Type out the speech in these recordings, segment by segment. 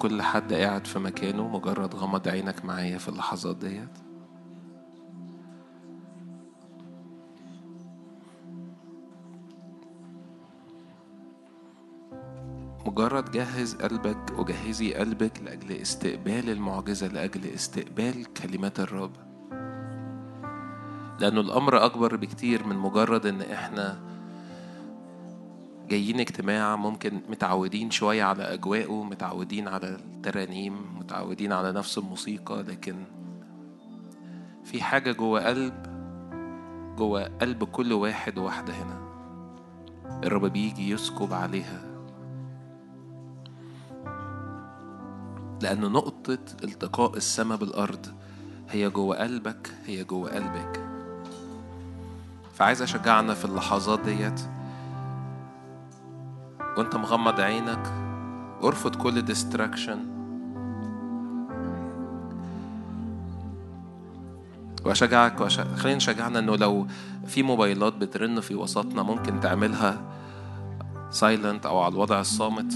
كل حد قاعد في مكانه مجرد غمض عينك معايا في اللحظات ديت. مجرد جهز قلبك وجهزي قلبك لأجل استقبال المعجزة لأجل استقبال كلمات الرب. لأنه الأمر أكبر بكتير من مجرد إن إحنا جايين اجتماع ممكن متعودين شوية على أجواءه متعودين على الترانيم متعودين على نفس الموسيقى لكن في حاجة جوه قلب جوه قلب كل واحد وواحدة هنا. الرب بيجي يسكب عليها. لأن نقطة التقاء السماء بالأرض هي جوه قلبك هي جوه قلبك. فعايز أشجعنا في اللحظات ديت وانت مغمض عينك ارفض كل distraction وأشجعك وأش... خلينا نشجعنا إنه لو في موبايلات بترن في وسطنا ممكن تعملها silent أو على الوضع الصامت.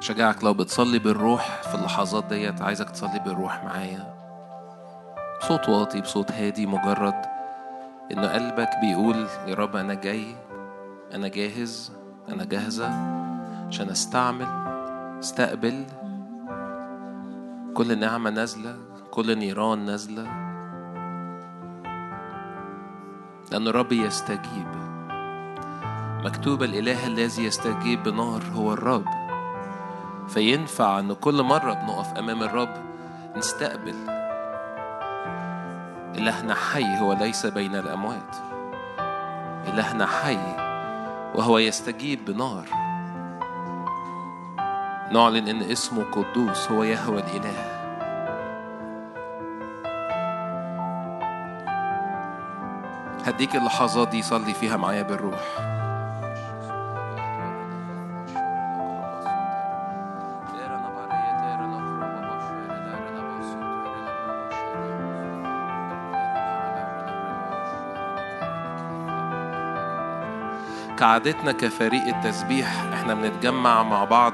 شجعك لو بتصلي بالروح في اللحظات ديت عايزك تصلي بالروح معايا. بصوت واطي بصوت هادي مجرد ان قلبك بيقول يا رب أنا جاي أنا جاهز أنا جاهزة عشان أستعمل أستقبل كل نعمة نازلة كل نيران نازلة لأن الرب يستجيب. مكتوب الإله الذي يستجيب بنار هو الرب. فينفع إن كل مرة بنقف أمام الرب نستقبل إلهنا حي هو ليس بين الأموات. إلهنا حي وهو يستجيب بنار. نعلن إن اسمه قدوس هو يهوى الإله. هديك اللحظات دي صلي فيها معايا بالروح. كعادتنا كفريق التسبيح إحنا بنتجمع مع بعض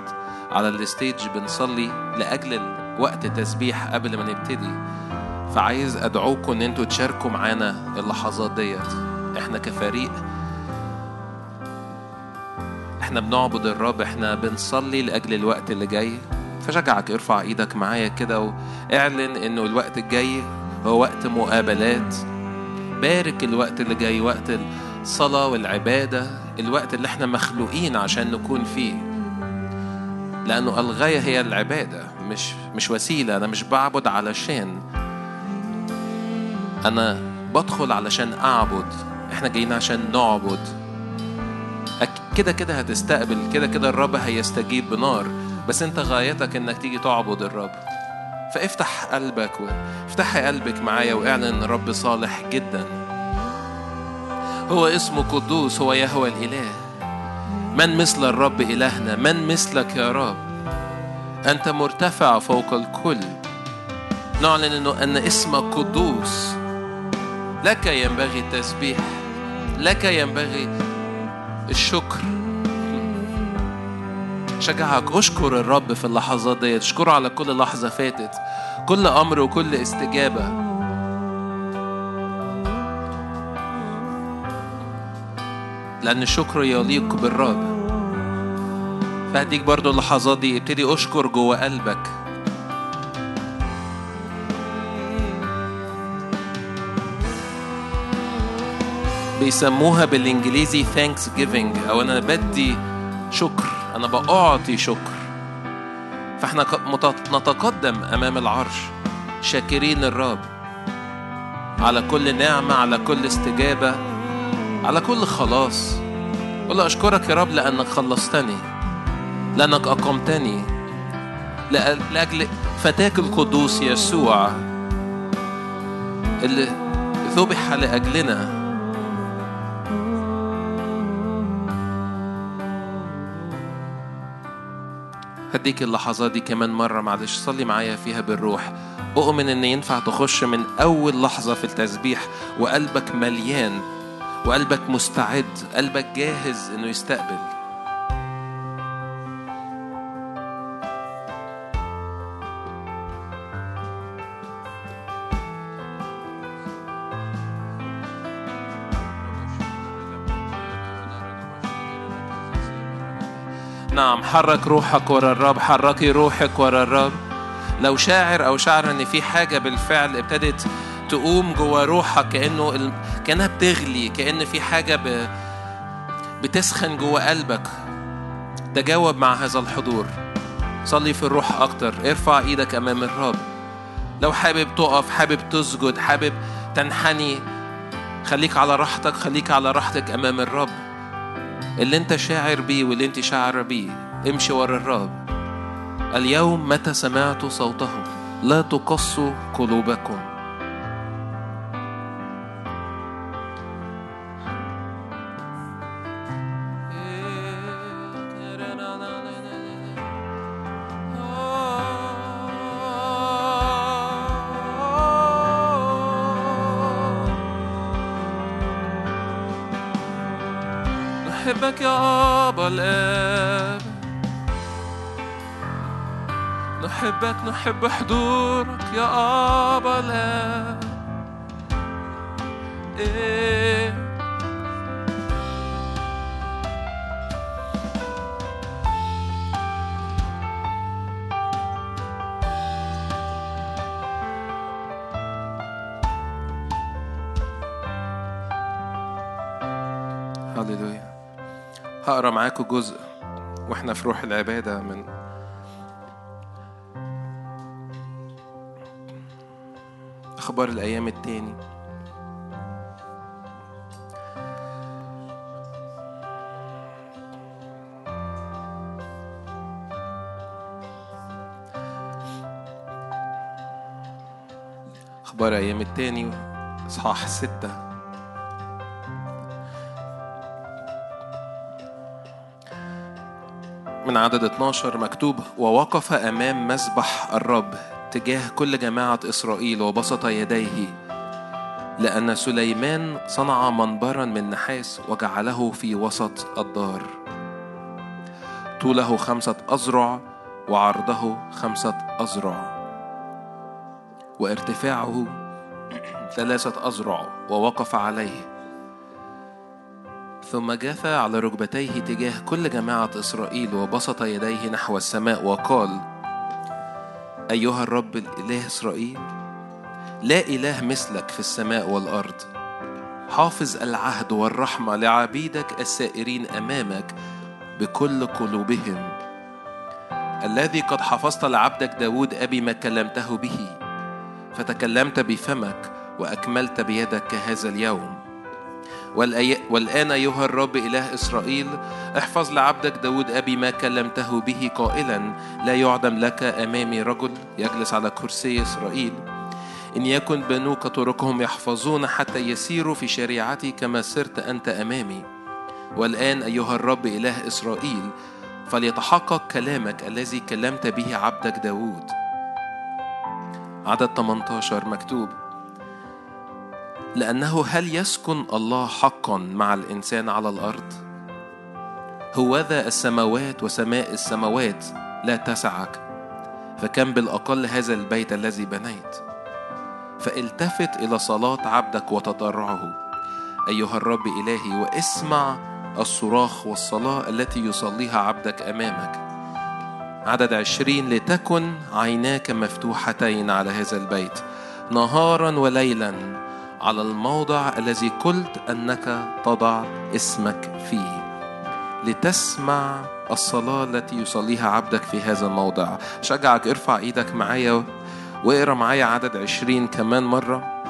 على الستيج بنصلي لأجل وقت تسبيح قبل ما نبتدي. فعايز أدعوكم إن أنتوا تشاركوا معانا اللحظات ديت. إحنا كفريق إحنا بنعبد الرب إحنا بنصلي لأجل الوقت اللي جاي. فشجعك ارفع إيدك معايا كده واعلن انه الوقت الجاي هو وقت مقابلات. بارك الوقت اللي جاي وقت الصلاة والعبادة. الوقت اللي إحنا مخلوقين عشان نكون فيه. لأنه الغاية هي العبادة مش مش وسيلة. أنا مش بعبد علشان أنا بدخل علشان أعبد. إحنا جايين عشان نعبد. كده كده هتستقبل. كده كده الرب هيستجيب بنار. بس أنت غايتك إنك تيجي تعبد الرب. فافتح قلبك وافتحي قلبك معايا واعلن الرب صالح جدا. هو اسمه قدوس هو يهوى الإله. من مثل الرب إلهنا؟ من مثلك يا رب؟ أنت مرتفع فوق الكل. نعلن أنه أن اسمك قدوس لك ينبغي التسبيح لك ينبغي الشكر. شجعك. اشكر الرب في اللحظات ديت. اشكره على كل لحظة فاتت كل أمر وكل استجابة. لأن الشكر يليق بالرب. فهديك برضو اللحظات دي ابتدي أشكر جوه قلبك. بيسموها بالإنجليزي thanks giving أو أنا بدي شكر أنا بأعطي شكر. فإحنا نتقدم أمام العرش شاكرين الرب. على كل نعمة على كل استجابة. على كل خلاص. قل أشكرك يا رب لأنك خلصتني لأنك أقمتني لأجل فتاك القدوس يسوع اللي ذبح لأجلنا. هديك اللحظات دي كمان مرة معلش صلي معايا فيها بالروح. أؤمن إن ينفع تخش من أول لحظة في التسبيح وقلبك مليان وقلبك مستعد قلبك جاهز إنه يستقبل. نعم حرك روحك ورا الرب حركي روحك ورا الرب. لو شاعر أو شاعر إن في حاجة بالفعل ابتدت تقوم جوا روحك كأنه ال... كأنها بتغلي كأن في حاجة ب... بتسخن جوا قلبك. تجاوب مع هذا الحضور. صلي في الروح أكتر. ارفع إيدك أمام الرب. لو حابب تقف حابب تسجد حابب تنحني خليك على راحتك خليك على راحتك أمام الرب. اللي أنت شاعر بيه واللي أنت شاعرة بيه امشي ورا الرب. اليوم متى سمعتوا صوته؟ لا تقصوا قلوبكم. الآب نحبك نحب حضورك يا أبا الآب إيه؟ هقرا معاكم جزء وإحنا في روح العبادة من أخبار الأيام التاني. أخبار أيام التاني إصحاح ستة. من عدد 12 مكتوب ووقف أمام مسبح الرب تجاه كل جماعة إسرائيل وبسط يديه لأن سليمان صنع منبرا من نحاس وجعله في وسط الدار. طوله خمسة أذرع وعرضه خمسة أذرع. وارتفاعه ثلاثة أذرع ووقف عليه. ثم جثى على ركبتيه تجاه كل جماعة إسرائيل وبسط يديه نحو السماء وقال أيها الرب الإله إسرائيل لا إله مثلك في السماء والأرض. حافظ العهد والرحمة لعبيدك السائرين أمامك بكل قلوبهم. الذي قد حفظت لعبدك داود أبي ما كلمته به فتكلمت بفمك وأكملت بيدك كهذا اليوم. والآن أيها الرب إله إسرائيل احفظ لعبدك داود أبي ما كلمته به قائلا لا يعدم لك أمامي رجل يجلس على كرسي إسرائيل. إن يكن بنوك طرقهم يحفظون حتى يسيروا في شريعتي كما سرت أنت أمامي. والآن أيها الرب إله إسرائيل فليتحقق كلامك الذي كلمت به عبدك داود. عدد 18 مكتوب. لأنه هل يسكن الله حقا مع الإنسان على الأرض؟ هوذا السماوات وسماء السماوات لا تسعك فكم بالأقل هذا البيت الذي بنيت؟ فالتفت إلى صلاة عبدك وتضرعه أيها الرب إلهي واسمع الصراخ والصلاة التي يصليها عبدك أمامك. عدد عشرين لتكن عيناك مفتوحتين على هذا البيت نهارا وليلا. على الموضع الذي قلت أنك تضع اسمك فيه. لتسمع الصلاة التي يصليها عبدك في هذا الموضع. شجعك ارفع إيدك معايا واقرأ معايا عدد عشرين كمان مرة.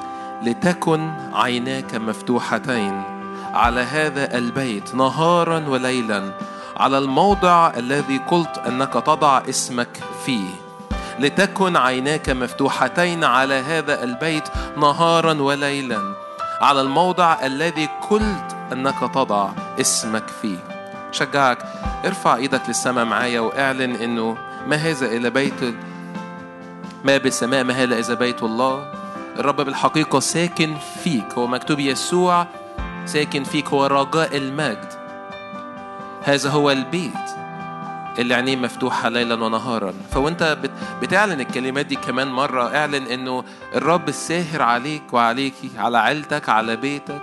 لتكن عيناك مفتوحتين. على هذا البيت نهارا وليلا. على الموضع الذي قلت أنك تضع اسمك فيه. لتكن عيناك مفتوحتين على هذا البيت نهارا وليلا على الموضع الذي قلت أنك تضع اسمك فيه. شجعك ارفع إيدك للسماء معايا وأعلن إنه ما هذا إلا بيت ما بالسماء ما هذا إذا بيت الله؟ الرب بالحقيقة ساكن فيك هو مكتوب يسوع ساكن فيك هو رجاء المجد. هذا هو البيت. اللي عينيه مفتوحة ليلا ونهارا. فوانت بتعلن الكلمات دي كمان مرة. اعلن إنه الرب الساهر عليك وعليكي على عيلتك على بيتك.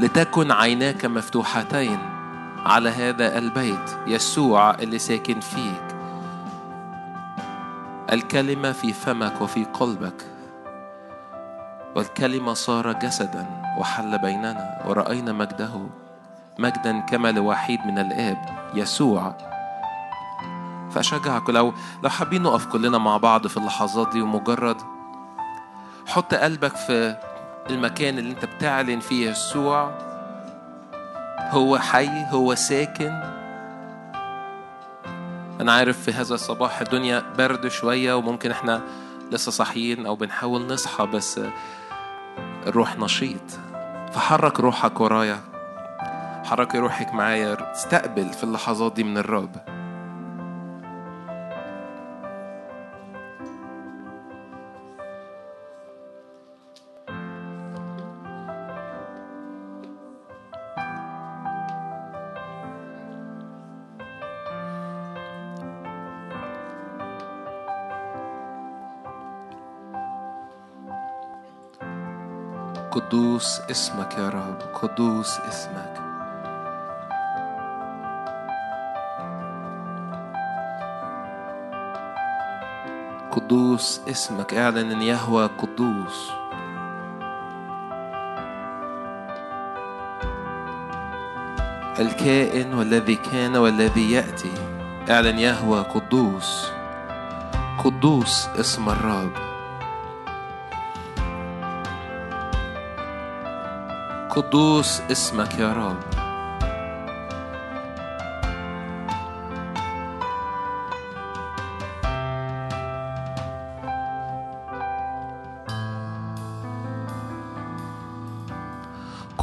لتكن عيناك مفتوحتين على هذا البيت يسوع اللي ساكن فيك. الكلمة في فمك وفي قلبك. والكلمة صار جسدا وحل بيننا. ورأينا مجده مجدا كما لوحيد من الآب. يسوع. فأشجعك لو لو حابين نقف كلنا مع بعض في اللحظات دي ومجرد حط قلبك في المكان اللي انت بتعلن فيه يسوع. هو حي هو ساكن. أنا عارف في هذا الصباح الدنيا برد شوية وممكن إحنا لسه صاحيين أو بنحاول نصحى بس الروح نشيط. فحرك روحك ورايا. حركي روحك معايا استقبل في اللحظات دي من الرب قدوس اسمك يا رب قدوس اسمك. قدوس اسمك اعلن إن يهوى قدوس. الكائن والذي كان والذي يأتي اعلن يهوى قدوس. قدوس اسم الرب. قدوس اسمك يا رب.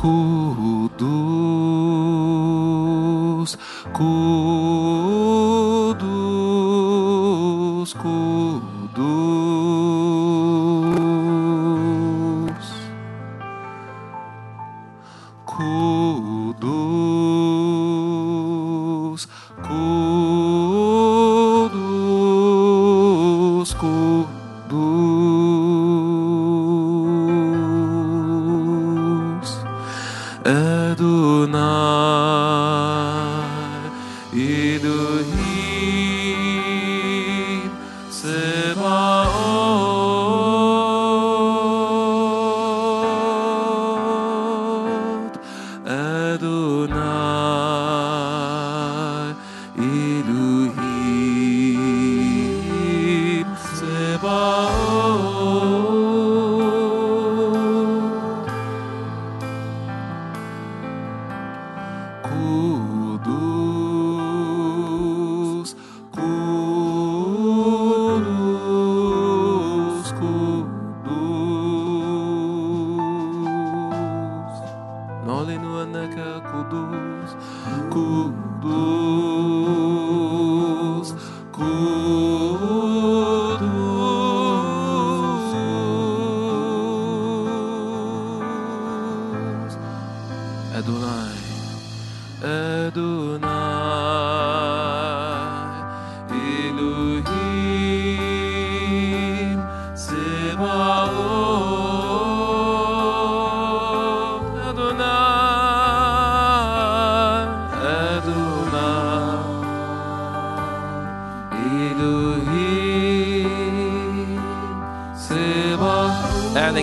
Kudus, Kudus,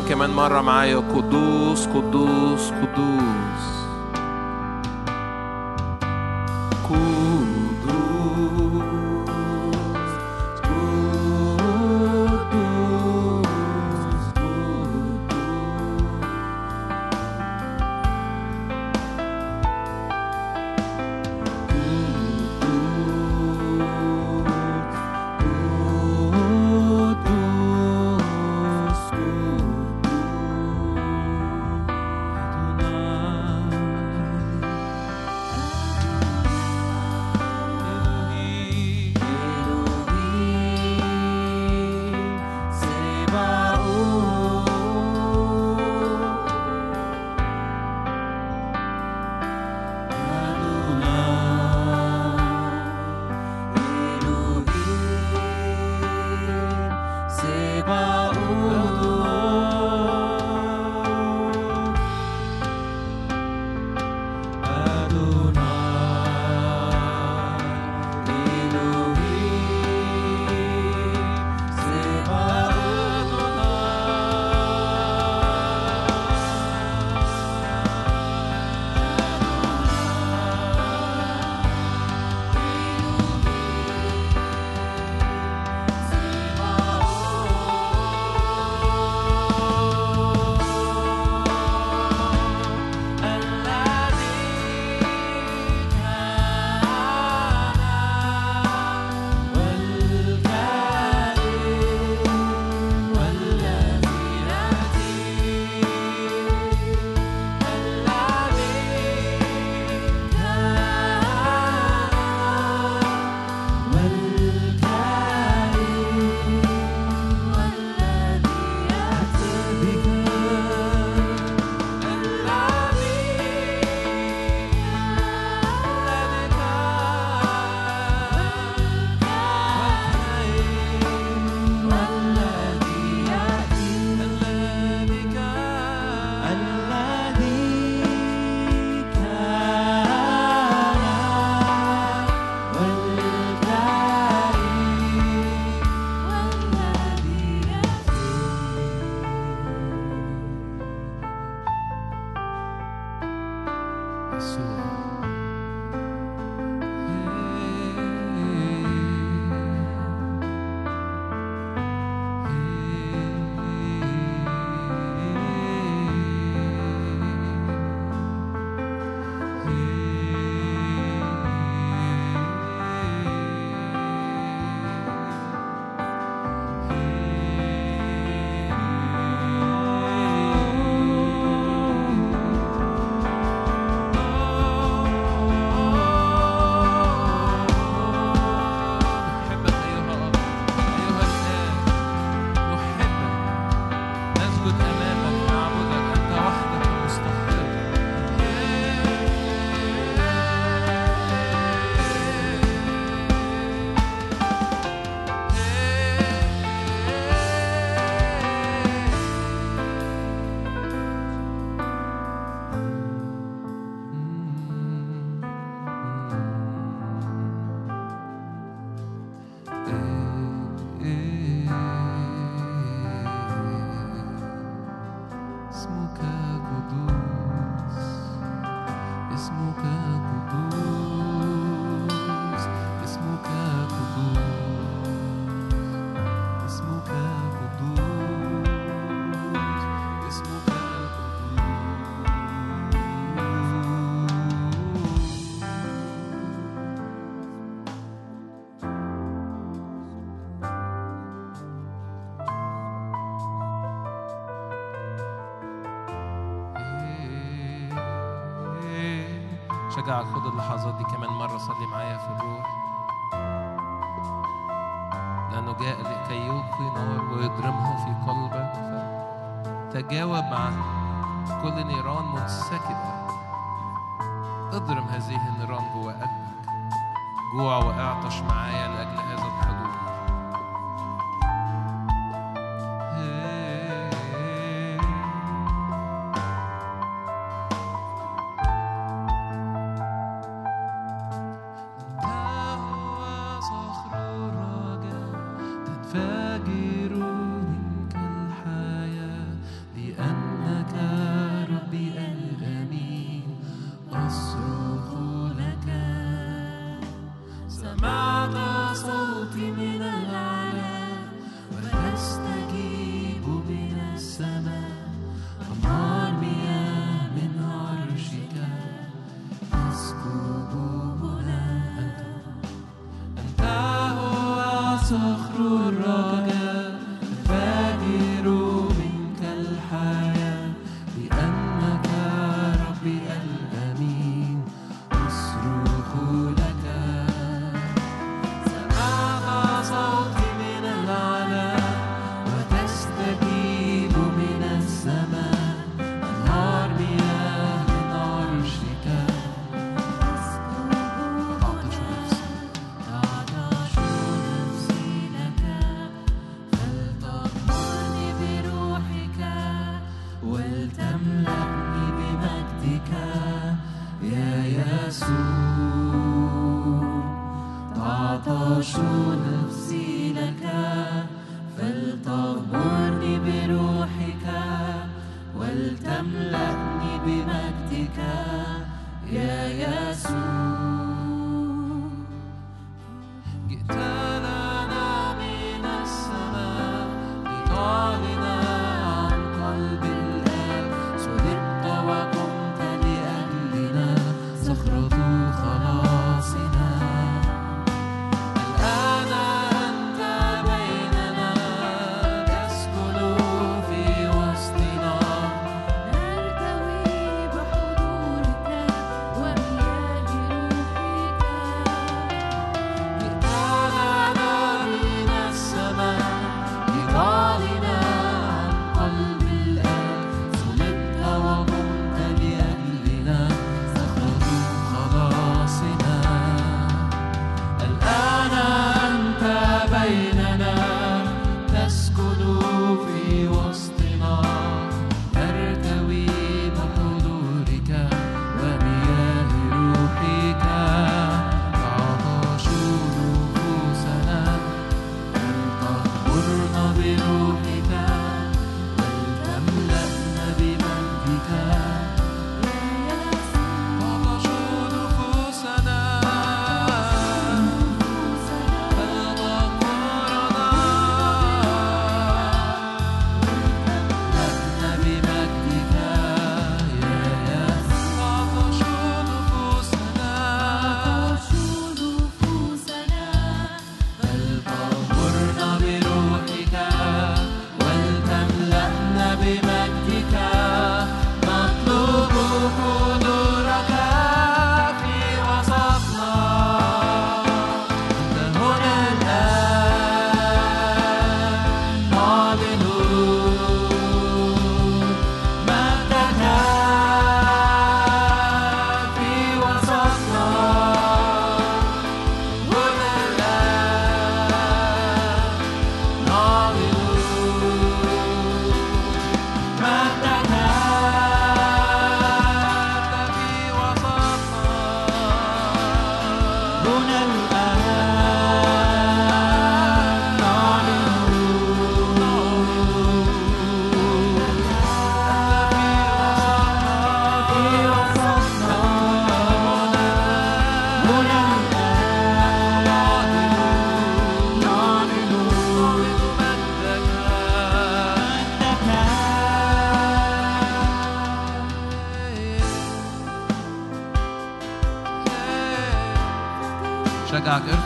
كمان مرة معايا. قدوس قدوس قدوس.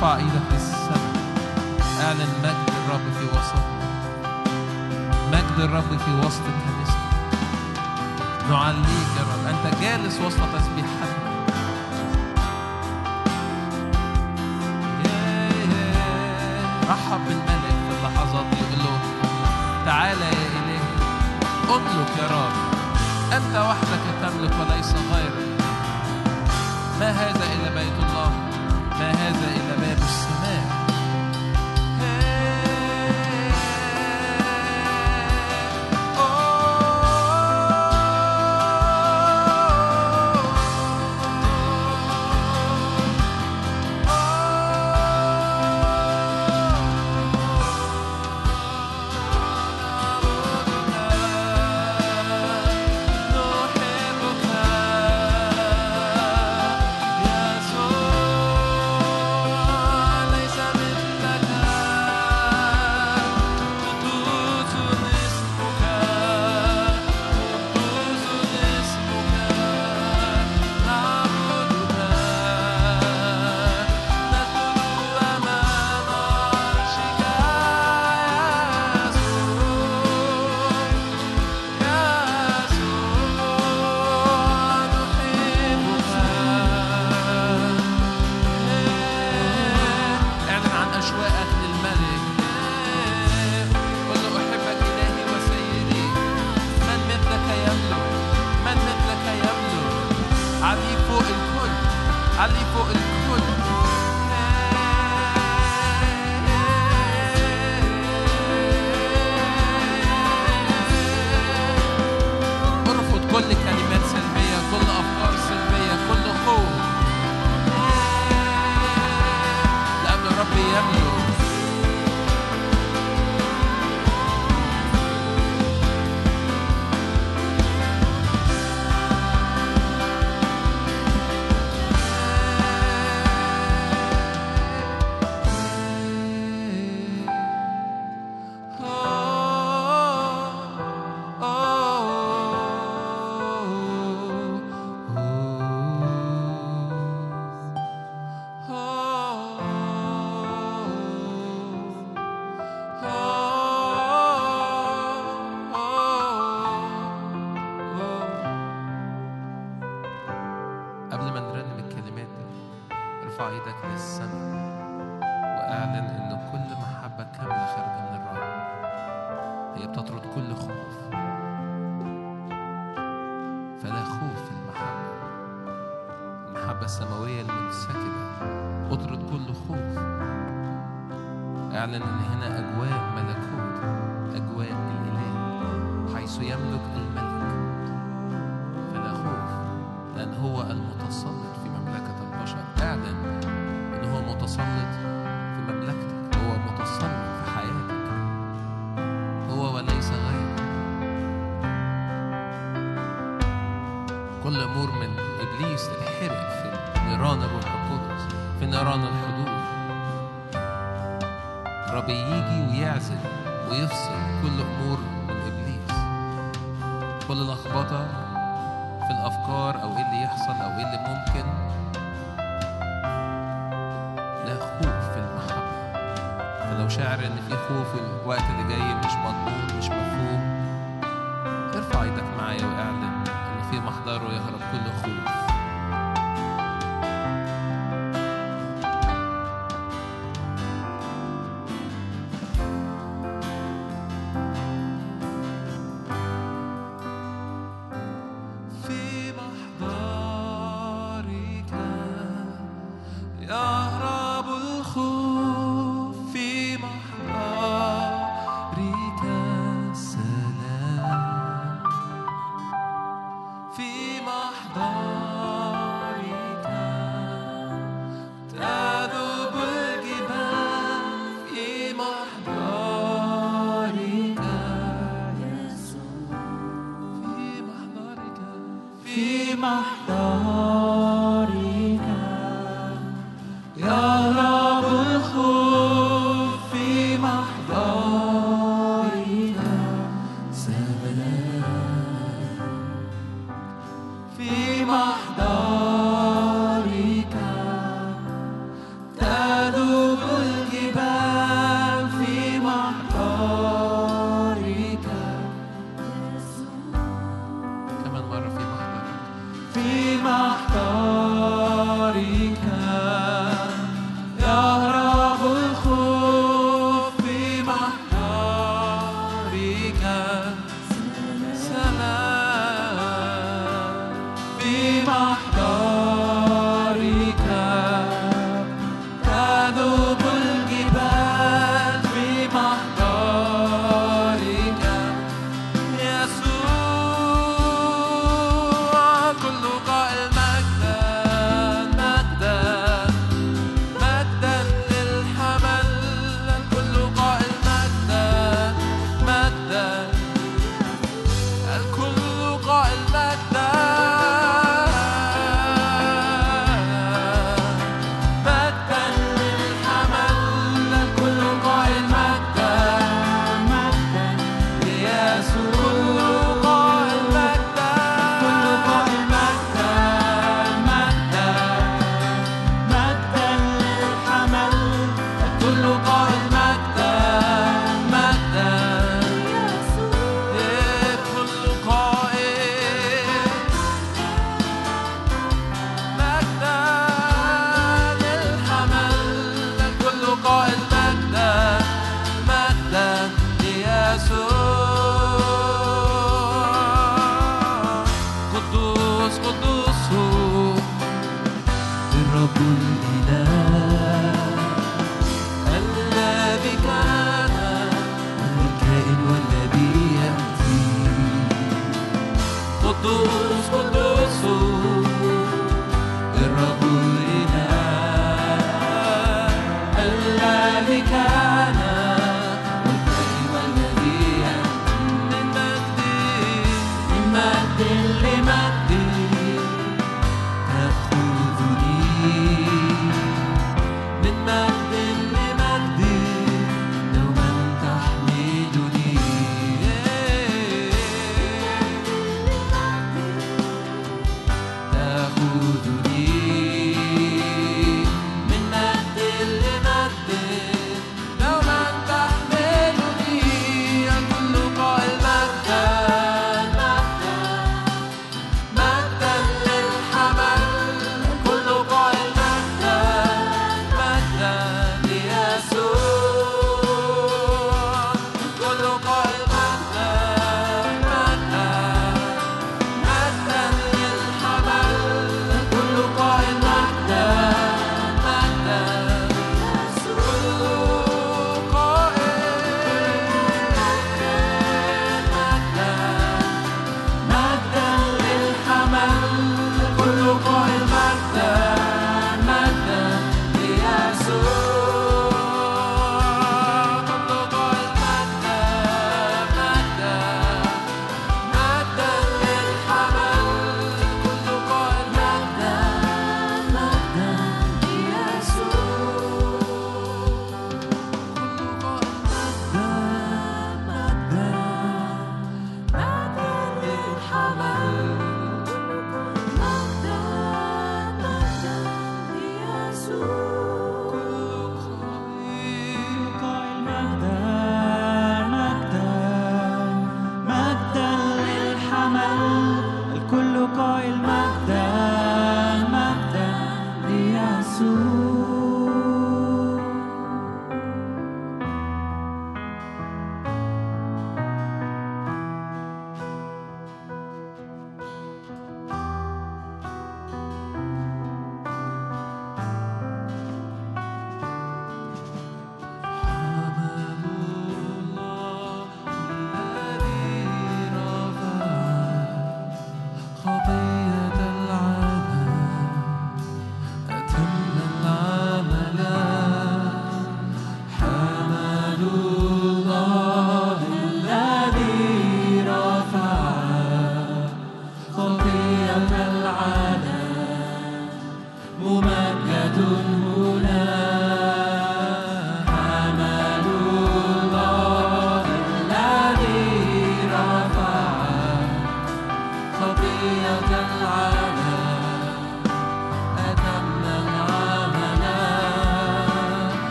شجعك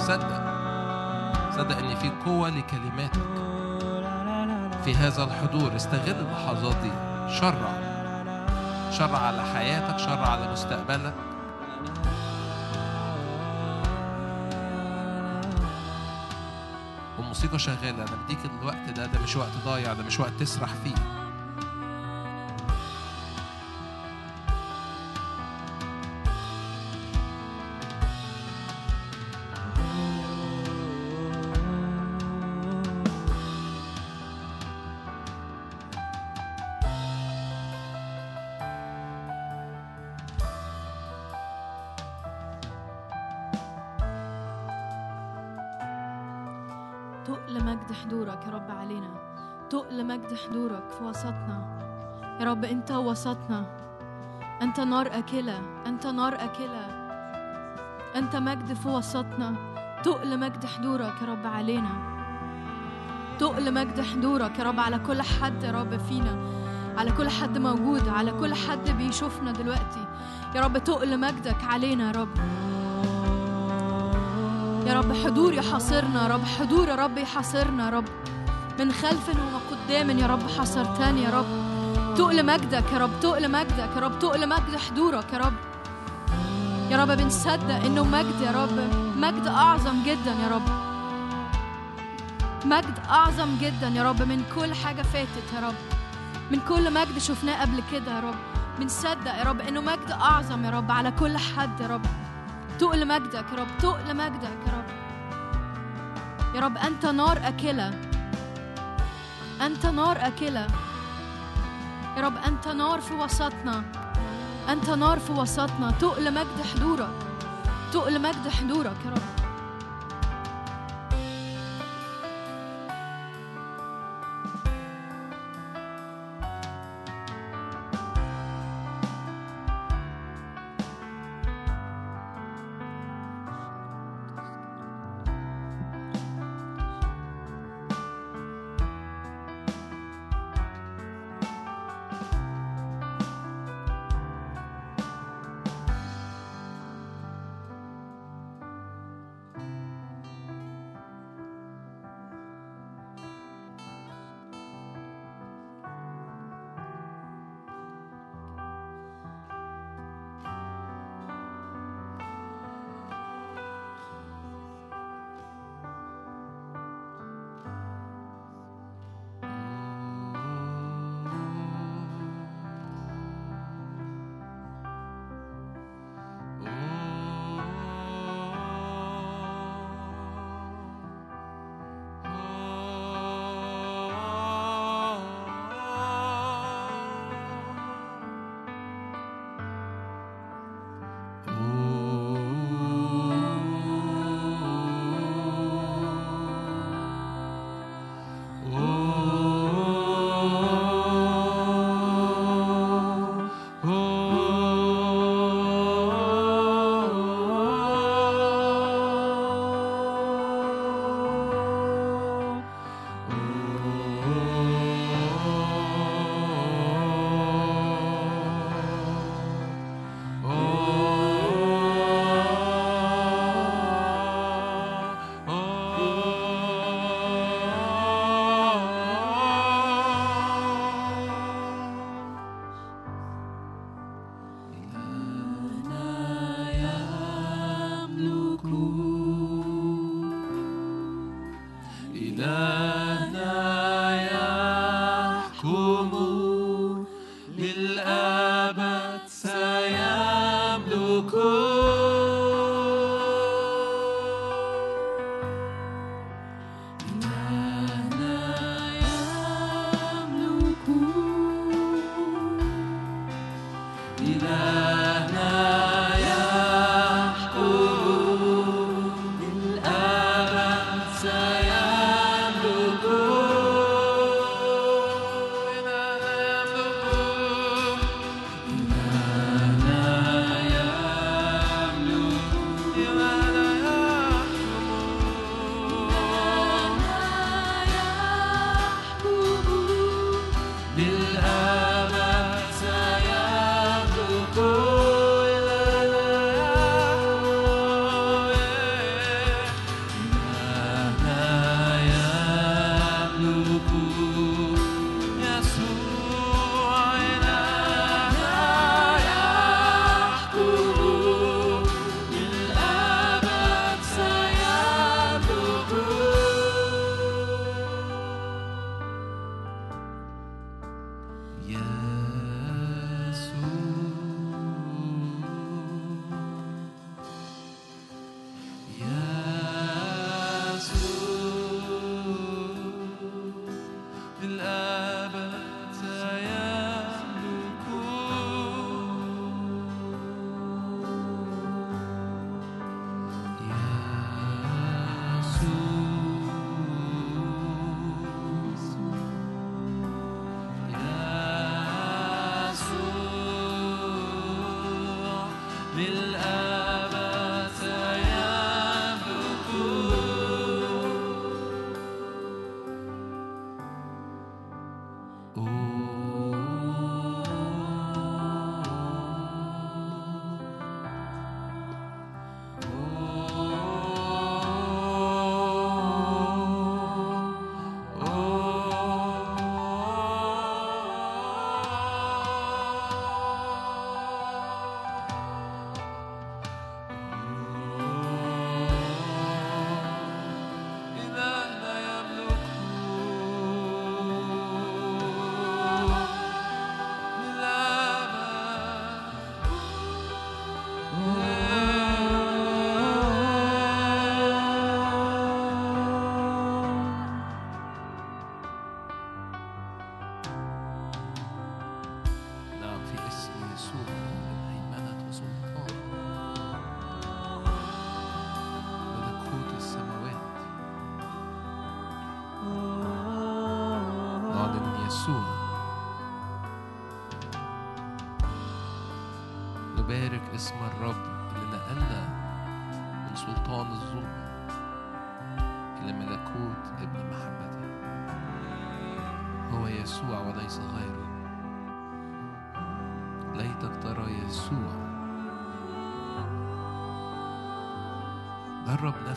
صدق. صدق إن في قوة لكلماتك. في هذا الحضور استغل اللحظات دي. شرع. شرع على حياتك شرع على مستقبلك. الموسيقى شغالة. أنا بديك الوقت ده. ده مش وقت ضايع. ده مش وقت تسرح فيه. وسطنا أنت نار أكلة أنت نار أكلة. أنت مجد في وسطنا. تقل مجد حضورك يا رب علينا. تقل مجد حضورك يا رب على كل حد يا رب فينا. على كل حد موجود على كل حد بيشوفنا دلوقتي. يا رب تقل مجدك علينا يا رب. يا رب حضور يحاصرنا يا رب حضور يا رب يحاصرنا يا رب. من خلف وقدام يا رب حصرتان يا رب. تقل مجدك يا رب تقل مجدك يا رب تقل مجد حضورك يا رب. يا رب بنصدق إنه مجد يا رب مجد أعظم جدا يا رب. مجد أعظم جدا يا رب من كل حاجة فاتت يا رب. من كل مجد شفناه قبل كده يا رب. بنصدق يا رب إنه مجد أعظم يا رب على كل حد يا رب. تقل مجدك يا رب تقل مجدك يا رب. يا رب أنت نار أكلة. أنت نار أكلة. يا رب أنت نار في وسطنا. أنت نار في وسطنا. تقل مجد حضورك. تقل مجد حضورك يا رب.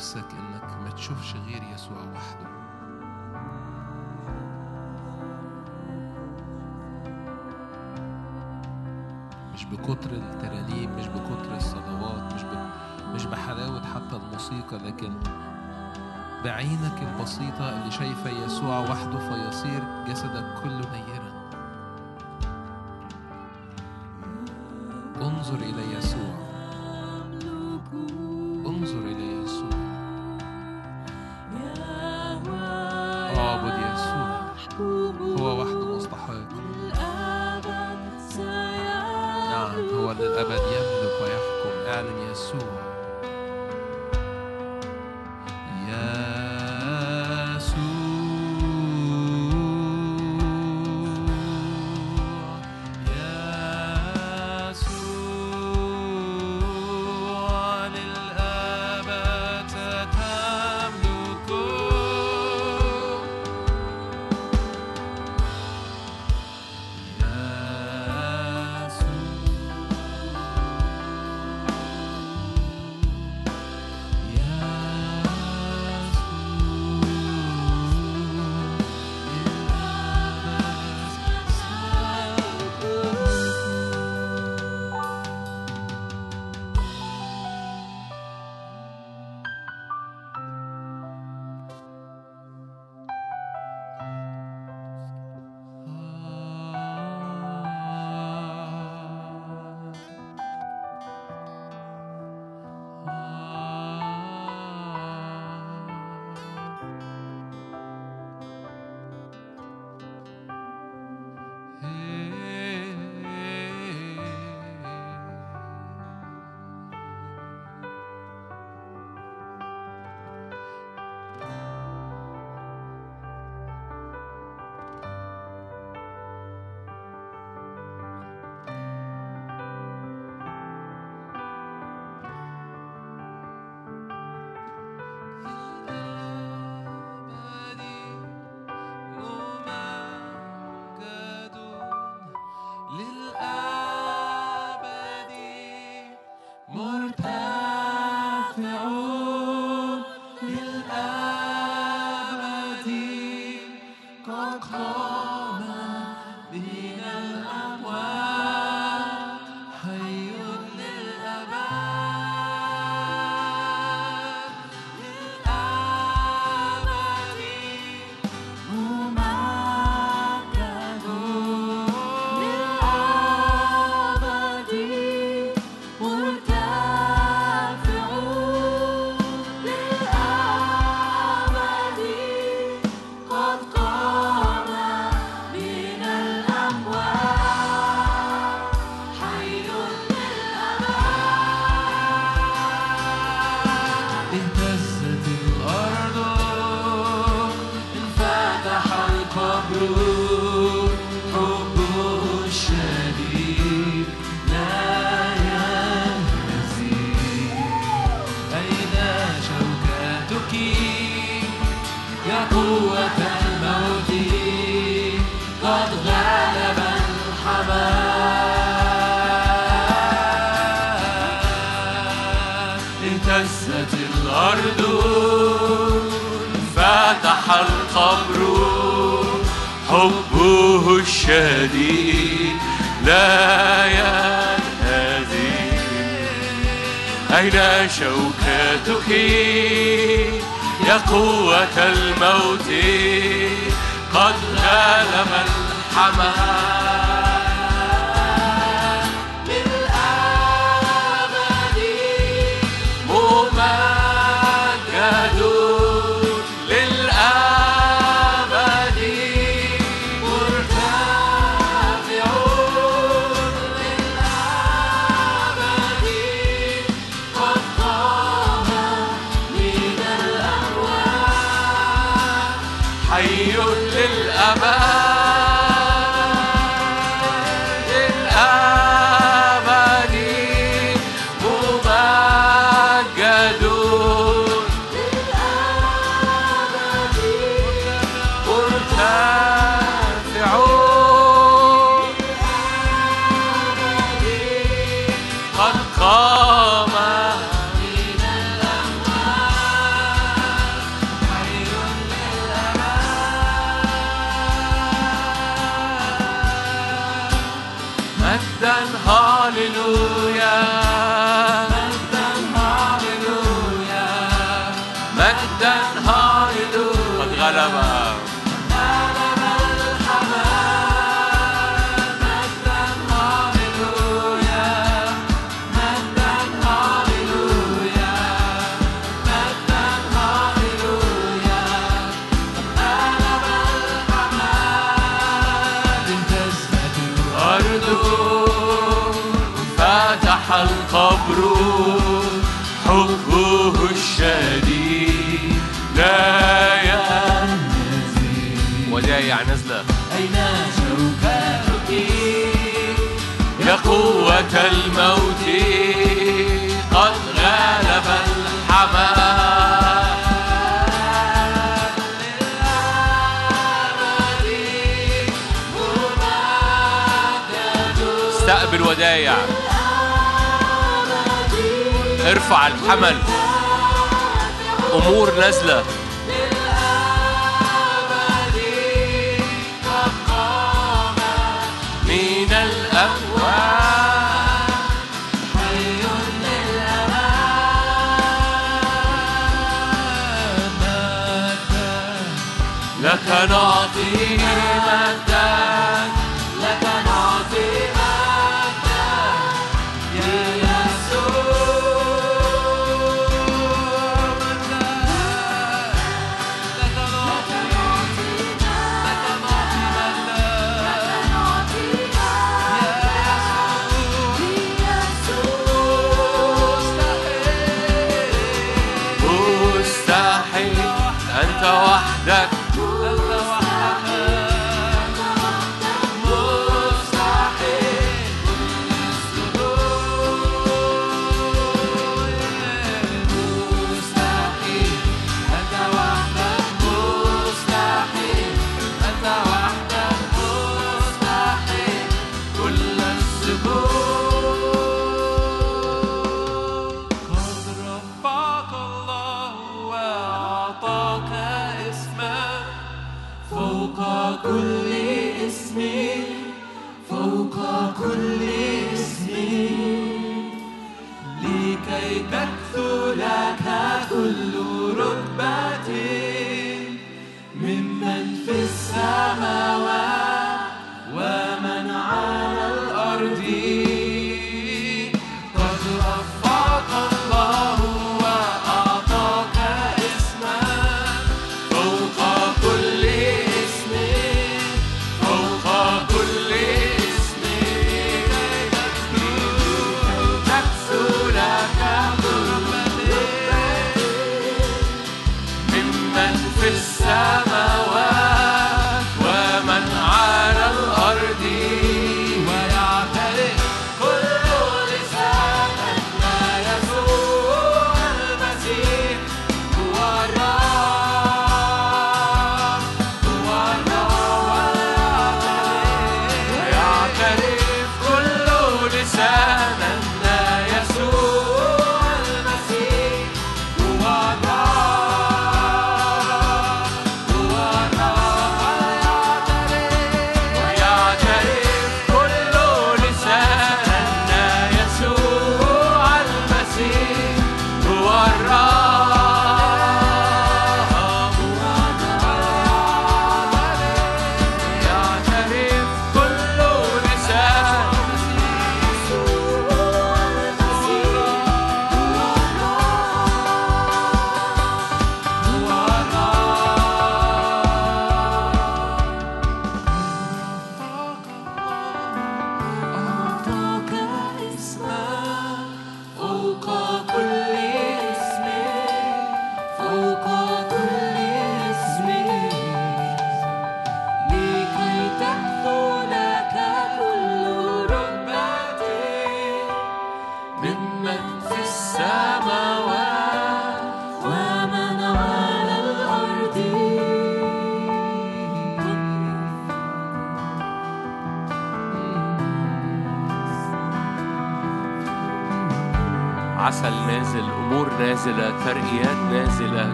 نفسك إنك ما تشوفش غير يسوع وحده. مش بكتر الترانيم مش بكتر الصلوات مش ب... مش بحلاوة حتى الموسيقى لكن بعينك البسيطة اللي شايفة يسوع وحده فيصير جسدك كله نيرا حي للأمان موت قد الحمام استقبل ودايع. ارفع الحمل. أمور نازلة. and all the earth.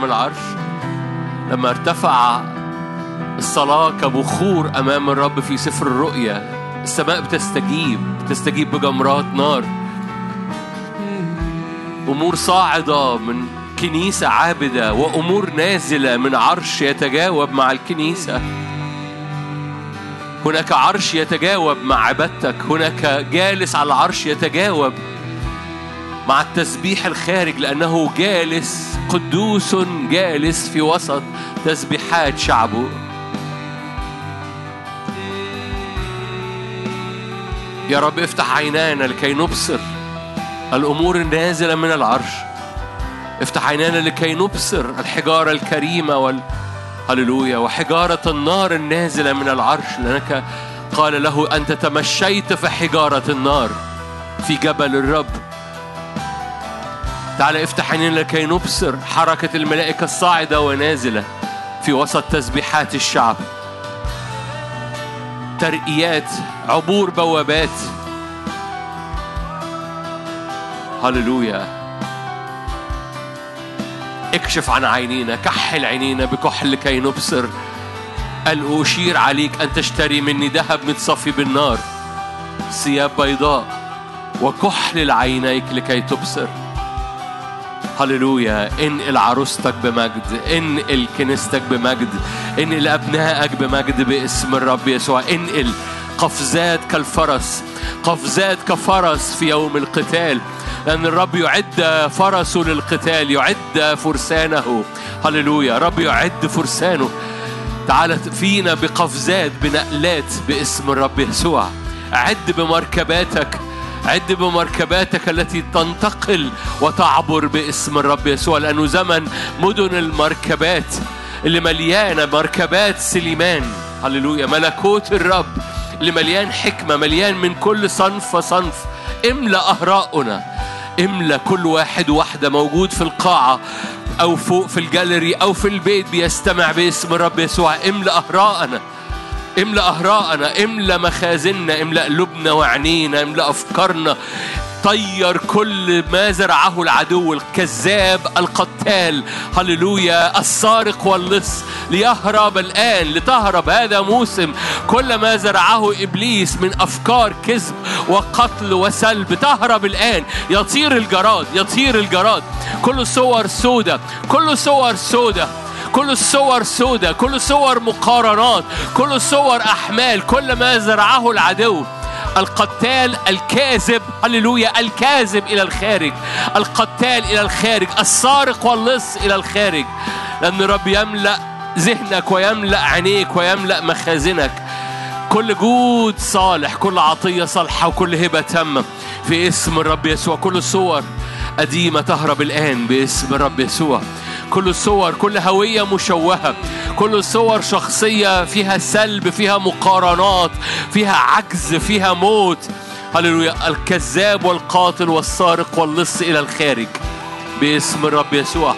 من العرش. لما ارتفع الصلاة كبخور أمام الرب في سفر الرؤيا السماء بتستجيب بتستجيب بجمرات نار. أمور صاعدة من كنيسة عابدة وأمور نازلة من عرش يتجاوب مع الكنيسة. هناك عرش يتجاوب مع عبادتك هناك جالس على العرش يتجاوب مع التسبيح الخارج لأنه جالس قدوس جالس في وسط تسبيحات شعبه يا رب افتح عينانا لكي نبصر. الأمور النازلة من العرش. افتح عينانا لكي نبصر الحجارة الكريمة وال هللويا وحجارة النار النازلة من العرش. لأنك قال له أنت تمشيت في حجارة النار. في جبل الرب. تعال افتح عينينا لكي نبصر حركة الملائكة الصاعدة ونازلة في وسط تسبيحات الشعب. ترقيات عبور بوابات. هللويا. اكشف عن عينينا كحل عينينا بكحل لكي نبصر. قال أشير عليك أن تشتري مني ذهب متصفي بالنار. ثياب بيضاء. وكحل لعينيك لكي تبصر. هللويا. انقل عروستك بمجد انقل كنيستك بمجد انقل ابنائك بمجد باسم الرب يسوع. انقل قفزات كالفرس قفزات كفرس في يوم القتال. لأن الرب يعد فرسه للقتال يعد فرسانه. هللويا. رب يعد فرسانه. تعال فينا بقفزات بنقلات باسم الرب يسوع. عد بمركباتك. عد بمركباتك التي تنتقل وتعبر باسم الرب يسوع لأنه زمن مدن المركبات اللي مليانة مركبات سليمان. هللويا. ملكوت الرب اللي مليان حكمة مليان من كل صنف وصنف املأ أهراؤنا. املأ كل واحد واحدة موجود في القاعة أو فوق في الجاليري أو في البيت بيستمع باسم الرب يسوع. املأ أهراءنا. املأ أهراءنا املأ مخازننا املأ قلوبنا وعينينا املأ أفكارنا. طير كل ما زرعه العدو الكذاب القتال. هللويا السارق واللص ليهرب الآن لتهرب هذا موسم. كل ما زرعه إبليس من أفكار كذب وقتل وسلب. تهرب الآن يطير الجراد يطير الجراد. كل صور سودة كل صور سودة. كل الصور سودة كل صور مقارنات كل صور أحمال كل ما زرعه العدو. القتال الكاذب هللويا الكاذب إلى الخارج. القتال إلى الخارج السارق واللص إلى الخارج. لأن الرب يملأ ذهنك ويملأ عينيك ويملأ مخازنك. كل جود صالح كل عطية صالحة وكل هبة تامة في اسم الرب يسوع. كل صور قديمة تهرب الآن باسم الرب يسوع. كل صور كل هوية مشوهة كل صور شخصية فيها سلب فيها مقارنات فيها عجز فيها موت. هللويا. الكذاب والقاتل والسارق واللص إلى الخارج. باسم الرب يسوع.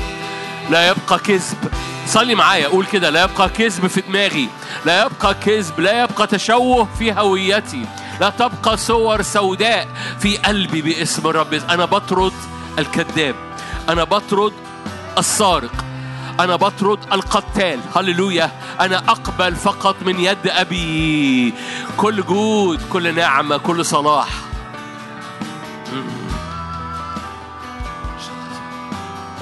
لا يبقى كذب. صلي معايا قول كده. لا يبقى كذب في دماغي. لا يبقى كذب لا يبقى تشوه في هويتي. لا تبقى صور سوداء في قلبي باسم الرب أنا بطرد الكذاب. أنا بطرد السارق. أنا بطرد القتال. هللويا. أنا أقبل فقط من يد أبي. كل جود كل نعمة كل صلاح.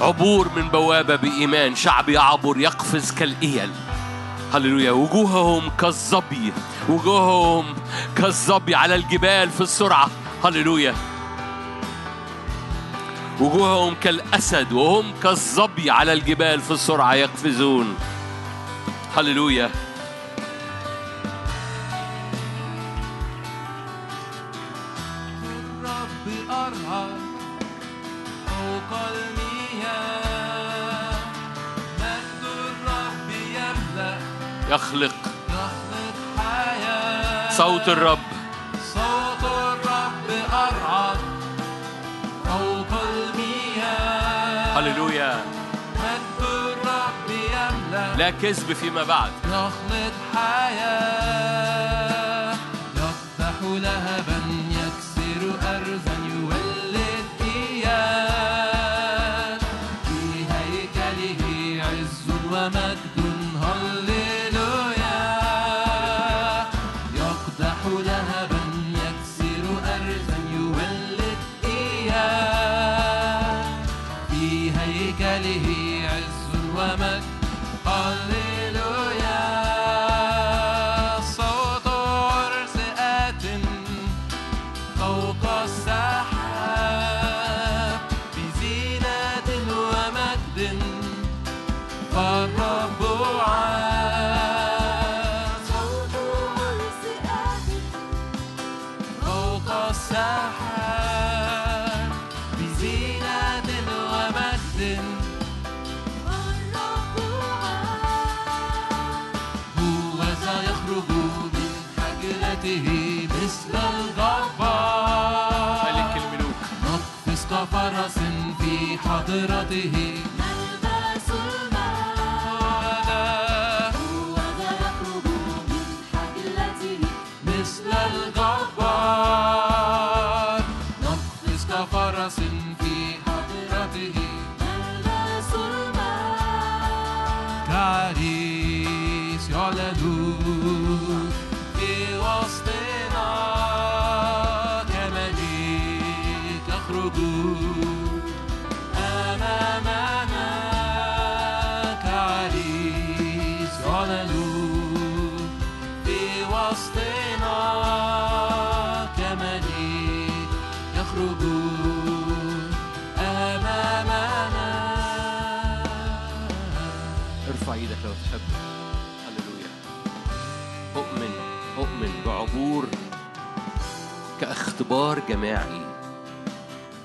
عبور من بوابة بإيمان. شعب يعبر يقفز كالإيل. هللويا. وجوههم كالظبي. وجوههم كالظبي على الجبال في السرعة. هللويا. وجوههم كالأسد وهم كالظبي على الجبال في السرعة يقفزون. هللويا. الرب أرهب فوق المياه. مجد الرب يملأ. يخلق. يخلق حياة. صوت الرب. صوت الرب أرعد فوق المياه هللويا. مجد الرب يملأ لا كذب فيما بعد. يخلق حياة. لهبا كاختبار جماعي.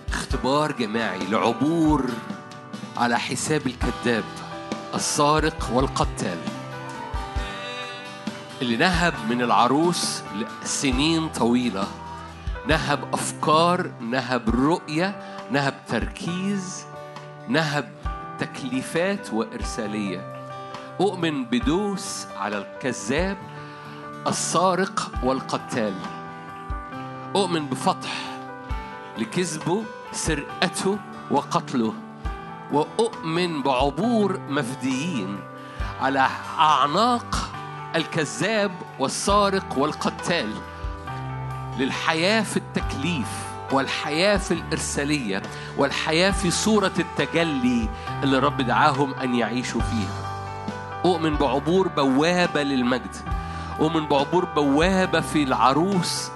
اختبار جماعي لعبور على حساب الكذاب السارق والقتال. اللي نهب من العروس لسنين طويلة نهب أفكار نهب رؤية نهب تركيز نهب تكليفات وإرسالية. أؤمن بدوس على الكذاب السارق والقتال. أؤمن بفتح لكذبه سرقته وقتله. وأؤمن بعبور مفديين على أعناق الكذاب والسارق والقتال. للحياة في التكليف والحياة في الإرسالية والحياة في صورة التجلي اللي رب دعاهم أن يعيشوا فيها. أؤمن بعبور بوابة للمجد. أؤمن بعبور بوابة في العروس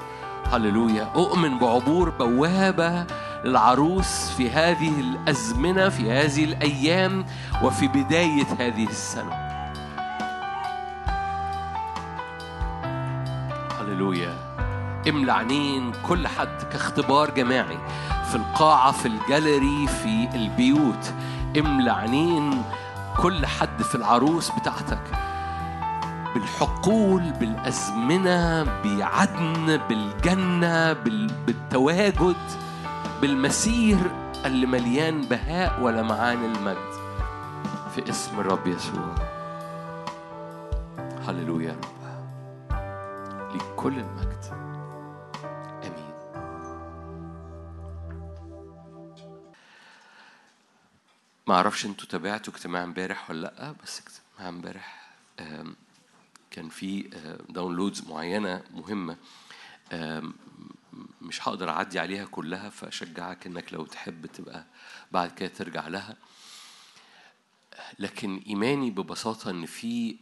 هللويا. أؤمن بعبور بوابة للعروس في هذه الأزمنة في هذه الأيام وفي بداية هذه السنة. هللويا. املى كل حد كاختبار جماعي في القاعة في الجاليري في البيوت. املى كل حد في العروس بتاعتك. بالحقول بالأزمنة بعدن بالجنة بال- بالتواجد بالمسير اللي مليان بهاء ولمعان المجد. في اسم الرب يسوع. هللويا. يا رب ليك كل المجد. آمين. ما أعرفش أنتوا تابعتوا اجتماع امبارح ولا لأ بس اجتماع امبارح كان في آه، داونلودز معينة مهمة مش هقدر أعدي عليها كلها فأشجعك إنك لو تحب تبقى بعد كده ترجع لها. لكن إيماني ببساطة إن في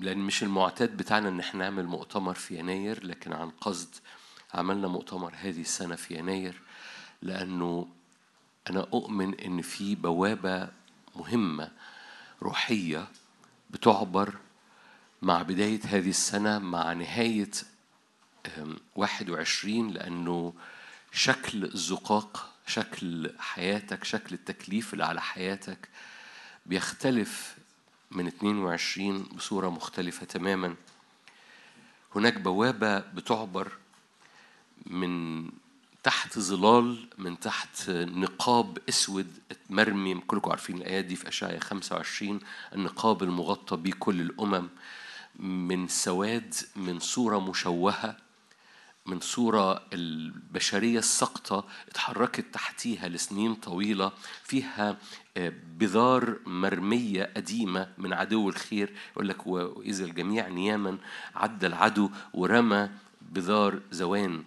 لأن مش المعتاد بتاعنا إن إحنا نعمل مؤتمر في يناير لكن عن قصد عملنا مؤتمر هذه السنة في يناير لأنه أنا أؤمن إن في بوابة مهمة روحية بتعبر مع بداية هذه السنة مع نهاية آم، 21 لأنه شكل الزقاق شكل حياتك شكل التكليف اللي على حياتك بيختلف من 22 بصورة مختلفة تماما. هناك بوابة بتعبر من تحت ظلال من تحت نقاب أسود مرمي كلكم عارفين الآيات دي في أشعياء 25 النقاب المغطى به كل الأمم. من سواد من صورة مشوهة من صورة البشرية الساقطة اتحركت تحتيها لسنين طويلة فيها آه، بذار مرمية قديمة من عدو الخير يقول لك وإذا الجميع نياما عدى العدو ورمى بذار زوان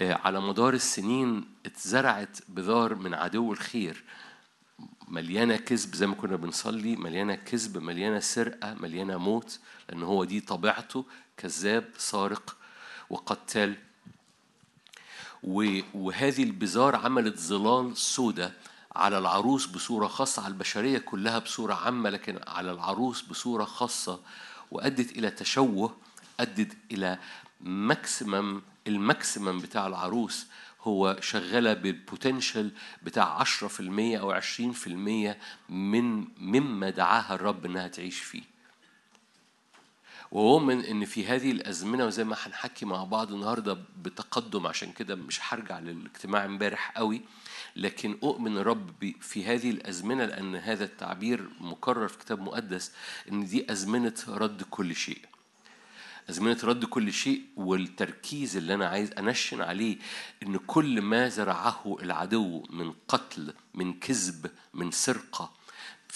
آه، على مدار السنين اتزرعت بذار من عدو الخير. مليانة كذب زي ما كنا بنصلي مليانة كذب مليانة سرقة مليانة موت لأن هو دي طبيعته كذاب سارق وقتال. وهذه البزار عملت ظلال سودة على العروس بصورة خاصة على البشرية كلها بصورة عامة لكن على العروس بصورة خاصة وأدت إلى تشوه أدت إلى maximum ال maximum بتاع العروس هو شغالة بال potential بتاع 10% أو 20% من مما دعاها الرب إنها تعيش فيه. وأؤمن إن في هذه الأزمنة وزي ما هنحكي مع بعض النهاردة بتقدم عشان كده مش هرجع للاجتماع امبارح قوي لكن أؤمن الرب في هذه الأزمنة لأن هذا التعبير مكرر في كتاب مقدس إن دي أزمنة رد كل شيء. أزمنة رد كل شيء والتركيز اللي أنا عايز أنشن عليه إن كل ما زرعه العدو من قتل من كذب من سرقة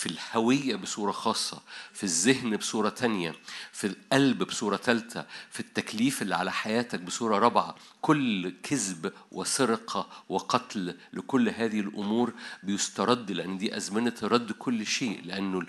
في الهوية بصورة خاصة في الذهن بصورة تانية في القلب بصورة تالتة في التكليف اللي على حياتك بصورة رابعة. كل كذب وسرقة وقتل لكل هذه الأمور بيسترد لأن دي أزمنة رد كل شيء لأنه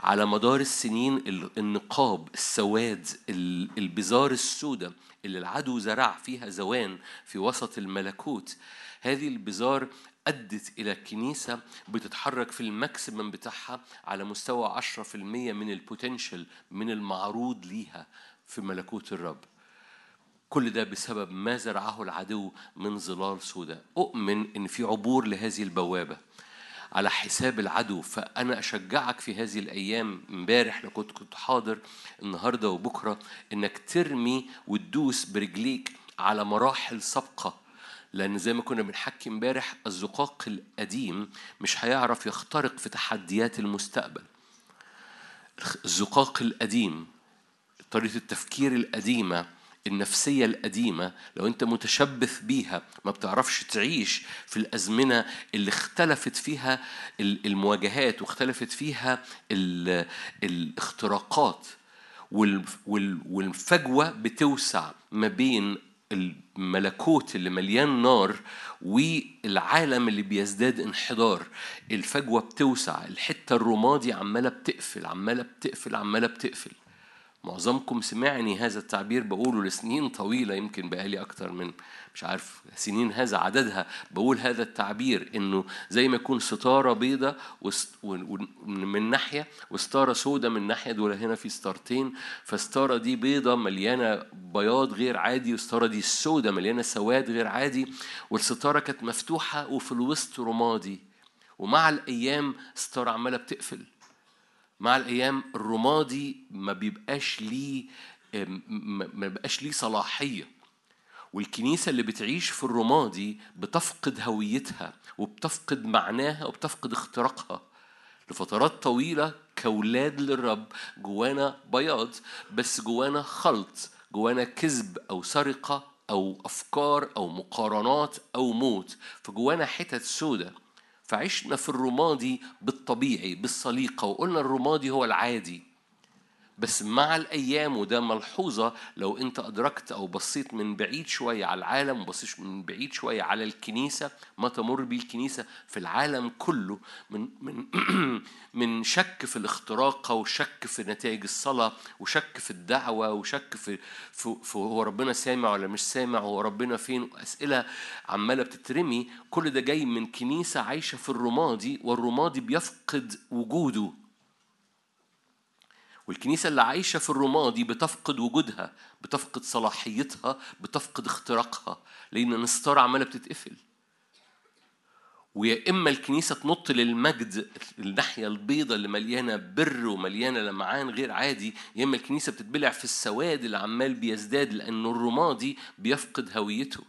على مدار السنين ال- النقاب السواد ال- البذار السوداء اللي العدو زرع فيها زوان في وسط الملكوت هذه البذار أدت إلى كنيسة بتتحرك في ال maximum بتاعها على مستوى 10% من ال potential من المعروض ليها في ملكوت الرب. كل ده بسبب ما زرعه العدو من ظلال سوداء أؤمن إن في عبور لهذه البوابة. على حساب العدو فأنا أشجعك في هذه الأيام. امبارح لو كنت كنت حاضر النهاردة وبكرة إنك ترمي وتدوس برجليك على مراحل سابقة لأن زي ما كنا بنحكي امبارح الزقاق القديم مش هيعرف يخترق في تحديات المستقبل. الزقاق القديم طريقة التفكير القديمة النفسية القديمة لو أنت متشبث بيها ما بتعرفش تعيش في الأزمنة اللي اختلفت فيها ال- المواجهات واختلفت فيها ال- الاختراقات وال- وال- والفجوة بتوسع ما بين الملكوت اللي مليان نار والعالم اللي بيزداد انحدار. الفجوة بتوسع الحتة الرمادي عمالة بتقفل عمالة بتقفل عمالة بتقفل. معظمكم سمعني هذا التعبير بقوله لسنين طويلة يمكن بقالي أكتر من مش عارف سنين هذا عددها. بقول هذا التعبير إنه زي ما يكون ستارة بيضة من ناحية وستارة سودة من ناحية دول هنا في ستارتين. فستارة دي بيضة مليانة بياض غير عادي والستارة دي السودة مليانة سواد غير عادي. والستارة كانت مفتوحة وفي الوسط رمادي. ومع الأيام ستارة عمالة بتقفل. مع الأيام الرمادي ما بيبقاش ليه ما بيبقاش ليه صلاحية. والكنيسة اللي بتعيش في الرمادي بتفقد هويتها وبتفقد معناها وبتفقد اختراقها. لفترات طويلة كاولاد للرب جوانا بياض بس جوانا خلط جوانا كذب أو سرقة أو أفكار أو مقارنات أو موت. فجوانا حتت سودة. فعشنا في الرمادي بالطبيعي بالسليقة وقلنا الرمادي هو العادي. بس مع الأيام وده ملحوظة لو أنت أدركت أو بصيت من بعيد شوية على العالم وبصيت من بعيد شوية على الكنيسة ما تمر به الكنيسة في العالم كله من من من شك في الاختراق وشك في نتائج الصلاة وشك في الدعوة وشك في, في, في هو ربنا سامع ولا مش سامع هو ربنا فين أسئلة عمالة بتترمي كل ده جاي من كنيسة عايشة في الرمادي والرمادي بيفقد وجوده. والكنيسة اللي عايشة في الرمادي بتفقد وجودها بتفقد صلاحيتها بتفقد اختراقها لأن الستارة عمالة بتتقفل. ويا إما الكنيسة تنط للمجد الناحية البيضة اللي مليانة بر ومليانة لمعان غير عادي يا إما الكنيسة بتتبلع في السواد اللي عمال بيزداد لأنه الرمادي بيفقد هويته.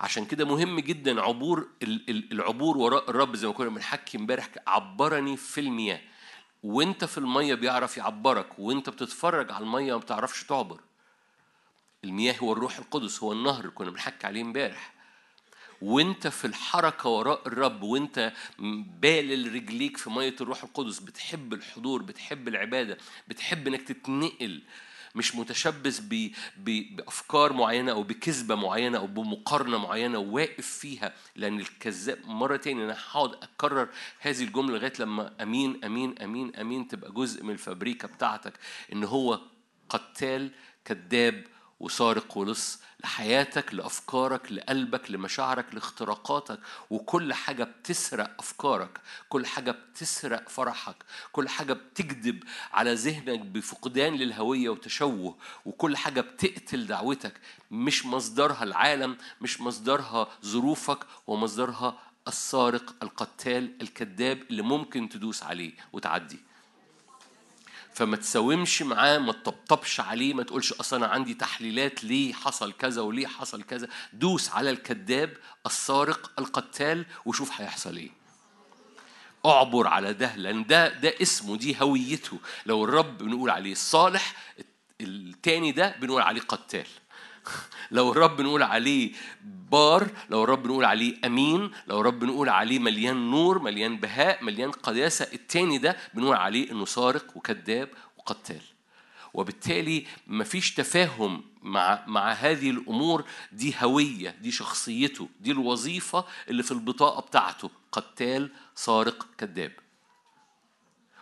عشان كده مهم جدا عبور ال- ال- العبور وراء الرب زي ما كنا بنحكي امبارح عبرني في المياه. وانت في المية بيعرف يعبرك وانت بتتفرج على المية ما بتعرفش تعبر. المياه هو الروح القدس هو النهر كنا بنحكي عليه امبارح. وانت في الحركة وراء الرب وانت بالل رجليك في مية الروح القدس بتحب الحضور بتحب العبادة بتحب انك تتنقل مش متشبث. بأفكار معينة أو بكذبة معينة أو بمقارنة معينة وواقف فيها لأن الكذاب مرة تاني أنا هقعد أكرر هذه الجملة لغاية لما أمين أمين أمين أمين تبقى جزء من الفابريكا بتاعتك إن هو قتال كذاب وسارق ولص لحياتك لأفكارك لقلبك لمشاعرك لاختراقاتك. وكل حاجة بتسرق أفكارك كل حاجة بتسرق فرحك كل حاجة بتكذب على ذهنك بفقدان للهوية وتشوه. وكل حاجة بتقتل دعوتك مش مصدرها العالم مش مصدرها ظروفك ومصدرها السارق القتال الكذاب اللي ممكن تدوس عليه وتعدي. فما تساومش معاه ما تطبطبش عليه ما تقولش أصل أنا عندي تحليلات ليه حصل كذا وليه حصل كذا. دوس على الكذاب السارق القتال وشوف هيحصل إيه. اعبر على ده لأن ده ده اسمه دي هويته. لو الرب بنقول عليه الصالح التاني ده بنقول عليه قتال. لو الرب نقول عليه بار لو الرب نقول عليه أمين لو الرب نقول عليه مليان نور مليان بهاء مليان قداسة التاني ده بنقول عليه إنه سارق وكذاب وقتال. وبالتالي مفيش تفاهم مع مع هذه الأمور. دي هوية دي شخصيته دي الوظيفة اللي في البطاقة بتاعته. قتال سارق كذاب.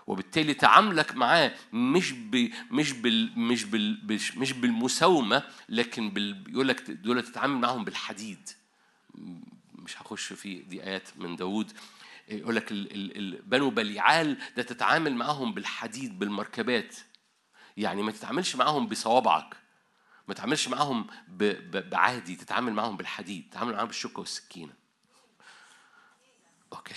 وبالتالي تعاملك معاه مش ب مش بال مش بال مش, بالمساومة لكن بال بيقول لك دول تتعامل معاهم بالحديد. مش هخش في دي آيات من داوود. يقول لك بنو بليعال ده تتعامل معاهم بالحديد بالمركبات. يعني ما تتعاملش معاهم بصوابعك. ما تتعاملش معاهم بعادي تتعامل معاهم بالحديد تتعامل معاهم بالشوكة والسكينة. أوكي.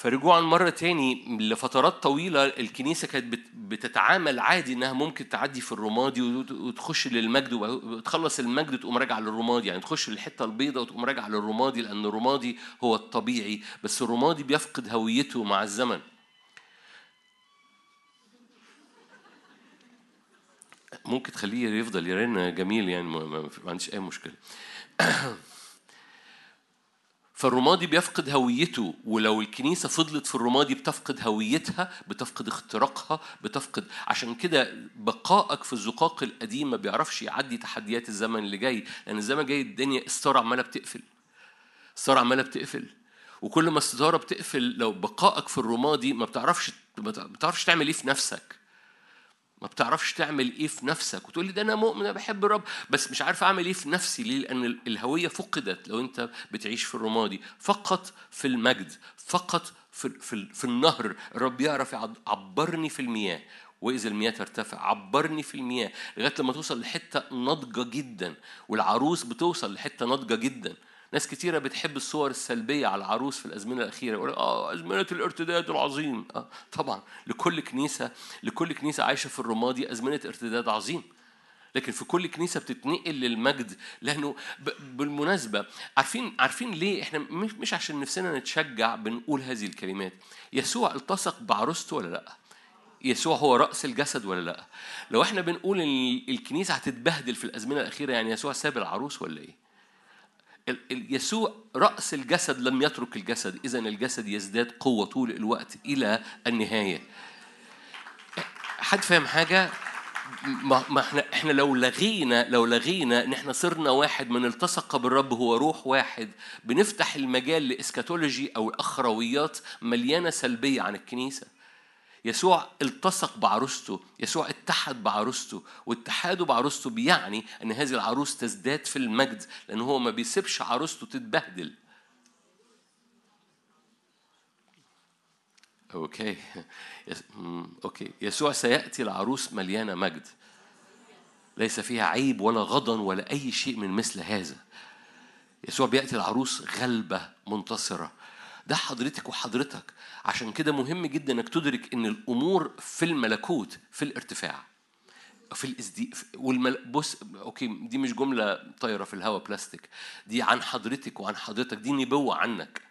فرجوعا مرة تاني لفترات طويلة الكنيسة كانت بت- بتتعامل عادي إنها ممكن تعدي في الرمادي وت- وتخش للمجد وتخلص المجد تقوم راجعة للرمادي. يعني تخش للحتة البيضاء وتقوم راجعة للرمادي لأن الرمادي هو الطبيعي. بس الرمادي بيفقد هويته مع الزمن. ممكن تخليه يفضل يرن جميل يعني ما عنديش أي مشكلة. فالرمادي بيفقد هويته ولو الكنيسة فضلت في الرمادي بتفقد هويتها بتفقد اختراقها بتفقد عشان كده بقائك في الزقاق القديم ما بيعرفش يعدي تحديات الزمن اللي جاي لأن الزمن جاي الدنيا الستارة عمالة بتقفل الستارة عمالة بتقفل وكل ما الستارة بتقفل لو بقائك في الرمادي ما بتعرفش ما بتعرفش تعمل إيه في نفسك. ما بتعرفش تعمل إيه في نفسك وتقول لي ده أنا مؤمن أنا بحب الرب بس مش عارف أعمل إيه في نفسي ليه؟ لأن ال- الهوية فقدت لو أنت بتعيش في الرمادي. فقط في المجد فقط في في, في النهر. الرب يعرف عبرني في المياه. وإذا المياه ترتفع عبرني في المياه. لغاية لما توصل لحتة ناضجة جدا والعروس بتوصل لحتة ناضجة جدا. ناس كتيرة بتحب الصور السلبية على العروس في الأزمنة الأخيرة يقول آه أزمنة الارتداد العظيم آه طبعا لكل كنيسة لكل كنيسة عايشة في الرمادي أزمنة ارتداد عظيم لكن في كل كنيسة بتتنقل للمجد لأنه ب- بالمناسبة عارفين عارفين ليه إحنا مش عشان نفسنا نتشجع بنقول هذه الكلمات يسوع التصق بعروسته ولا لأ؟ يسوع هو رأس الجسد ولا لأ؟ لو إحنا بنقول إن الكنيسة هتتبهدل في الأزمنة الأخيرة يعني يسوع ساب العروس ولا إيه؟ يسوع رأس الجسد لم يترك الجسد. إذا الجسد يزداد قوة طول الوقت إلى النهاية. حد فاهم حاجة؟ ما ما إحنا إحنا لو لغينا لو لغينا إن إحنا صرنا واحد من التصق بالرب هو روح واحد بنفتح المجال لإسكاتولوجي أو أخرويات مليانة سلبية عن الكنيسة. يسوع التصق بعروسته يسوع اتحد بعروسته واتحاده بعروسته بيعني إن هذه العروس تزداد في المجد لأن هو ما بيسيبش عروسته تتبهدل. Okay. Okay. يسوع سيأتي لعروس مليانة مجد. ليس فيها عيب ولا غضن ولا أي شيء من مثل هذا. يسوع بيأتي لعروس غالبة منتصرة. ده حضرتك وحضرتك. عشان كده مهم جدا إنك تدرك إن الأمور في الملكوت في الارتفاع في الازدي والمل... بص okay دي مش جملة طايرة في الهواء بلاستيك. دي عن حضرتك وعن حضرتك دي نبوة عنك.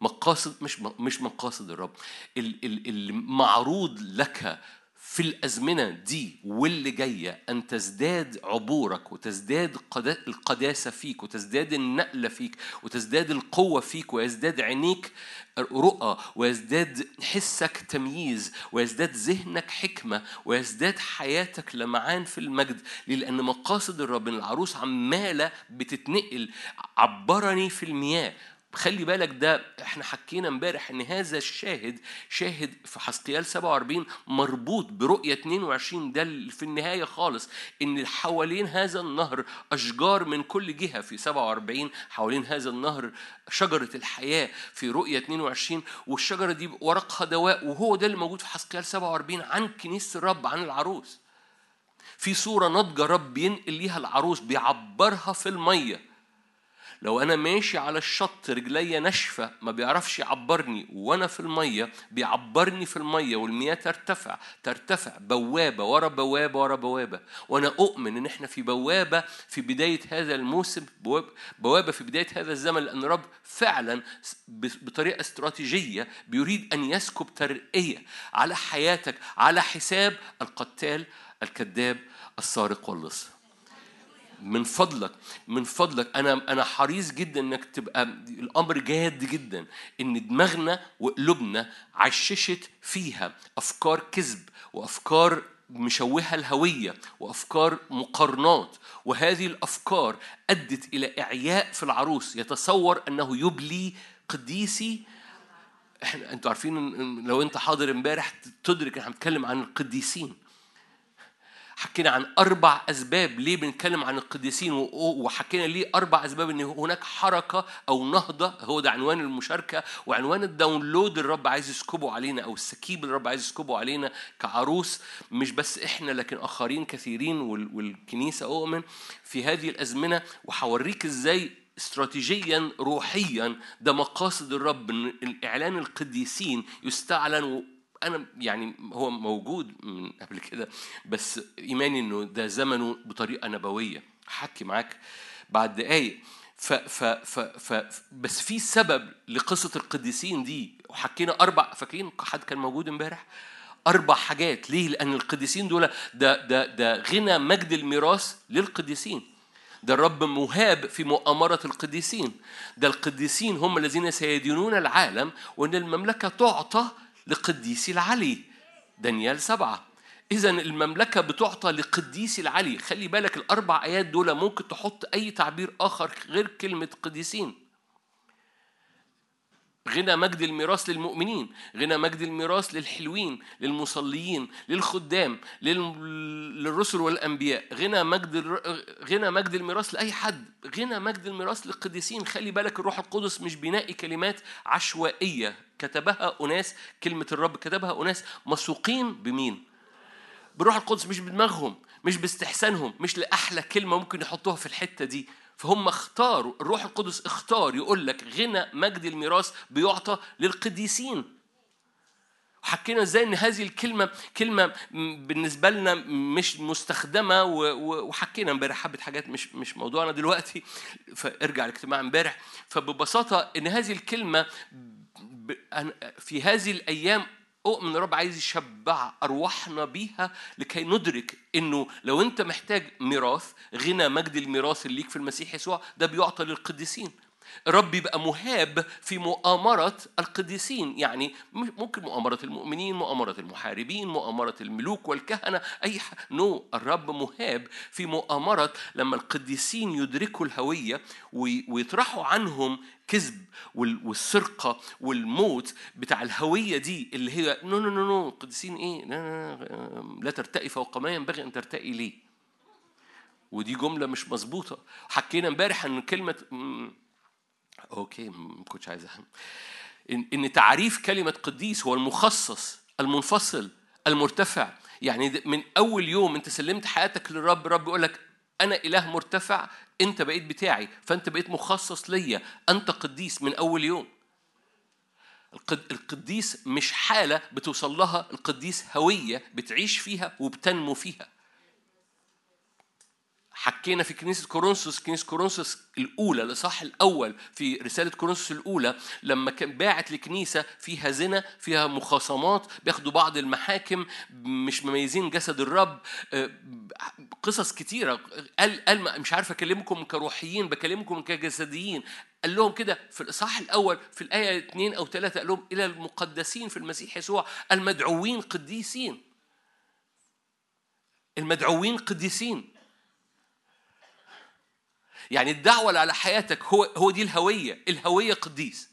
مقاصد مش مش مقاصد الرب. ال- ال- المعروض لك في الأزمنة دي واللي جاية أن تزداد عبورك وتزداد قدا- القداسة فيك وتزداد النقلة فيك وتزداد القوة فيك ويزداد عينيك رؤى ويزداد حسك تمييز ويزداد ذهنك حكمة ويزداد حياتك لمعان في المجد؟ لأن مقاصد الرب العروس عمالة بتتنقل عبرني في المياه خلي بالك ده إحنا حكينا امبارح ان هذا الشاهد شاهد في حسقيال 47 مربوط برؤية 22 ده في النهاية خالص إن حوالين هذا النهر أشجار من كل جهة في 47 حوالين هذا النهر شجرة الحياة في رؤية 22 والشجرة دي ورقها دواء وهو ده اللي موجود في حسقيال 47 عن كنيسة الرب عن العروس. في صورة ناضجة رب ينقل ليها العروس بيعبرها في المية. لو أنا ماشي على الشط رجليا ناشفة ما بيعرفش يعبرني وأنا في المية بيعبرني في المية والمياه ترتفع ترتفع بوابة ورا بوابة ورا بوابة. وأنا أؤمن إن إحنا في بوابة في بداية هذا الموسم بواب- بوابة في بداية هذا الزمن لأن الرب فعلا بطريقة استراتيجية بيريد أن يسكب ترقية على حياتك على حساب القتال الكذاب السارق واللص. من فضلك من فضلك. أنا أنا حريص جدا إنك تبقى الأمر جاد جدا إن دماغنا وقلوبنا عششت فيها أفكار كذب وأفكار مشوهة الهوية وأفكار مقارنات. وهذه الأفكار أدت إلى إعياء في العروس. يتصور أنه يبلي قديسي. إحنا أنتوا عارفين لو أنت حاضر إمبارح تدرك إحنا بنتكلم عن القديسين. حكينا عن أربع أسباب ليه بنتكلم عن القديسين وحكينا ليه أربع أسباب إن هناك حركة أو نهضة هو ده عنوان المشاركة وعنوان ال download الرب عايز يسكبه علينا أو السكيب اللي الرب عايز يسكبه علينا كعروس مش بس إحنا لكن آخرين كثيرين وال- والكنيسة أؤمن في هذه الأزمنة. وهوريك إزاي استراتيجيا روحيا ده مقاصد الرب إن الإعلان القديسين يستعلن أنا يعني هو موجود من قبل كده بس إيماني إنه ده زمنه بطريقة نبوية. هحكي معاك بعد دقايق. ف ف ف ف بس في سبب لقصة القديسين دي. وحكينا أربع فاكرين حد كان موجود إمبارح؟ أربع حاجات. ليه؟ لأن القديسين دول ده ده ده غنى مجد الميراث للقديسين. ده الرب مهاب في مؤامرة القديسين. ده القديسين هم الذين سيدينون العالم وأن المملكة تعطى لقديسي العلي. دانيال سبعة. إذا المملكة بتعطى لقديسي العلي. خلي بالك الأربع آيات دول ممكن تحط أي تعبير آخر غير كلمة قديسين. غنى مجد الميراث للمؤمنين غنى مجد الميراث للحلوين للمصليين للخدام لل- للرسل والأنبياء غنى مجد غنى مجد الميراث لأي حد غنى مجد الميراث للقديسين. خلي بالك الروح القدس مش بينقي كلمات عشوائية. كتبها أناس كلمة الرب كتبها أناس. مسوقين بمين؟ بالروح القدس مش بدماغهم مش باستحسانهم مش لأحلى كلمة ممكن يحطوها في الحتة دي. فهم اختاروا الروح القدس اختار يقول لك غنى مجد الميراث بيعطى للقديسين. وحكينا إزاي إن هذه الكلمة كلمة بالنسبة لنا مش مستخدمة وحكينا امبارح حبة حاجات مش مش موضوعنا دلوقتي. فارجع الاجتماع امبارح. فببساطة إن هذه الكلمة في هذه الأيام اؤمن الرب عايز يشبع أرواحنا بيها لكي ندرك إنه لو أنت محتاج ميراث غنى مجد الميراث اللي ليك في المسيح يسوع ده بيعطى للقديسين. الرب يبقى مهاب في مؤامرة القديسين. يعني ممكن مؤامرة المؤمنين مؤامرة المحاربين مؤامرة الملوك والكهنة أي ح... no الرب مهاب في مؤامرة لما القديسين يدركوا الهوية وي... ويطرحوا عنهم كذب وال... والسرقة والموت بتاع الهوية دي اللي هي no no no no القديسين إيه؟ لا, لا, لا, لا ترتقي فوق ما ينبغي أن ترتقي ليه؟ ودي جملة مش مظبوطة. حكينا امبارح إن كلمة أوكي ما كنتش عايز أهم. إن إن تعريف كلمة قديس هو المخصص المنفصل المرتفع. يعني من أول يوم أنت سلمت حياتك للرب الرب يقول لك أنا إله مرتفع أنت بقيت بتاعي فأنت بقيت مخصص ليا. أنت قديس من أول يوم. القد- القديس مش حالة بتوصل لها القديس هوية بتعيش فيها وبتنمو فيها. حكينا في كنيسة كورنثوس كنيسة كورنثوس الأولى الإصحاح الأول في رسالة كورنثوس الأولى لما كان باعت لكنيسة فيها زنا فيها مخاصمات بياخدوا بعض المحاكم مش مميزين جسد الرب آه، قصص كتيرة. قال قال مش عارف أكلمكم كروحيين بكلمكم كجسديين. قال لهم كده في الإصحاح الأول في الآية اثنين أو ثلاثة قال لهم إلى المقدسين في المسيح يسوع المدعوين قديسين. المدعوين قديسين. يعني الدعوة اللي على حياتك هو هو دي الهوية. الهوية قديس.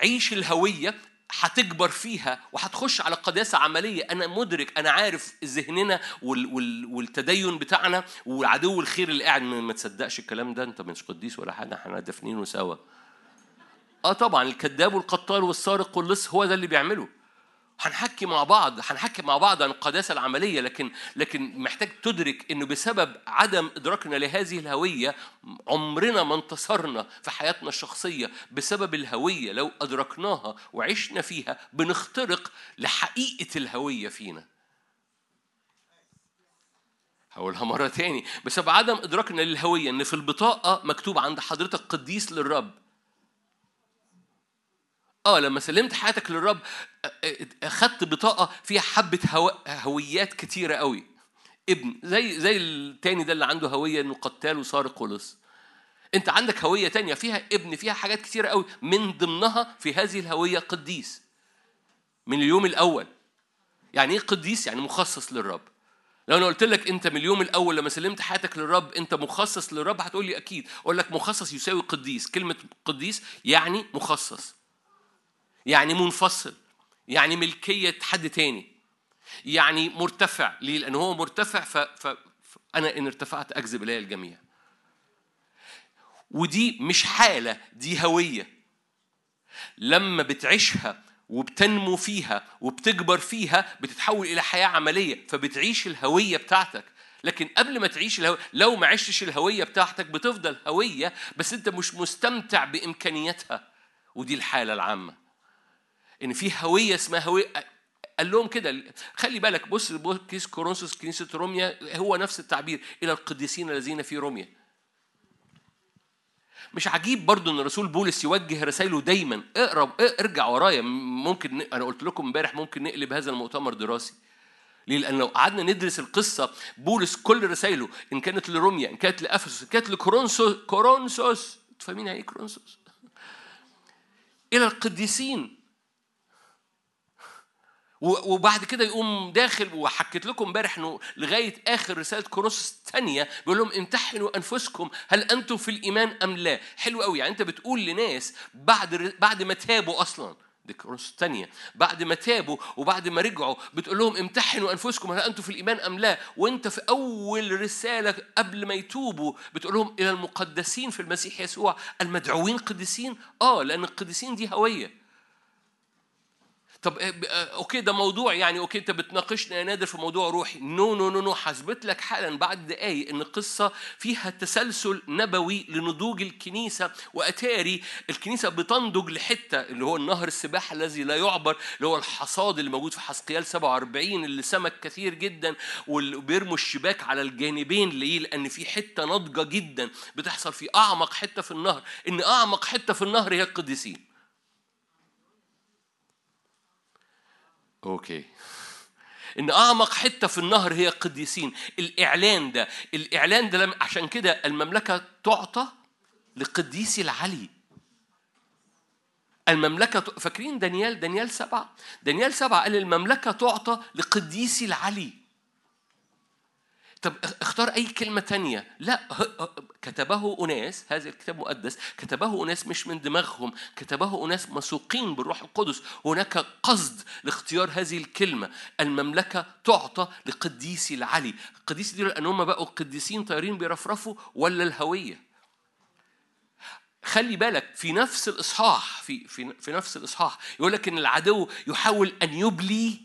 عيش الهوية هتكبر فيها وهتخش على قداسة عملية. أنا مدرك أنا عارف ذهننا وال وال والتدين بتاعنا وعدو الخير اللي قاعد. ما ما تصدقش الكلام ده أنت مش قديس ولا حاجة إحنا دافنينه سوا. آه طبعا الكذاب والقتال والسارق واللص هو ده اللي بيعمله. هنحكي مع بعض هنحكي مع بعض عن القداسة العملية لكن لكن محتاج تدرك إنه بسبب عدم إدراكنا لهذه الهوية عمرنا ما انتصرنا في حياتنا الشخصية بسبب الهوية. لو أدركناها وعشنا فيها بنخترق لحقيقة الهوية فينا. هقولها مرة تاني. بسبب عدم إدراكنا للهوية إن في البطاقة مكتوب عند حضرتك قديس للرب. آه لما سلمت حياتك للرب أخدت بطاقة فيها حبة هو... هويات كتيرة قوي. ابن زي زي التاني ده اللي عنده هوية إنه قتال وسارق ولص أنت عندك هوية تانية فيها ابن فيها حاجات كتيرة قوي. من ضمنها في هذه الهوية قديس. من اليوم الأول. يعني إيه قديس؟ يعني مخصص للرب. لو أنا قلت لك أنت من اليوم الأول لما سلمت حياتك للرب أنت مخصص للرب هتقول لي أكيد. أقول لك مخصص يساوي قديس. كلمة قديس يعني مخصص. يعني منفصل يعني ملكية حد تاني يعني مرتفع ليه؟ لأن هو مرتفع. فأنا إن ارتفعت أجذب إلي الجميع ودي مش حالة دي هوية لما بتعيشها وبتنمو فيها وبتكبر فيها بتتحول إلى حياة عملية فبتعيش الهوية بتاعتك لكن قبل ما تعيش الهوية لو ما عشتش الهوية بتاعتك بتفضل هوية بس أنت مش مستمتع بإمكانياتها ودي الحالة العامة إن في هوية اسمها هوية قال لهم كده خلي بالك بص كيس كورنثوس كنيسة روميا هو نفس التعبير إلى القديسين الذين في روميا. مش عجيب برضو إن الرسول بولس يوجه رسائله دايما؟ اقرا ارجع ورايا ممكن أنا قلت لكم امبارح ممكن نقلب هذا المؤتمر دراسي. ليه؟ لأن لو قعدنا ندرس القصة بولس كل رسائله إن كانت لروميا إن كانت لأفسس إن كانت لكورنثوس كورنثوس. فاهمين يعني إيه كورنثوس؟ إلى القديسين. وبعد كده يقوم داخل وحكيت لكم امبارح إنه لغاية آخر رسالة كورنثوس الثانية بيقول لهم امتحنوا أنفسكم هل أنتم في الإيمان أم لا؟ حلو قوي. يعني أنت بتقول لناس بعد بعد ما تابوا أصلا. دي كورنثوس الثانية. بعد ما تابوا وبعد ما رجعوا بتقول لهم امتحنوا أنفسكم هل أنتم في الإيمان أم لا؟ وأنت في أول رسالة قبل ما يتوبوا بتقول لهم إلى المقدسين في المسيح يسوع. المدعوين قديسين؟ آه لأن القديسين دي هوية. طب آه، آه، okay ده موضوع يعني okay أنت بتناقشنا يا نادر في موضوع روحي no no no no هثبت لك حالا بعد دقايق إن القصة فيها تسلسل نبوي لنضوج الكنيسة وأتاري الكنيسة بتنضج لحتة اللي هو النهر السباحة الذي لا يعبر اللي هو الحصاد اللي موجود في حزقيال 47 اللي سمك كثير جدا واللي بيرموا الشباك على الجانبين ليه؟ لأن في حتة ناضجة جدا بتحصل في أعمق حتة في النهر إن أعمق حتة في النهر هي القديسين أوكي. إن أعمق حتة في النهر هي القديسين. الإعلان ده الإعلان ده لم- عشان كده المملكة تعطى لقديسي العلي. المملكة فاكرين دانيال؟ دانيال سبعة. دانيال سبعة قال المملكة تعطى لقديسي العلي. طب اخ- اختار أي كلمة تانية. لا كتبه أناس هذا الكتاب مقدس. كتبه أناس مش من دماغهم. كتبه أناس مسوقين بالروح القدس. هناك قصد لاختيار هذه الكلمة. المملكة تعطى لقديسي العلي. القديسي دي لأن هم بقوا قديسين طايرين بيرفرفوا ولا الهوية؟ خلي بالك في نفس الإصحاح في في في نفس الإصحاح يقول لك إن العدو يحاول أن يبلي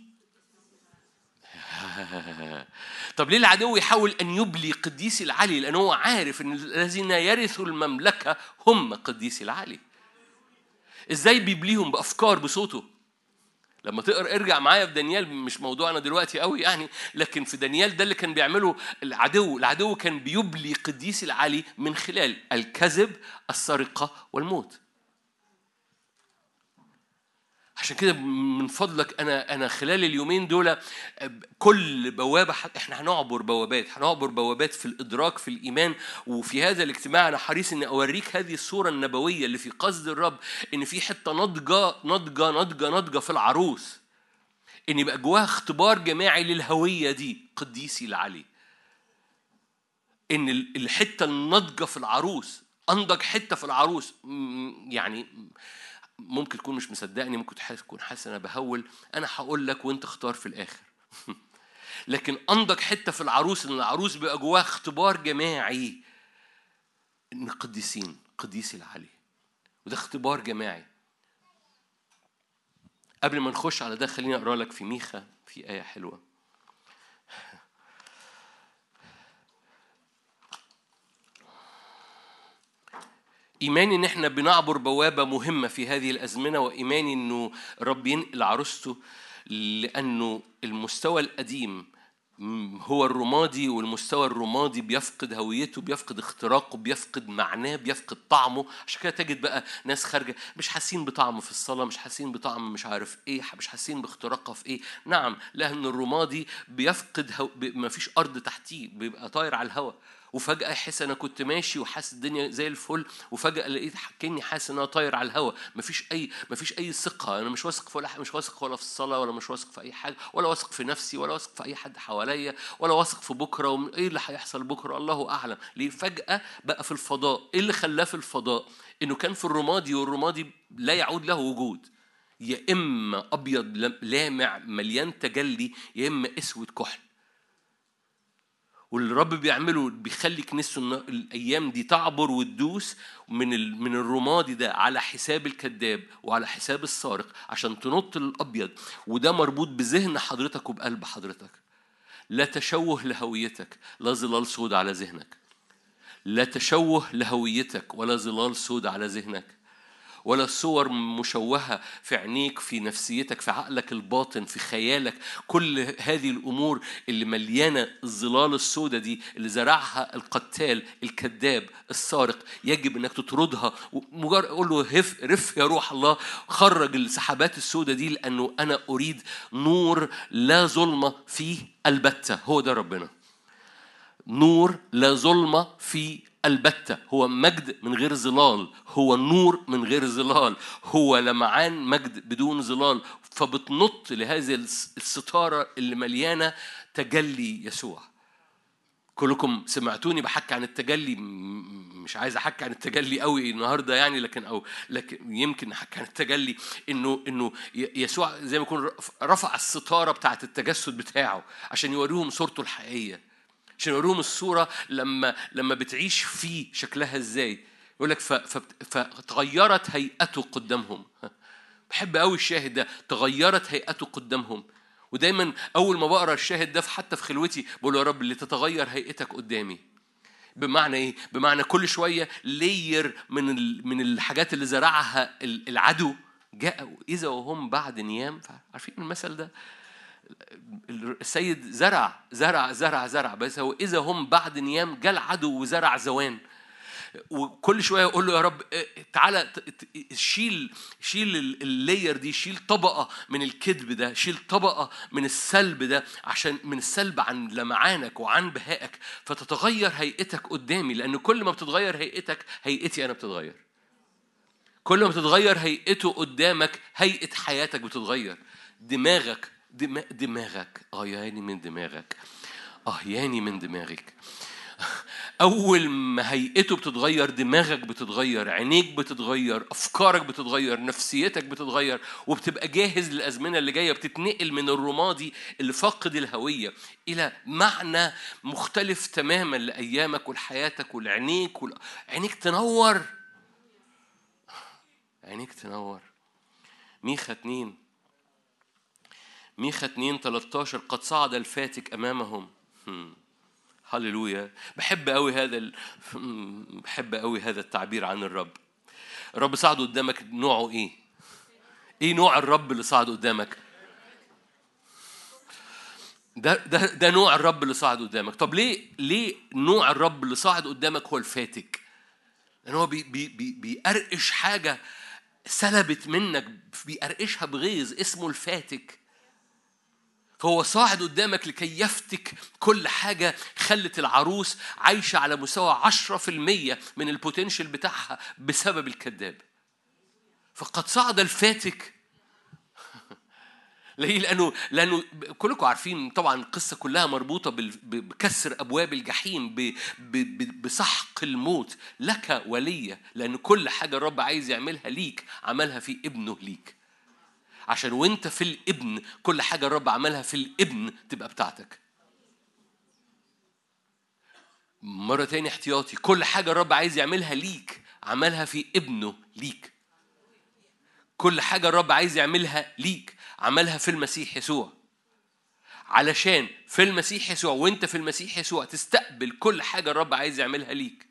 طب ليه العدو يحاول أن يبلي قديسي العلي؟ لأن هو عارف إن الذين يرثوا المملكة هم قديسي العلي. إزاي بيبليهم بأفكار بصوته؟ لما تقرا ارجع معايا في دانيال مش موضوعنا دلوقتي قوي يعني لكن في دانيال ده اللي كان بيعمله العدو. العدو كان بيبلي قديس العلي من خلال الكذب السرقة والموت. عشان كده من فضلك أنا أنا خلال اليومين دول كل بوابة إحنا هنعبر بوابات هنعبر بوابات في الإدراك في الإيمان وفي هذا الاجتماع. أنا حريص إني أوريك هذه الصورة النبوية اللي في قصد الرب إن في حتة ناضجه ناضجه ناضجه ناضجه في العروس. إن يبقى جواها اختبار جماعي للهوية دي قديسي العلي. إن ال- الحتة الناضجه في العروس أنضج حتة في العروس يعني ممكن تكون مش مصدقني ممكن تكون حاسس أنا بهول. أنا هقول لك وأنت اختار في الآخر. لكن أنضج حتة في العروس إن العروس بيبقى جواها اختبار جماعي. ان قديسين قديسي العلي. وده اختبار جماعي. قبل ما نخش على ده خليني أقرأ لك في ميخا في آية حلوة. إيماني إن إحنا بنعبر بوابة مهمة في هذه الأزمنة وإيماني إنه الرب ينقل عروسته لأنه المستوى القديم هو الرمادي والمستوى الرمادي بيفقد هويته بيفقد اختراقه بيفقد معناه بيفقد طعمه. عشان كده تجد بقى ناس خارجة مش حاسين بطعم في الصلاة مش حاسين بطعم مش عارف إيه مش حاسين باختراقها في إيه. نعم لأن الرمادي بيفقد هو... ما فيش أرض تحتيه بيبقى طاير على الهواء وفجأة يحس أنا كنت ماشي وحاسس الدنيا زي الفل وفجأة لقيت كأني حاسس إن أنا طاير على الهواء مفيش أي مفيش أي ثقة. أنا مش واثق في ولا مش واثق ولا في الصلاة ولا مش واثق في أي حاجة ولا واثق في نفسي ولا واثق في أي حد حواليا ولا واثق في بكرة. وإيه اللي هيحصل بكرة؟ الله أعلم. ليه؟ فجأة بقى في الفضاء. إيه اللي خلاه في الفضاء؟ إنه كان في الرمادي والرمادي لا يعود له وجود. يا إما أبيض لامع مليان تجلي يا إما أسود كحل. واللي الرب بيعمله بيخلي كنيسته الأيام دي تعبر وتدوس من من الرمادي ده على حساب الكذاب وعلى حساب السارق عشان تنط للأبيض. وده مربوط بذهن حضرتك وبقلب حضرتك. لا تشوه لهويتك لا ظلال سود على ذهنك. لا تشوه لهويتك ولا ظلال سود على ذهنك. ولا صور مشوهة في عينيك في نفسيتك في عقلك الباطن في خيالك. كل هذه الأمور اللي مليانة الظلال السوداء دي اللي زرعها القتال الكذاب السارق يجب أنك تطردها. مجرد قول له هف رف يا روح الله. خرج السحابات السوداء دي لأنه أنا أريد نور لا ظلمة فيه البتة. هو ده ربنا. نور لا ظلمة في البتة هو مجد من غير ظلال هو نور من غير ظلال هو لمعان مجد بدون ظلال. فبتنط لهذه الس- الستارة اللي مليانة تجلي يسوع. كلكم سمعتوني بحكي عن التجلي مش عايز أحكي عن التجلي قوي النهارده يعني لكن أو لكن يمكن أحكي عن التجلي. إنه إنه يسوع زي ما يكون رف- رفع الستارة بتاعة التجسد بتاعه عشان يوريهم صورته الحقيقية. عشان يوريهم الصورة لما لما بتعيش فيه شكلها إزاي. يقول لك فتغيرت هيئته قدامهم. بحب قوي الشاهد ده. تغيرت هيئته قدامهم. ودايما أول ما بقرأ الشاهد ده حتى في خلوتي بقول يا رب لتتغير هيئتك قدامي. بمعنى إيه؟ بمعنى كل شوية لير من من الحاجات اللي زرعها ال- العدو جاء إذا وهم بعد نيام. عارفين المثل ده؟ السيد زرع زرع زرع زرع. بس هو إذا هم بعد نيام جاء العدو وزرع زوان. وكل شوية يقول له يا رب آه، تعالى شيل شيل ال- اللاير دي شيل طبقة من الكذب ده شيل طبقة من السلب ده عشان من السلب عن لمعانك وعن بهائك. فتتغير هيئتك قدامي لأن كل ما بتتغير هيئتك هيئتي أنا بتتغير. كل ما تتغير هيئته قدامك هيئة حياتك بتتغير. دماغك دم... دماغك. آه ياني من دماغك. آه ياني من دماغك. أول ما هيئته بتتغير دماغك بتتغير عينيك بتتغير أفكارك بتتغير نفسيتك بتتغير وبتبقى جاهز للأزمنة اللي جاية بتتنقل من الرمادي اللي فاقد الهوية إلى معنى مختلف تماما لأيامك ولحياتك ولعينيك ول... عينيك تنور. عينيك تنور. ميخا اتنين. ميخا اتنين 13 قد صعد الفاتك أمامهم. هم. هللويا. بحب قوي هذا ال... بحب قوي هذا التعبير عن الرب. الرب صعد قدامك نوعه إيه؟ إيه نوع الرب اللي صعد قدامك؟ ده ده ده نوع الرب اللي صاعد قدامك. طب ليه ليه نوع الرب اللي صاعد قدامك هو الفاتك؟ لأن هو بي بي بي بيقرقش حاجة سلبت منك بيقرقشها بغيظ اسمه الفاتك. فهو صاعد قدامك لكي يفتك كل حاجة خلت العروس عايشة على مستوى عشرة في المية من البوتنشال بتاعها بسبب الكذاب. فقد صعد الفاتك. ليه؟ لأنه لأنه كلكم عارفين طبعا القصة كلها مربوطة بكسر أبواب الجحيم بسحق الموت. لك ولية لأن كل حاجة الرب عايز يعملها ليك عملها في ابنه ليك. عشان وانت في الابن كل حاجة الرب عملها في الابن تبقى بتاعتك. مرة تاني احتياطي كل حاجة الرب عايز يعملها ليك عملها في ابنه ليك. كل حاجة الرب عايز يعملها ليك عملها في المسيح يسوع. علشان في المسيح يسوع وانت في المسيح يسوع تستقبل كل حاجة الرب عايز يعملها ليك.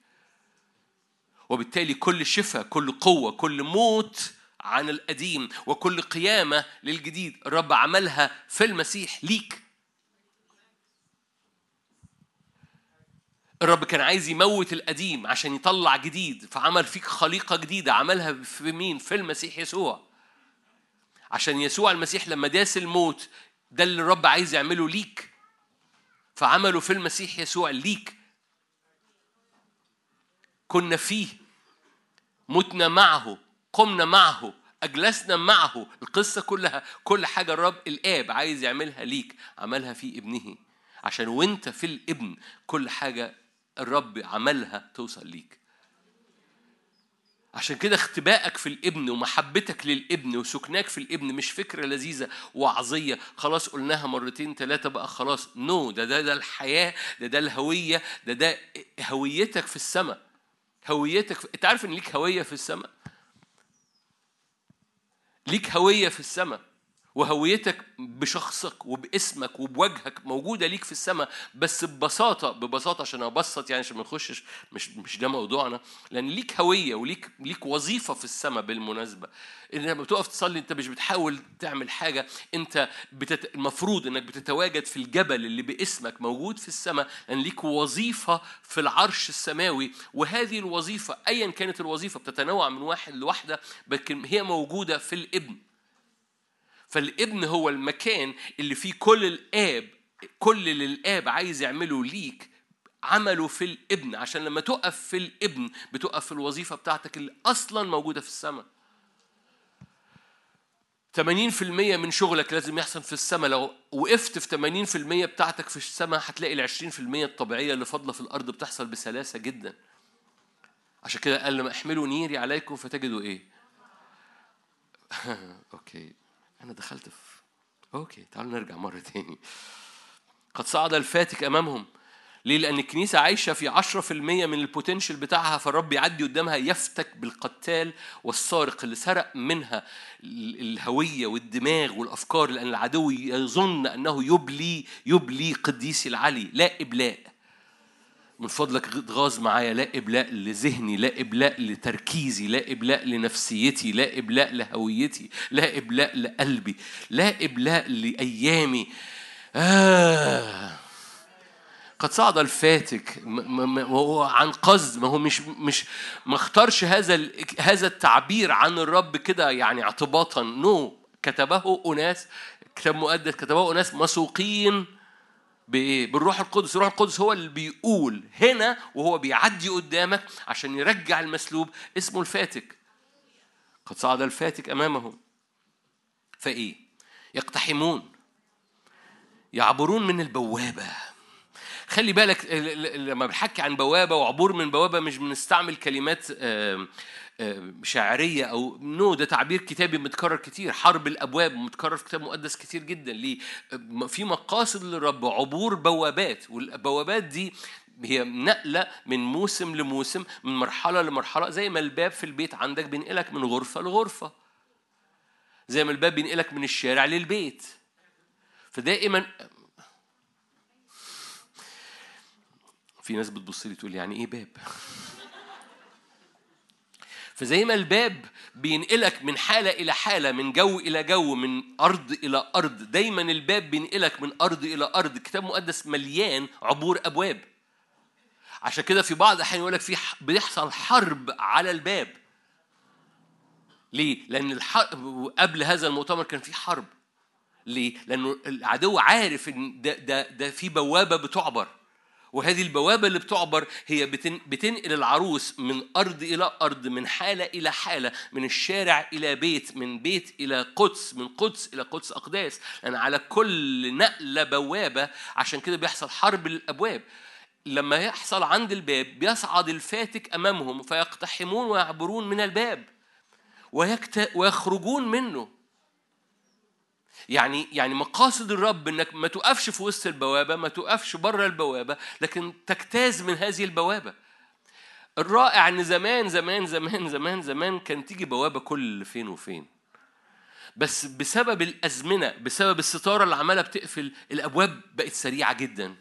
وبالتالي كل شفاء كل قوة كل موت عن القديم وكل قيامة للجديد. الرب عملها في المسيح ليك. الرب كان عايز يموت القديم عشان يطلع جديد فعمل فيك خليقة جديدة. عملها في مين؟ في المسيح يسوع. عشان يسوع المسيح لما داس الموت ده اللي الرب عايز يعمله ليك. فعمله في المسيح يسوع ليك. كنا فيه. متنا معه. قمنا معه أجلسنا معه. القصة كلها كل حاجة الرب الآب عايز يعملها ليك عملها في ابنه. عشان وأنت في الابن كل حاجة الرب عملها توصل ليك. عشان كده اختبائك في الابن ومحبتك للابن وسكناك في الابن مش فكرة لذيذة وعظية. خلاص قلناها مرتين ثلاثة بقى خلاص. نو no, ده ده ده الحياة ده ده الهوية ده ده هويتك في السماء. هويتك في... أنت عارف إن ليك هوية في السماء؟ ليك هوية في السماء. وهويتك بشخصك وباسمك وبوجهك موجودة ليك في السماء بس ببساطة ببساطة عشان أبسط يعني عشان ما نخشش مش مش ده موضوعنا لأن ليك هوية وليك ليك وظيفة في السماء بالمناسبة. إن لما بتقف تصلي أنت مش بتحاول تعمل حاجة أنت بتت... المفروض إنك بتتواجد في الجبل اللي باسمك موجود في السماء لأن ليك وظيفة في العرش السماوي. وهذه الوظيفة أيا كانت الوظيفة بتتنوع من واحد لواحدة لكن هي موجودة في الإبن. فالابن هو المكان اللي فيه كل الآب كل اللي الآب عايز يعمله ليك عمله في الابن. عشان لما تقف في الابن بتقف في الوظيفة بتاعتك اللي أصلا موجودة في السماء. 80% من شغلك لازم يحصل في السماء. لو وقفت في 80% بتاعتك في السماء هتلاقي ال 20% الطبيعية اللي فاضله في الأرض بتحصل بسلاسة جدا. عشان كده قال لما احملوا نيري عليكم فتجدوا إيه؟ Okay. أنا دخلت في okay تعالوا نرجع مرة تاني. قد صعد الفاتك أمامهم. ليه؟ لأن الكنيسة عايشة في عشرة في المية من ال potential بتاعها فالرب يعدي قدامها يفتك بالقتال والسارق اللي سرق منها ال- الهوية والدماغ والأفكار لأن العدو يظن أنه يبلي يبلي قديسي العلي لا إبلاء. من فضلك اتغاظ معايا. لا إبلاء لذهني لا إبلاء لتركيزي لا إبلاء لنفسيتي لا إبلاء لهويتي لا إبلاء لقلبي لا إبلاء لأيامي. آه. قد صعد الفاتك وهو عن قصد ما هو مش مش ما اختارش هذا هذا التعبير عن الرب كده يعني اعتباطا. نو no. كتبه أناس كتاب مقدس كتبه أناس مسوقين بإيه؟ بالروح القدس، الروح القدس هو اللي بيقول هنا وهو بيعدي قدامك عشان يرجع المسلوب اسمه الفاتك. قد صعد الفاتك أمامهم. فإيه؟ يقتحمون يعبرون من البوابة. خلي بالك ال- ال- لما بنحكي عن بوابة وعبور من بوابة مش بنستعمل كلمات شعريه أو نو ده تعبير كتابي متكرر كتير. حرب الأبواب متكرر في كتاب مقدس كتير جدا. ليه؟ في مقاصد للرب عبور بوابات. والبوابات دي هي نقلة من موسم لموسم من مرحلة لمرحلة. زي ما الباب في البيت عندك بينقلك من غرفة لغرفة. زي ما الباب بينقلك من الشارع للبيت. فدائما في ناس بتبص لي تقول يعني إيه باب؟ فزي ما الباب بينقلك من حالة إلى حالة من جو إلى جو من أرض إلى أرض. دايما الباب بينقلك من أرض إلى أرض. الكتاب المقدس مليان عبور أبواب. عشان كده في بعض الأحيان يقول لك في بيحصل حرب على الباب. ليه؟ لأن الحرب قبل هذا المؤتمر كان في حرب. ليه؟ لأنه العدو عارف إن ده ده ده في بوابة بتعبر. وهذه البوابة اللي بتعبر هي بتن بتنقل العروس من أرض إلى أرض من حالة إلى حالة من الشارع إلى بيت من بيت إلى قدس من قدس إلى قدس أقداس لأن على كل نقلة بوابة عشان كده بيحصل حرب الأبواب لما يحصل عند الباب بيصعد الفاتك أمامهم فيقتحمون ويعبرون من الباب. ويخرجون منه يعني يعني مقاصد الرب إنك ما تقفش في وسط البوابة ما تقفش بره البوابة لكن تجتاز من هذه البوابة. الرائع إن زمان زمان زمان زمان زمان كان تيجي بوابة كل فين وفين. بس بسبب الأزمنة بسبب الستارة اللي عمالة بتقفل الأبواب بقت سريعة جدا؟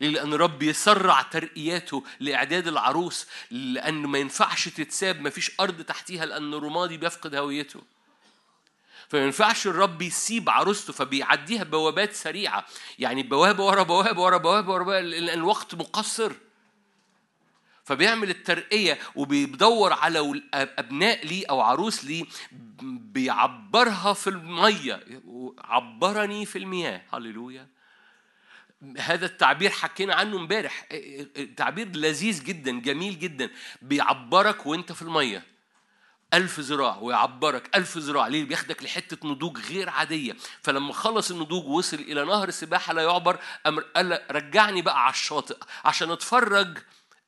لأن رب يسرع ترقياته لإعداد العروس لأنه ما ينفعش تتساب ما فيش أرض تحتيها لأن الرمادي بيفقد هويته. فما ينفعش الرب يسيب عروسته فبيعديها بوابات سريعة. يعني بوابة ورا بوابة ورا بوابة ورا بوابة لأن الوقت مقصر. فبيعمل الترقية وبيدور على أبناء ليه أو عروس ليه بيعبرها في المية. عبرني في المياه. هللويا. هذا التعبير حكينا عنه امبارح. تعبير لذيذ جدا جميل جدا. بيعبرك وانت في المية. ألف ذراع ويعبرك ألف ذراع. ليه؟ بياخدك لحتة نضوج غير عادية. فلما خلص النضوج وصل إلى نهر السباحة لا يعبر أمر قال رجعني بقى على الشاطئ عشان أتفرج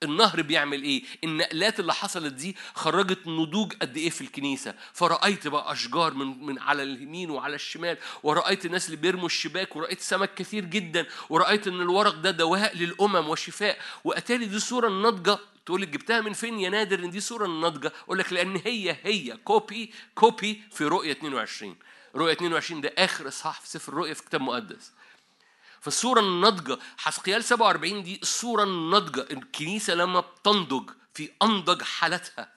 النهر بيعمل إيه؟ النقلات اللي حصلت دي خرجت نضوج قد إيه في الكنيسة؟ فرأيت بقى أشجار من من على اليمين وعلى الشمال ورأيت الناس اللي بيرموا الشباك ورأيت سمك كثير جدا ورأيت إن الورق ده دواء للأمم وشفاء. وأتاري دي صورة ناضجه تقول لي جبتها من فين يا نادر إن دي صورة ناضجه أقول لك لأن هي هي copy copy في رؤية 22 رؤية 22 ده آخر اصحاح في سفر الرؤيا في كتاب مقدس. فالصورة الناضجة حزقيال 47 دي الصورة الناضجة الكنيسة لما بتنضج في أنضج حالتها.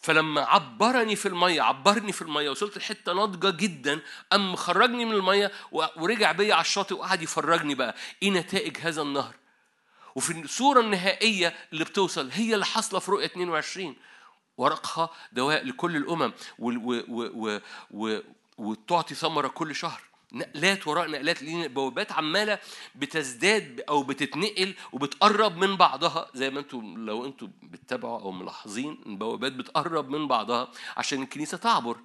فلما عبرني في المية عبرني في المية وصلت لحتة ناضجة جدا أم خرجني من المية ورجع بيا على الشاطئ وقعد يفرجني بقى. إيه نتائج هذا النهر؟ وفي الصورة النهائية اللي بتوصل هي اللي حاصلة في رؤية 22 ورقها دواء لكل الأمم وتعطي ثمرة كل شهر. نقلات وراء نقلات لأن البوابات عمالة بتزداد أو بتتنقل وبتقرب من بعضها. زي ما أنتم لو أنتم بتتابعوا أو ملاحظين البوابات بتقرب من بعضها عشان الكنيسة تعبر.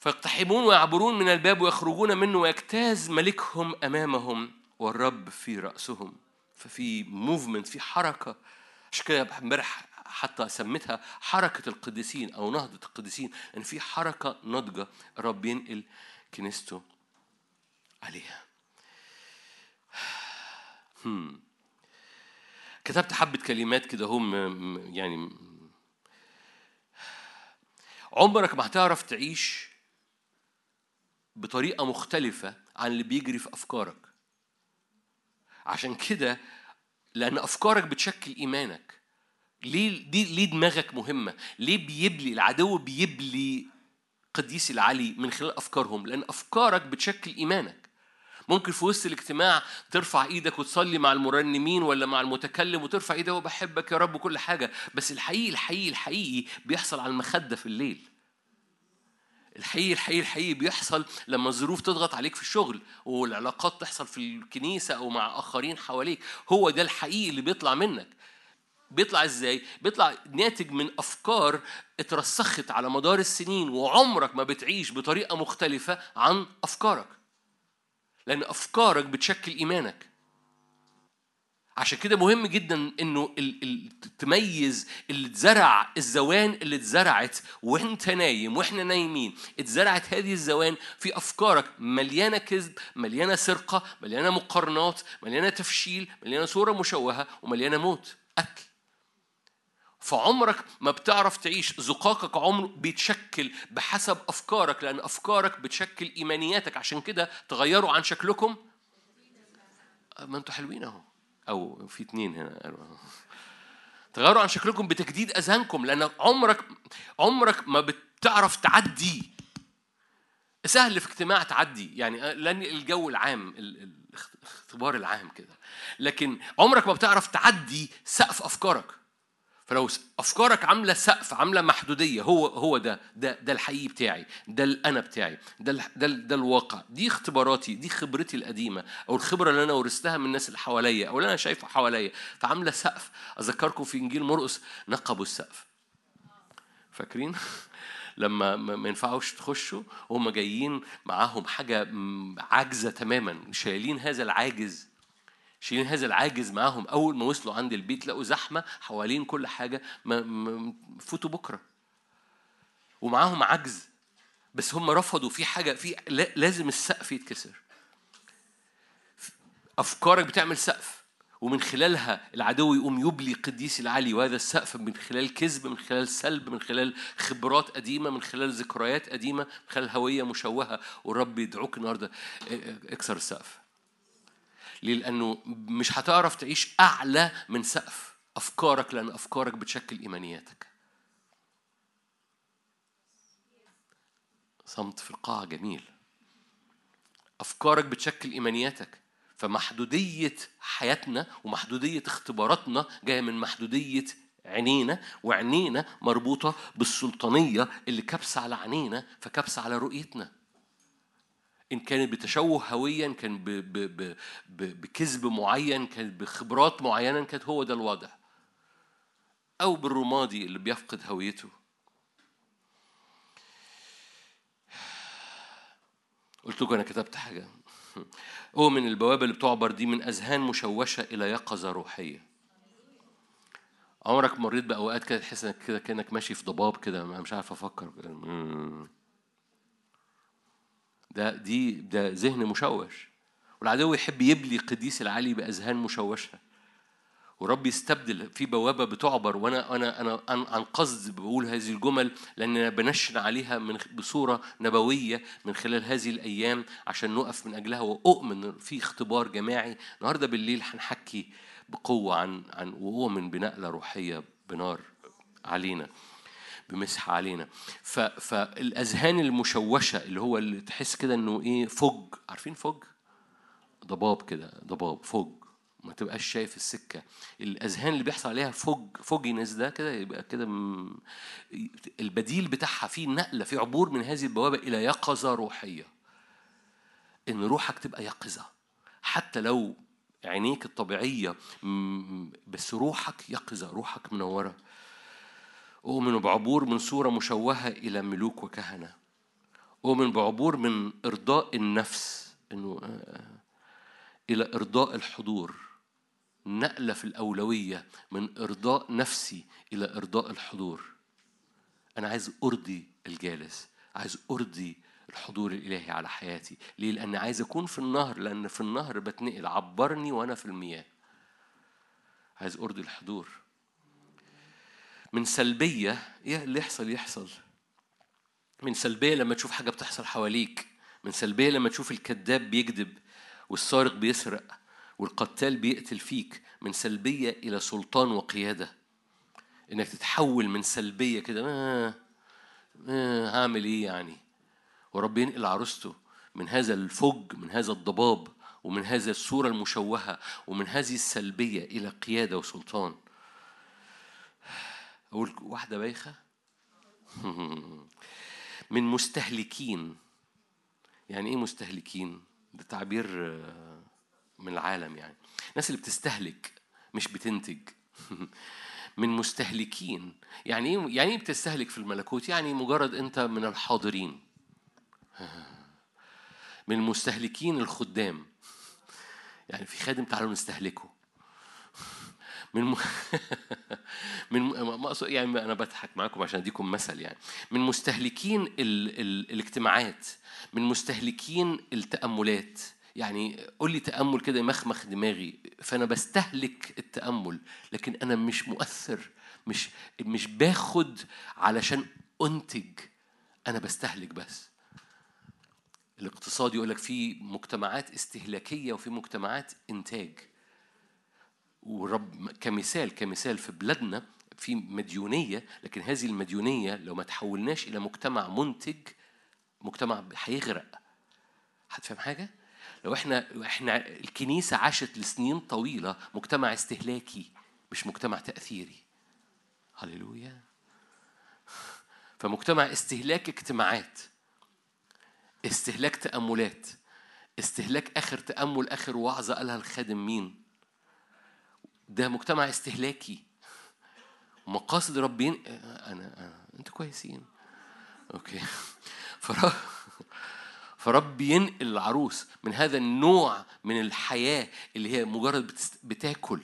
فيقتحمون ويعبرون من الباب ويخرجون منه ويجتاز ملكهم أمامهم والرب في رأسهم. ففي موفمنت في حركة. عشان كده امبارح حتى سميتها حركة القديسين أو نهضة القديسين. ان يعني في حركة ناضجة الرب ينقل كنيسته عليها. كتبت حبة كلمات كده هم يعني عمرك ما هتعرف تعيش بطريقة مختلفة عن اللي بيجري في أفكارك عشان كده لأن أفكارك بتشكل إيمانك ليه دي ليه دماغك مهمة؟ ليه بيبلي العدو بيبلي قديس العلي من خلال أفكارهم لأن أفكارك بتشكل إيمانك. ممكن في وسط الاجتماع ترفع إيدك وتصلي مع المرنمين ولا مع المتكلم وترفع إيدك وبحبك يا رب وكل حاجة بس الحقيقي الحقيقي الحقيقي بيحصل على المخدة في الليل. الحقيقي الحقيقي الحقيقي بيحصل لما الظروف تضغط عليك في الشغل والعلاقات تحصل في الكنيسة أو مع آخرين حواليك هو ده الحقيقي اللي بيطلع منك. بيطلع إزاي؟ بيطلع ناتج من أفكار اترسخت على مدار السنين وعمرك ما بتعيش بطريقة مختلفة عن أفكارك. لأن أفكارك بتشكل إيمانك. عشان كده مهم جدا إنه ال ال تميز اللي اتزرع الزوان اللي اتزرعت وانت نايم وإحنا نايمين اتزرعت هذه الزوان في أفكارك مليانة كذب مليانة سرقة مليانة مقارنات مليانة تفشيل مليانة صورة مشوهة ومليانة موت قتل فعمرك ما بتعرف تعيش. زقاقك عمر بيتشكل بحسب أفكارك لأن أفكارك بتشكل إيمانياتك. عشان كده تغيروا عن شكلكم. ما أنتوا حلوين أهو. أو في اتنين هنا. قالوا تغيروا عن شكلكم بتجديد أذهانكم لأن عمرك عمرك ما بتعرف تعدي. سهل في اجتماع تعدي. يعني لأن الجو العام ال- ال- الاختبار العام كده. لكن عمرك ما بتعرف تعدي سقف أفكارك. فلو أفكارك عاملة سقف عاملة محدودية هو هو ده ده ده الحقيقي بتاعي ده الأنا بتاعي ده ده ده الواقع. دي اختباراتي دي خبرتي القديمة أو الخبرة اللي أنا ورثتها من الناس اللي حواليا أو اللي أنا شايفه حواليا. فعاملة سقف. أذكركم في إنجيل مرقس نقبوا السقف. فاكرين؟ لما ما ينفعوش تخشوا وهم جايين معاهم حاجة عاجزة تماما شايلين هذا العاجز. شايلين هذا العاجز معاهم. أول ما وصلوا عند البيت لقوا زحمة حوالين كل حاجة ما فوتوا بكرة. ومعاهم عجز. بس هم رفضوا في حاجة في لا- لازم السقف يتكسر. أفكارك بتعمل سقف. ومن خلالها العدو يقوم يبلي قديس العلي وهذا السقف من خلال كذب من خلال سلب من خلال خبرات قديمة من خلال ذكريات قديمة من خلال هوية مشوهة. والرب يدعوك النهارده. ا- ا- اكسر السقف. ليه؟ لأنه مش هتعرف تعيش أعلى من سقف أفكارك لأن أفكارك بتشكل إيمانياتك. صمت في القاعة جميل. أفكارك بتشكل إيمانياتك. فمحدودية حياتنا ومحدودية اختباراتنا جاية من محدودية عينينا وعينينا مربوطة بالسلطانية اللي كبسة على عينينا فكبسة على رؤيتنا. إن كانت بتشوه هويا كان ب- ب- ب- ب- بكذب معين كان بخبرات معينة كانت هو ده الوضع. أو بالرمادي اللي بيفقد هويته. قلت لكم أنا كتبت حاجة. هو من البوابة اللي بتعبر دي من أذهان مشوشة إلى يقظة روحية. عمرك مريت بأوقات كده تحس إنك كده كأنك ماشي في ضباب كده مش عارف أفكر. ده دي ده ذهن مشوش. والعدو يحب يبلي قديس العلي بأذهان مشوشة. ورب يستبدل في بوابة بتعبر وأنا أنا أنا عن قصد بقول هذه الجمل لأن أنا بنشن عليها من بصورة نبوية من خلال هذه الأيام عشان نقف من أجلها وأؤمن في اختبار جماعي. النهارده بالليل هنحكي بقوة عن عن وأؤمن بنقلة روحية بنار علينا. بمسح علينا. ف... فالاذهان المشوشة اللي هو اللي تحس كده إنه إيه فج عارفين فج ضباب كده ضباب فج ما تبقاش شايف السكة. الأذهان اللي بيحصل عليها فوج فوجينس ده كده يبقى كده م- البديل بتاعها في نقلة في عبور من هذه البوابة إلى يقظة روحية. إن روحك تبقى يقظة. حتى لو عينيك الطبيعية م- بس روحك يقظة روحك منورة. أؤمن بعبور من صورة مشوهة إلى ملوك وكهنة. أؤمن بعبور من إرضاء النفس إنه آه، إلى إرضاء الحضور. نقلة في الأولوية من إرضاء نفسي إلى إرضاء الحضور. أنا عايز أرضي الجالس عايز أرضي الحضور الإلهي على حياتي. ليه؟ لأن عايز أكون في النهر لأن في النهر بتنقل عبرني وأنا في المياه. عايز أرضي الحضور. من سلبية إيه اللي يحصل يحصل. من سلبية لما تشوف حاجة بتحصل حواليك. من سلبية لما تشوف الكذاب بيكذب والسارق بيسرق والقتال بيقتل فيك. من سلبية إلى سلطان وقيادة. إنك تتحول من سلبية كده آه آه هعمل إيه يعني؟ ورب ينقل عروسته من هذا الفج من هذا الضباب ومن هذا الصورة المشوهة ومن هذه السلبية إلى قيادة وسلطان. أقول واحدة بايخة. من مستهلكين. يعني إيه مستهلكين؟ ده تعبير آه، من العالم يعني. الناس اللي بتستهلك مش بتنتج. من مستهلكين. يعني إيه يعني إيه بتستهلك في الملكوت؟ يعني مجرد أنت من الحاضرين. من مستهلكين الخدام. يعني في خادم تعالوا نستهلكه. من م... من م... يعني أنا بضحك معاكم عشان أديكم مثل يعني. من مستهلكين ال... ال... الاجتماعات من مستهلكين التأملات. يعني قول لي تأمل كده يمخمخ دماغي. فأنا بستهلك التأمل لكن أنا مش مؤثر مش مش باخد علشان أنتج. أنا بستهلك بس. الاقتصاد يقول لك في مجتمعات استهلاكية وفي مجتمعات إنتاج. ورب كمثال كمثال في بلادنا في مديونية لكن هذه المديونية لو ما تحولناش إلى مجتمع منتج مجتمع هيغرق. هتفهم حاجة؟ لو إحنا إحنا الكنيسة عاشت لسنين طويلة مجتمع استهلاكي مش مجتمع تأثيري. هللويا. فمجتمع استهلاك اجتماعات استهلاك تأملات استهلاك آخر تأمل آخر وعظة قالها الخادم مين؟ ده مجتمع استهلاكي. مقاصد ربين أنا, أنا أنتوا كويسين. أوكي. فرب فرب ينقل العروس من هذا النوع من الحياة اللي هي مجرد بتاكل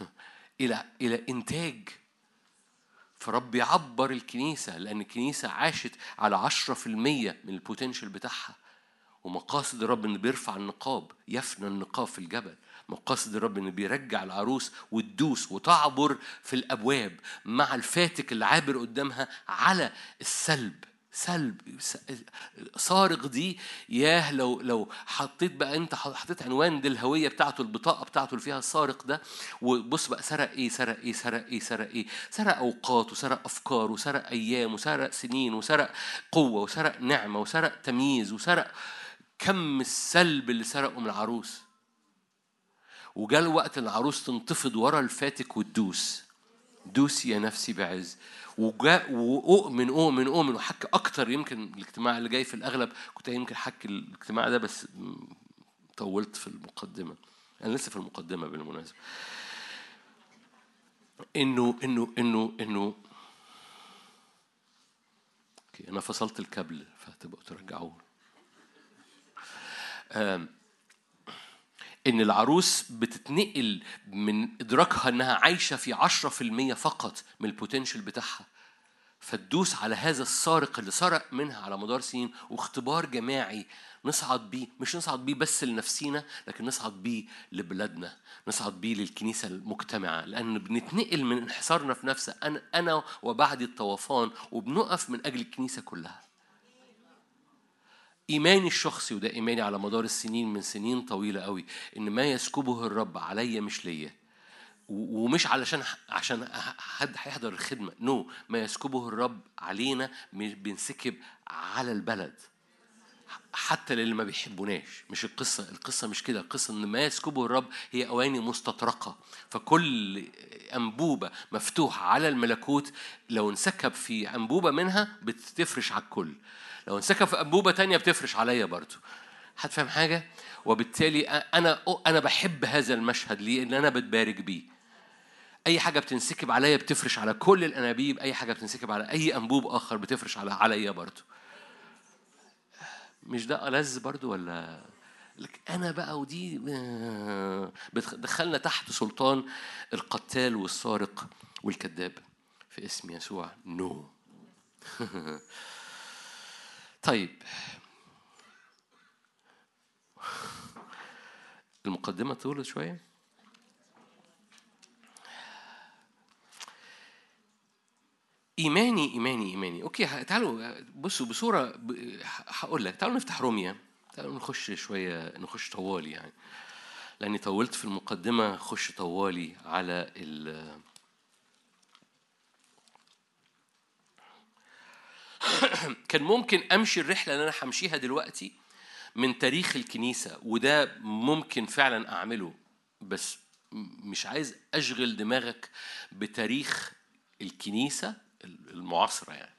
إلى إلى إنتاج. فرب يعبر الكنيسة لأن الكنيسة عاشت على عشرة في المية من البوتنشال بتاعها. ومقاصد الرب إنه بيرفع النقاب يفنى النقاب في الجبل. مقاصد الرب إنه بيرجع العروس وتدوس وتعبر في الأبواب مع الفاتك اللي عابر قدامها على السلب. سلب س- صارخ دي ياه لو لو حطيت بقى أنت حطيت عنوان دي الهوية بتاعته البطاقة بتاعته اللي فيها السارق ده وبص بقى سرق إيه سرق إيه سرق إيه سرق إيه. سرق أوقات وسرق أفكار وسرق أيام وسرق سنين وسرق قوة وسرق نعمة وسرق تمييز وسرق كم السلب اللي سرقه من العروس. وجاء الوقت العروس تنتفض ورا الفاتك وتدوس دوسي يا نفسي بعز. وجاء وأؤمن أؤمن أؤمن. وحكي أكتر يمكن الاجتماع اللي جاي في الأغلب. كنت يمكن حكي الاجتماع ده بس طولت في المقدمة. أنا لسه في المقدمة بالمناسبة. إنه إنه إنه إنه okay أنا فصلت الكابل فهتبقوا ترجعوه. إن العروس بتتنقل من إدراكها إنها عايشة في عشرة في المية فقط من ال potential بتاعها. فتدوس على هذا السارق اللي سرق منها على مدار سنين واختبار جماعي نصعد بيه. مش نصعد بيه بس لنفسينا لكن نصعد بيه لبلادنا نصعد بيه للكنيسة المجتمعة. لأن بنتنقل من انحصارنا في نفسه أنا, أنا وبعدي الطوفان وبنقف من أجل الكنيسة كلها. إيماني الشخصي وده إيماني على مدار السنين من سنين طويلة قوي إن ما يسكبه الرب عليا مش ليا ومش علشان عشان حد هيحضر الخدمة نو no. ما يسكبه الرب علينا بينسكب على البلد حتى للي ما بيحبوناش. مش القصة القصة مش كده. القصة إن ما يسكبه الرب هي أواني مستطرقة. فكل أنبوبة مفتوحة على الملكوت لو انسكب في أنبوبة منها بتفرش على الكل. لو انسكب في أنبوبة تانية بتفرش عليا برضو. هتفهم حاجة؟ وبالتالي أنا أنا بحب هذا المشهد. ليه؟ لأن أنا بتبارك بيه. أي حاجة بتنسكب عليا بتفرش على كل الأنابيب. أي حاجة بتنسكب على أي أنبوب آخر بتفرش على عليا برضو. مش ده ألذ برضو ولا؟ لك أنا بقى ودي آه، بتدخلنا تحت سلطان القتال والسارق والكذاب في اسم يسوع نو. طيب. المقدمة طولت شوية. إيماني إيماني إيماني. أوكي تعالوا بصوا بصورة هقول لك. تعالوا نفتح روميا. تعالوا نخش شوية نخش طوالي يعني. لأني طولت في المقدمة. خش طوالي على ال كان ممكن أمشي الرحلة اللي أنا همشيها دلوقتي من تاريخ الكنيسة وده ممكن فعلا أعمله بس مش عايز أشغل دماغك بتاريخ الكنيسة. المعاصرة يعني.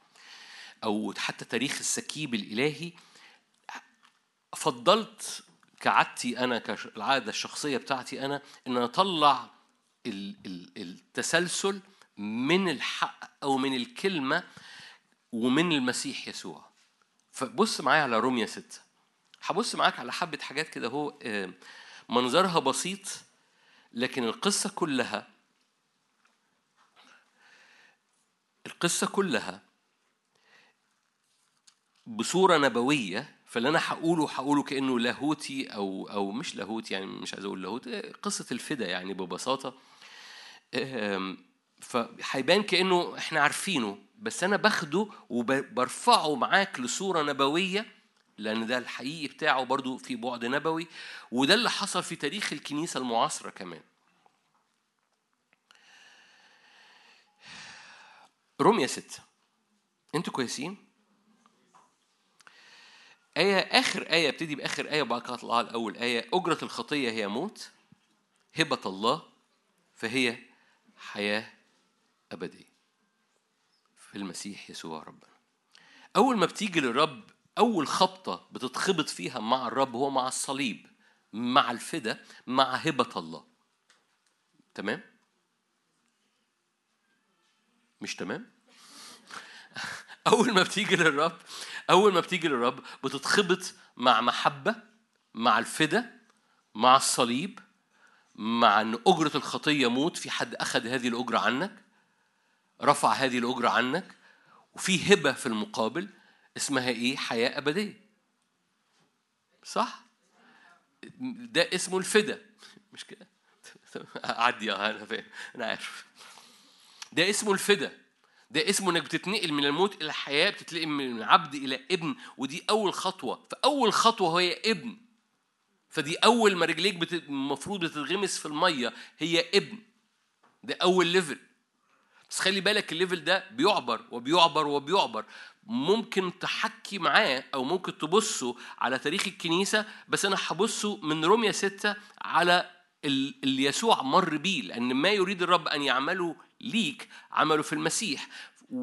أو حتى تاريخ السكيب الإلهي فضلت كعادتي أنا كالعادة الشخصية بتاعتي أنا إن أطلع ال- ال- التسلسل من الحق أو من الكلمة ومن المسيح يسوع. فبص معايا على روميا ستة. هبص معاك على حبة حاجات كده هو آه، منظرها بسيط لكن القصة كلها القصة كلها بصورة نبوية فاللي أنا هقوله هقوله كأنه لاهوتي أو أو مش لاهوتي يعني مش عايز أقول لاهوت قصة الفدا يعني ببساطة. فهيبان كأنه إحنا عارفينه بس أنا باخده وبرفعه معاك لصورة نبوية لأن ده الحقيقي بتاعه برضو في بعد نبوي وده اللي حصل في تاريخ الكنيسة المعاصرة كمان. رمية ستة. أنتوا كويسين؟ آية آخر آية ابتدي بآخر آية وبعد كده أطلع على أول آية أجرة الخطية هي موت هبة الله فهي حياة أبدية. في المسيح يسوع ربنا. أول ما بتيجي للرب أول خبطة بتتخبط فيها مع الرب هو مع الصليب مع الفدا مع هبة الله. تمام؟ مش تمام؟ أول ما بتيجي للرب أول ما بتيجي للرب بتتخبط مع محبة مع الفدا مع الصليب مع أن أجرة الخطية موت في حد أخذ هذه الأجرة عنك رفع هذه الأجرة عنك وفي هبة في المقابل اسمها إيه؟ حياة أبدية صح؟ ده اسمه الفدا مش كده؟ أعدي أه أنا فاهم أنا عارف ده اسمه الفدا. ده اسمه إنك بتتنقل من الموت إلى الحياة بتتنقل من العبد إلى ابن ودي أول خطوة. فأول خطوة هي ابن. فدي أول ما رجليك. المفروض بتتغمس في المية هي ابن. ده أول level بس خلي بالك ال level ده بيعبر وبيعبر وبيعبر. ممكن تحكي معاه أو ممكن تبصوا على تاريخ الكنيسة بس أنا هبصوا من روميا ستة على ال- اللي يسوع مر بيه لأن ما يريد الرب أن يعمله ليك عمله في المسيح.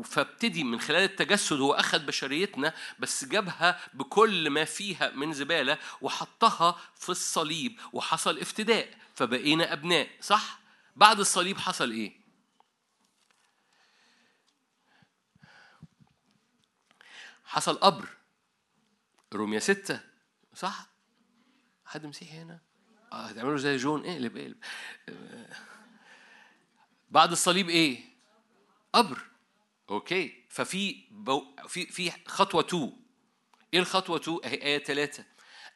فابتدي من خلال التجسد هو أخذ بشريتنا بس جابها بكل ما فيها من زبالة وحطها في الصليب وحصل افتداء فبقينا أبناء صح؟ بعد الصليب حصل إيه؟ حصل قبر. روميا ستة صح؟ حد مسيحي هنا؟ آه هتعملوا زي جون اقلب اقلب آه. بعد الصليب إيه؟ قبر. okay. ففي بو... في في خطوة 2 إيه الخطوة 2 أهي آية 3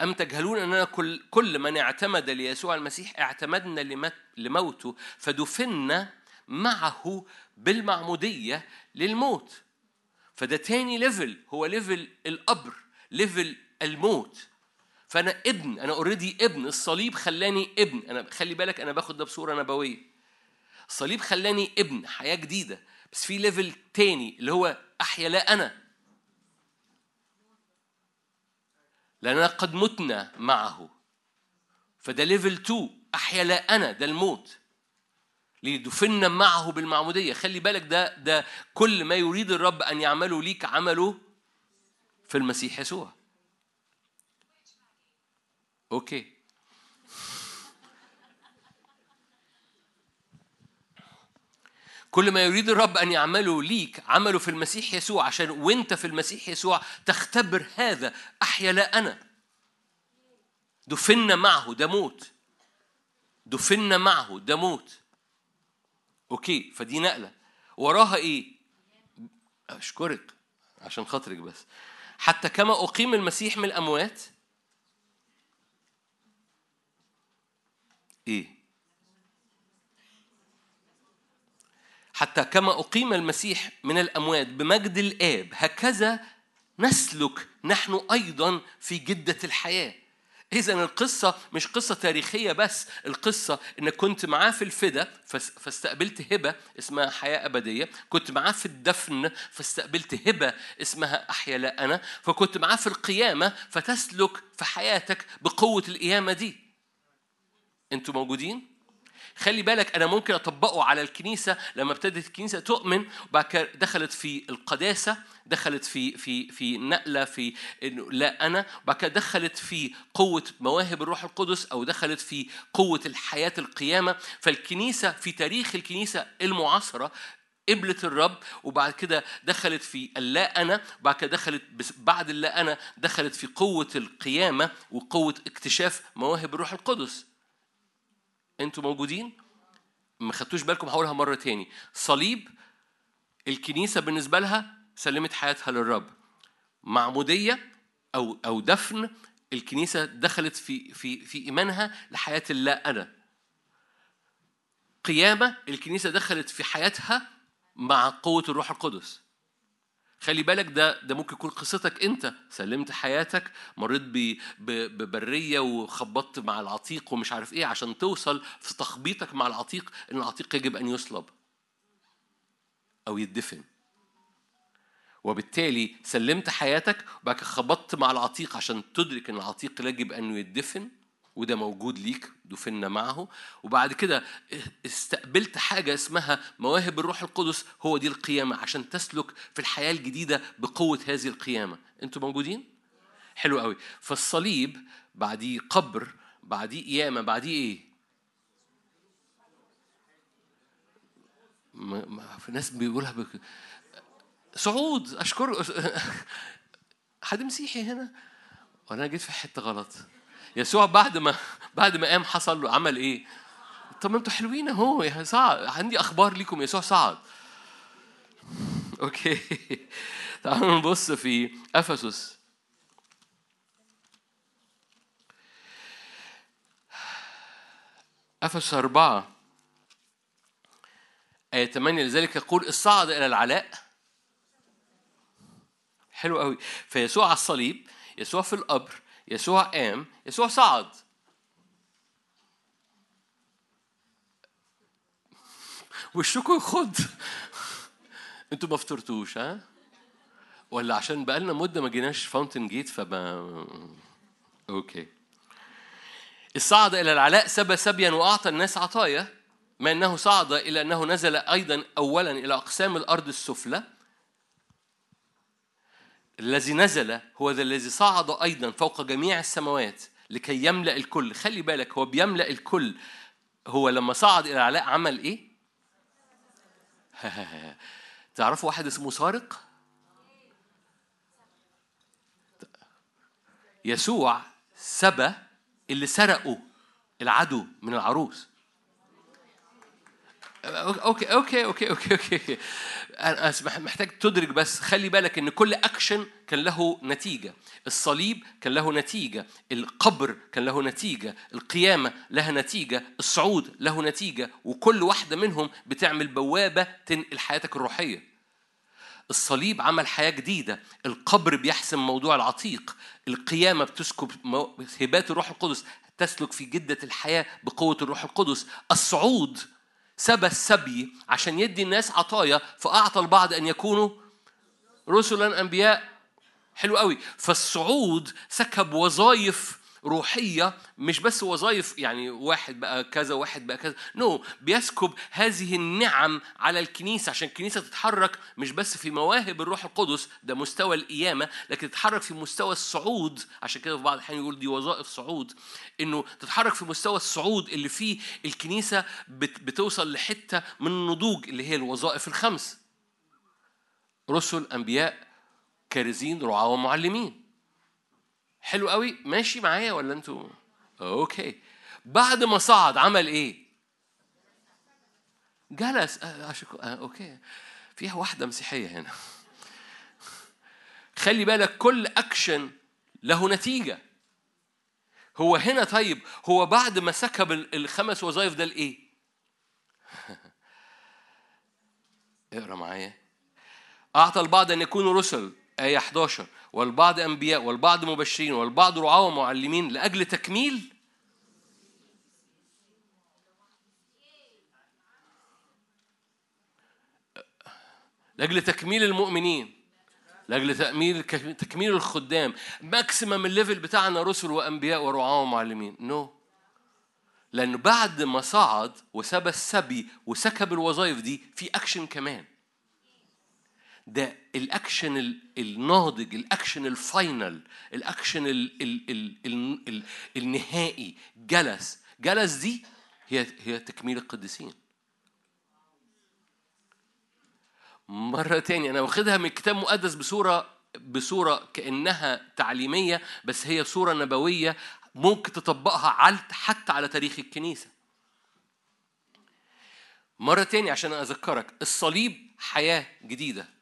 أم تجهلون أننا كل كل من اعتمد ليسوع المسيح اعتمدنا. لموته فدفنا معه بالمعمودية للموت. فده تاني level. هو level القبر level الموت. فأنا ابن أنا already ابن. الصليب خلاني ابن. أنا خلي بالك أنا باخد ده بصورة نبوية. الصليب خلاني ابن حياة جديدة. بس في level تاني اللي هو أحيا لا أنا. لأننا قد متنا معه. فده level 2 أحيا لا أنا ده الموت. لدفنا معه بالمعمودية. خلي بالك ده ده كل ما يريد الرب أن يعمله ليك عمله في المسيح يسوع. okay كل ما يريد الرب أن يعمله ليك عمله في المسيح يسوع عشان وأنت في المسيح يسوع تختبر هذا أحيا لا أنا. دفنا معه ده موت. دفنا معه ده موت. أوكي فدي نقلة. وراها إيه؟ أشكرك عشان خاطرك بس. حتى كما أقيم المسيح من الأموات. إيه؟ حتى كما أقيم المسيح من الأموات بمجد الآب هكذا نسلك نحن أيضا في جدة الحياة إذا القصة مش قصة تاريخية بس القصة إنك كنت معاه في الفدا فاستقبلت هبة اسمها حياة أبدية كنت معاه في الدفن فاستقبلت هبة اسمها أحيا لا أنا فكنت معاه في القيامة فتسلك في حياتك بقوة القيامة دي أنتوا موجودين؟ خلي بالك أنا ممكن أطبقه على الكنيسة لما ابتدت الكنيسة تؤمن وبعد دخلت في القداسة دخلت في في في نقلة في إنه لا أنا وبعد كده دخلت في قوة مواهب الروح القدس أو دخلت في قوة الحياة القيامة. فالكنيسة في تاريخ الكنيسة المعاصرة قبلت الرب وبعد كده دخلت في اللا أنا وبعد كده دخلت بعد اللا أنا دخلت في قوة القيامة وقوة اكتشاف مواهب الروح القدس. أنتوا موجودين؟ ما خدتوش بالكم هقولها مرة تاني. صليب الكنيسة بالنسبة لها سلمت حياتها للرب. معمودية أو أو دفن الكنيسة دخلت في في في إيمانها لحياة اللا أنا. قيامة الكنيسة دخلت في حياتها مع قوة الروح القدس. خلي بالك ده ده ممكن يكون قصتك انت. سلمت حياتك مريت ببرية وخبطت مع العتيق ومش عارف إيه عشان توصل في تخبيطك مع العتيق إن العتيق يجب أن يصلب أو يدفن. وبالتالي سلمت حياتك وبعد خبطت مع العتيق عشان تدرك إن العتيق يجب انه يدفن. وده موجود ليك دفنا معه. وبعد كده استقبلت حاجة اسمها مواهب الروح القدس هو دي القيامة عشان تسلك في الحياة الجديدة بقوة هذه القيامة. أنتوا موجودين؟ حلو قوي. فالصليب بعديه قبر بعديه قيامة بعديه إيه؟ ما ما في ناس بيقولها بك... صعود اشكر حد مسيحي هنا؟ وأنا جيت في حتة غلط. يسوع بعد ما بعد ما قام حصل له عمل إيه؟ طب أنتوا حلوين أهو يا صعد عندي أخبار ليكم يسوع صعد okay. تعالوا نبص في إفسس. إفسس أربعة. آية 8 لذلك يقول إذ صعد إلى العلاء. حلو قوي فيسوع على الصليب يسوع في القبر يسوع قام يسوع صعد. وشكوا يخض أنتوا ما فطرتوش ها؟ ولا عشان بقالنا مدة ما جيناش Fountain Gate فما okay إذ صعد إلى العلاء سبى سبيا وأعطى الناس عطايا ما إنه صعد إلى إنه نزل أيضا اولا إلى أقسام الأرض السفلى. الذي نزل هو الذي صعد أيضا فوق جميع السماوات لكي يملأ الكل. خلي بالك هو بيملأ الكل. هو لما صعد إلى العلاء عمل إيه؟ تعرفوا واحد اسمه سارق؟ يسوع سبى اللي سرقوا العدو من العروس. okay okay okay okay okay. أنا محتاج تدرك بس خلي بالك إن كل اكشن كان له نتيجة. الصليب كان له نتيجة. القبر كان له نتيجة. القيامة لها نتيجة. الصعود له نتيجة. وكل واحدة منهم بتعمل بوابة تنقل حياتك الروحية. الصليب عمل حياة جديدة. القبر بيحسم موضوع العتيق. القيامة بتسكب هبات الروح القدس تسلك في جدة الحياة بقوة الروح القدس. الصعود سبى السبي عشان يدي الناس عطايا فأعطى البعض أن يكونوا رسلا أنبياء. حلو قوي. فالصعود سكب وظائف روحية مش بس وظائف يعني واحد بقى كذا واحد بقى كذا. نو no. بيسكب هذه النعم على الكنيسة عشان الكنيسة تتحرك مش بس في مواهب الروح القدس ده مستوى القيامة لكن تتحرك في مستوى الصعود. عشان كده في بعض الأحيان يقول دي وظائف صعود. إنه تتحرك في مستوى الصعود اللي فيه الكنيسة بت بتوصل لحتة من النضوج اللي هي الوظائف الخمس. رسل أنبياء كارزين رعاة ومعلمين. حلو قوي ماشي معايا ولا أنتوا؟ okay. بعد ما صعد عمل إيه؟ جلس. آه أشكو... آه okay. فيها واحدة مسيحية هنا. خلي بالك كل اكشن له نتيجة. هو هنا طيب هو بعد ما سكب ال- الخمس وظائف ده لايه اقرأ معايا. أعطى البعض أن يكونوا رسل آية 11 والبعض أنبياء والبعض مبشرين والبعض رعاة ومعلمين لأجل تكميل لأجل تكميل المؤمنين لأجل تكميل تكميل الخدام maximum ال level بتاعنا رسل وأنبياء ورعاة ومعلمين no no. لأن بعد ما صعد وسبى السبي وسكب الوظائف دي في أكشن كمان ده الاكشن ال- الناضج ال action ال final الاكشن ال ال ال ال ال النهائي. جلس. جلس دي هي هي تكميل القديسين. مرة تاني أنا واخدها من كتاب مقدس بصورة بصورة كأنها تعليمية بس هي صورة نبوية ممكن تطبقها على حتى على تاريخ الكنيسة. مرة تاني عشان أذكرك الصليب حياة جديدة.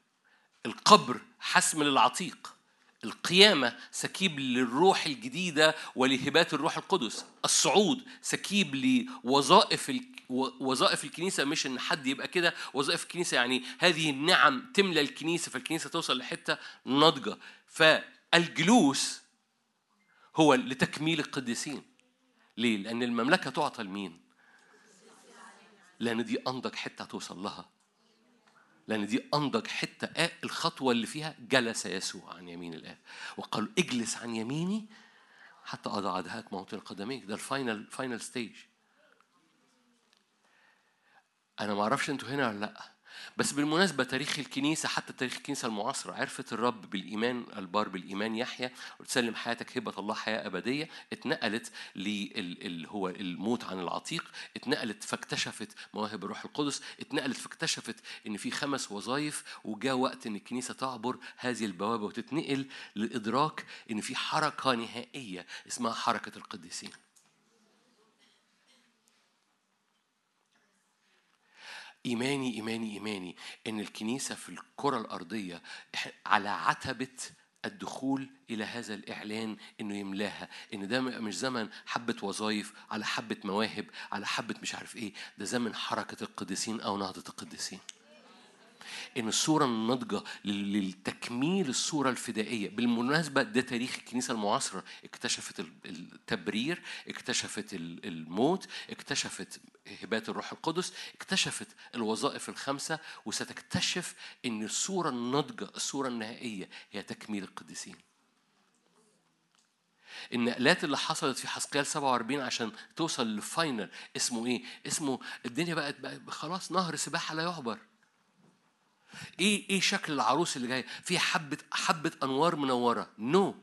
القبر حسم للعتيق القيامة سكيب للروح الجديدة ولهبات الروح القدس الصعود سكيب لوظائف وظائف الكنيسة مش إن حد يبقى كده وظائف الكنيسة يعني هذه النعم تملى الكنيسة فالكنيسة توصل لحتة ناضجة فالجلوس هو لتكميل القديسين ليه؟ لأن المملكة تعطى لمين؟ لأن دي أنضج حتة هتوصل لها لأن دي أنضج حتة آه الخطوة اللي فيها جلس يسوع عن يمين الآب. وقال اجلس عن يميني حتى أضع أعداءك موطن قدميك ده ال final final stage أنا ما أعرفش أنتوا هنا ولا لأ. بس بالمناسبة تاريخ الكنيسة حتى تاريخ الكنيسة المعاصرة عرفت الرب بالإيمان البار بالإيمان يحيى وتسلم حياتك هبة الله حياة أبدية اتنقلت لل هو الموت عن العتيق اتنقلت فاكتشفت مواهب الروح القدس اتنقلت فاكتشفت إن في خمس وظائف وجاء وقت إن الكنيسة تعبر هذه البوابة وتتنقل للإدراك إن في حركة نهائية اسمها حركة القديسين. إيماني إيماني إيماني إن الكنيسة في الكرة الأرضية على عتبة الدخول إلى هذا الإعلان إنه يملاها إن ده مش زمن حبة وظائف على حبة مواهب على حبة مش عارف إيه ده زمن حركة القديسين أو نهضة القديسين. إن الصورة الناضجة لل- للتكميل الصورة الفدائية. بالمناسبة ده تاريخ الكنيسة المعاصرة. اكتشفت ال- التبرير اكتشفت ال- الموت اكتشفت هبات الروح القدس اكتشفت الوظائف الخمسة وستكتشف إن الصورة الناضجة الصورة النهائية هي تكميل القديسين. النقلات اللي حصلت في حزقيال 47 عشان توصل لل final اسمه إيه؟ اسمه الدنيا بقت, بقت خلاص نهر سباحة لا يعبر. إيه إيه شكل العروس اللي جاية؟ فيها حبة حبة أنوار منورة. no. no.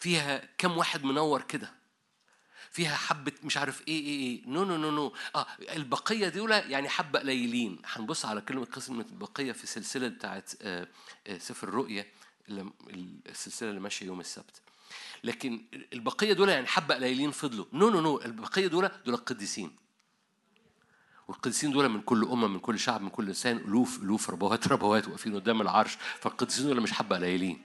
فيها كم واحد منور كده؟ فيها حبة مش عارف إيه إيه إيه. no no no no. آه البقية دول يعني حبة قليلين. هنبص على كلمة قسم البقية في السلسلة بتاعت آه، آه، سفر الرؤيا اللي- السلسلة اللي ماشية يوم السبت. لكن البقية دول يعني حبة قليلين فضلوا. نو نو نو. البقية دول دول القديسين. والقديسين دول من كل أمة من كل شعب من كل إنسان ألوف ألوف ربوات ربوات واقفين قدام العرش. فالقديسين دول مش حبة قليلين.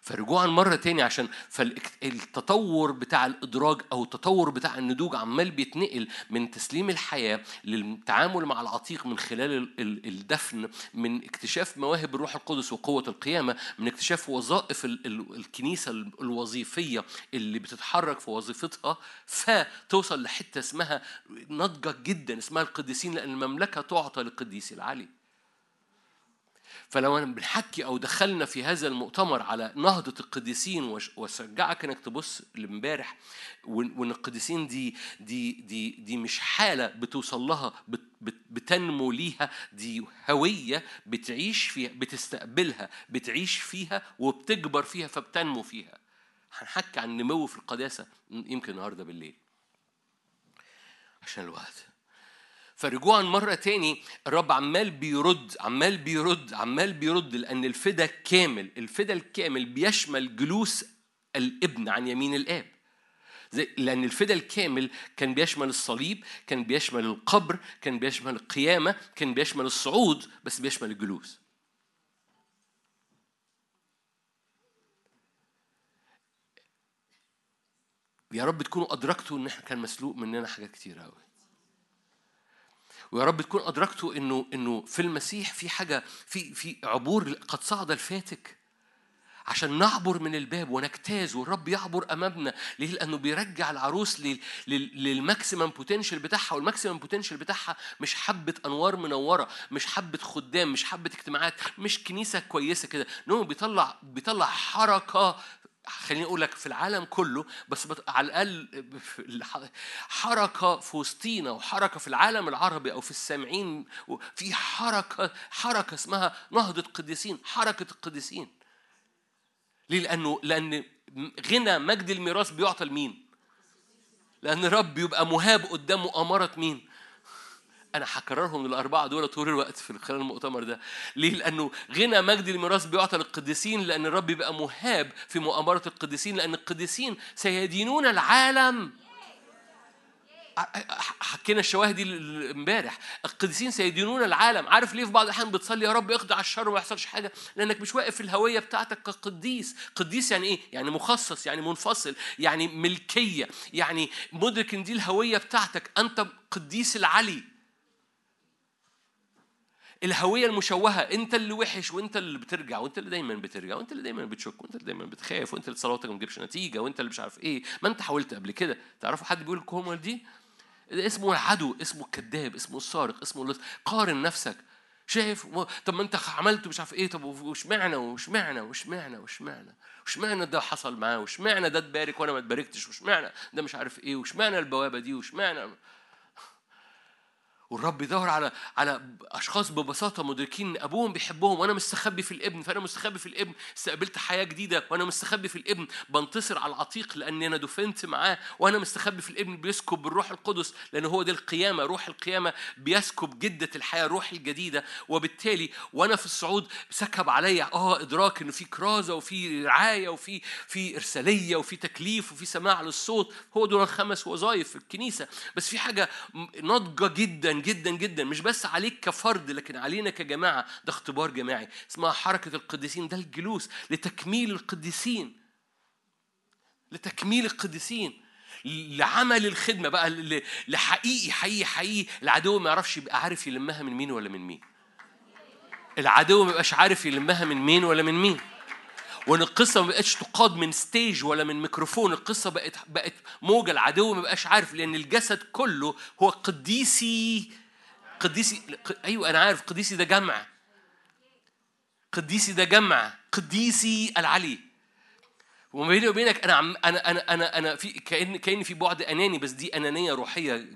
فرجوعا مرة تاني عشان فالتطور بتاع الإدراج أو التطور بتاع النضوج عمال بيتنقل من تسليم الحياة للتعامل مع العتيق من خلال ال- ال- الدفن من اكتشاف مواهب الروح القدس وقوة القيامة من اكتشاف وظائف ال- ال- الكنيسة ال- الوظيفية اللي بتتحرك في وظيفتها فتوصل لحتة اسمها ناضجة جدا اسمها القديسين لأن المملكة تعطى للقديس العلي فلو أنا بنحكي أو دخلنا في هذا المؤتمر على نهضة القديسين واشجعك إنك تبص لامبارح وإن القديسين دي دي دي دي مش حالة بتوصل لها بت بت بتنمو ليها دي هوية بتعيش فيها بتستقبلها بتعيش فيها وبتكبر فيها فبتنمو فيها. هنحكي عن نمو في القداسة يمكن النهارده بالليل. عشان الوقت. فرجوعا مرة تاني الرب عمال بيرد عمال بيرد عمال بيرد لأن الفدا كامل الفدا الكامل بيشمل جلوس الابن عن يمين الآب. زي لأن الفدا الكامل كان بيشمل الصليب كان بيشمل القبر كان بيشمل القيامة كان بيشمل الصعود بس بيشمل الجلوس. يا رب تكونوا أدركتوا إن إحنا كان مسلوق مننا حاجات كتير أوي. ويا رب تكون ادركتوا إنه إنه في المسيح في حاجة في في عبور قد صعد الفاتك. عشان نعبر من الباب ونجتاز والرب يعبر أمامنا. ليه؟ لأنه بيرجع العروس لل- لل- لل maximum potential بتاعها. وال maximum potential بتاعها مش حبة أنوار منورة مش حبة خدام مش حبة اجتماعات مش كنيسة كويسة كده. no بيطلع بيطلع حركة خليني أقول لك في العالم كله بس. على الأقل حركة في وسطينا وحركة في العالم العربي أو في السامعين في حركة حركة اسمها نهضة قديسين حركة القديسين ليه؟ لأنه لأن غنى مجد الميراث بيعطى لمين؟ لأن الرب بيبقى مهاب قدام مؤامرة مين؟ أنا هكررهم الأربعة دول طول الوقت في خلال المؤتمر ده، ليه؟ لأنه غنى مجد الميراث بيعطى للقديسين لأن الرب بيبقى مهاب في مؤامرة القديسين لأن القديسين سيدينون العالم. حكينا الشواهد دي امبارح. القديسين سيدينون العالم. عارف ليه في بعض الأحيان بتصلي يا رب اخضع الشر وما يحصلش حاجة؟ لأنك مش واقف في الهوية بتاعتك كقديس. قديس يعني إيه؟ يعني مخصص يعني منفصل يعني ملكية يعني مدرك إن دي الهوية بتاعتك. أنت قديس العلي. الهوية المشوهة انت اللي وحش وانت اللي بترجع وانت اللي دايما بترجع وانت اللي دايما بتشك وانت اللي دايما بتخاف وانت اللي صلواتك ما تجيبش نتيجة وانت اللي مش عارف إيه. ما انت حاولت قبل كده. تعرفوا حد بيقول الكومة دي؟ اسمه العدو اسمه الكذاب اسمه السارق اسمه اللص قارن نفسك. شايف؟ طب ما انت عملت مش عارف إيه. طب واشمعنى واشمعنى واشمعنى واشمعنى؟ واشمعنى ده حصل معاه؟ واشمعنى ده اتبارك وأنا ما اتباركتش؟ واشمعنى ده مش عارف إيه؟ واشمعنى البوابة دي؟ واشمعنى والرب يدور على على أشخاص ببساطة مدركين إن أبوهم بيحبهم وأنا مستخبي في الابن فأنا مستخبي في الابن استقبلت حياة جديدة وأنا مستخبي في الابن بنتصر على العتيق لأني أنا دفنت معاه وأنا مستخبي في الابن بيسكب بالروح القدس لأن هو ده القيامة روح القيامة بيسكب جدة الحياة الروح الجديدة وبالتالي وأنا في الصعود سكب عليا آه إدراك إنه في كرازة وفي رعاية وفي في إرسالية وفي تكليف وفي سماع للصوت هو دول الخمس وظائف في الكنيسة. بس في حاجة ناضجة جدا جدا جدا. مش بس عليك كفرد لكن علينا كجماعة. ده اختبار جماعي. اسمها حركة القديسين. ده الجلوس لتكميل القديسين. لتكميل القديسين. لعمل الخدمة بقى. لحقيقي حقيقي حقيقي. العدو ما يعرفش يبقى عارف يلمها من مين ولا من مين. العدو ما يبقاش عارف يلمها من مين ولا من مين. وان القصة ما بقتش تقاد من stage ولا من ميكروفون. القصة بقت بقت موجة العدو ما بقاش عارف لأن الجسد كله هو قديسي قديسي أيوه أنا عارف قديسي ده جمع. قديسي ده جمع. قديسي العلي. وما بيني وبينك أنا عم أنا أنا أنا أنا في كأن كان في بعد أناني بس دي أنانية روحية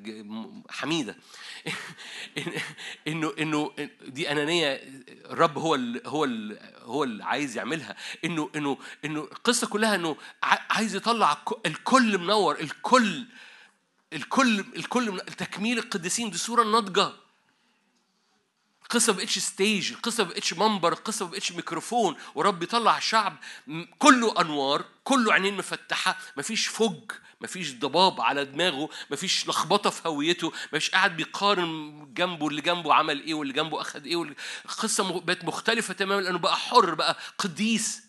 حميدة. إنه إنه دي أنانية الرب هو ال هو ال هو اللي عايز يعملها. إنه إنه إنه القصة كلها إنه عايز يطلع الك- الكل منور الكل الكل الكل من تكميل القديسين دي صورة ناضجة. القصة ما بقتش stage القصة ما بقتش منبر القصة ما بقتش ميكروفون. ورب يطلع شعب كله أنوار كله عينين مفتحة مفيش فج مفيش ضباب على دماغه مفيش لخبطة في هويته مفيش قاعد بيقارن جنبه اللي جنبه عمل إيه واللي جنبه اخذ إيه القصة بقت مختلفة تماما لأنه بقى حر بقى قديس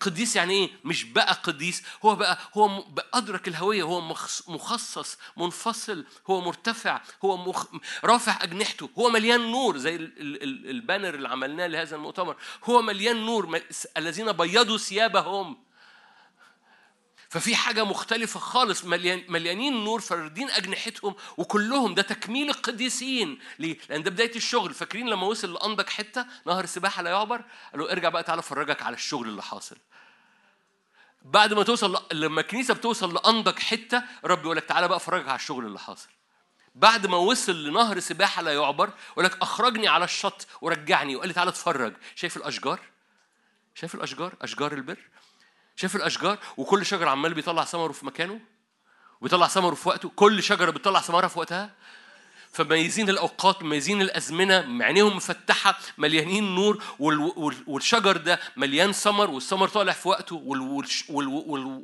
قديس يعني إيه مش بقى قديس هو بقى هو ادرك الهوية هو مخص- مخصص منفصل هو مرتفع هو مخ... رافع أجنحته هو مليان نور زي ال... ال... ال- البانر اللي عملناه لهذا المؤتمر هو مليان نور. الذين بيضوا ثيابهم ففي حاجة مختلفة خالص. مليان مليانين نور فاردين أجنحتهم وكلهم ده تكميل القديسين. ليه؟ لأن ده بداية الشغل. فاكرين لما وصل لأنضج حتة؟ نهر السباحة لا يعبر؟ قالوا ارجع بقى تعالى أفرجك على الشغل اللي حاصل. بعد ما توصل لما الكنيسة بتوصل لأنضج حتة رب يقول لك تعالى بقى أفرجك على الشغل اللي حاصل. بعد ما وصل لنهر سباحة لا يعبر يقول لك أخرجني على الشط ورجعني. وقال لي تعالى اتفرج. شايف الأشجار؟ شايف الأشجار؟ أشجار البر؟ شايف الأشجار وكل شجره عمال بيطلع ثمره في مكانه وبيطلع ثمره في وقته كل شجرة بتطلع ثمرها في وقتها. فميزين الأوقات مميزين الأزمنة عينيهم مفتحة مليانين نور وال- وال- والشجر ده مليان ثمر والثمر طالع في وقته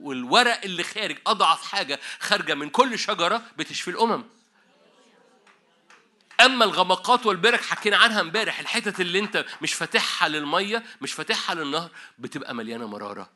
والورق اللي خارج أضعف حاجة خارجة من كل شجرة بتشفي الأمم. أما الغمقات والبرك حكينا عنها امبارح الحتت اللي انت مش فاتحها للمية مش فاتحها للنهر بتبقى مليانة مرارة.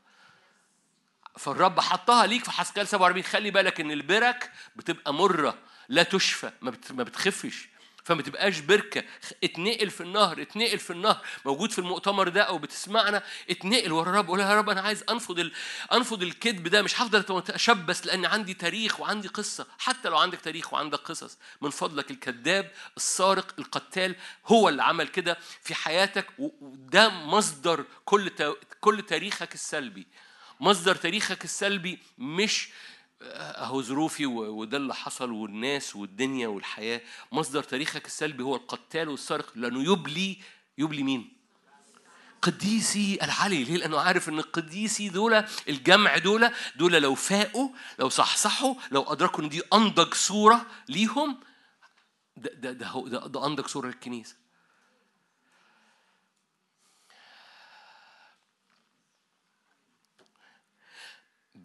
فالرب حطها ليك في حسكال 47 خلي بالك إن البرك بتبقى مرة لا تشفى ما بت- ما بتخفش فما تبقاش بركه اتنقل في النهر اتنقل في النهر. موجود في المؤتمر ده أو بتسمعنا اتنقل ورا الرب قول يا رب أنا عايز أنفض ال... أنفض الكذب ده. مش هفضل أتشبث لأن عندي تاريخ وعندي قصة. حتى لو عندك تاريخ وعندك قصص. من فضلك الكذاب السارق القتال هو اللي عمل كده في حياتك. وده مصدر كل تا... كل تاريخك السلبي. مصدر تاريخك السلبي مش اهو ظروفي وده اللي حصل والناس والدنيا والحياة مصدر تاريخك السلبي هو القتال والسارق لأنه يبلي يبلي مين؟ قديسي العلي ليه؟ لأنه عارف إن القديسي دول الجمع دول دول لو فاقوا لو صحصحوا لو أدركوا إن دي أنضج صورة ليهم ده ده ده ده, ده أنضج صورة للكنيسة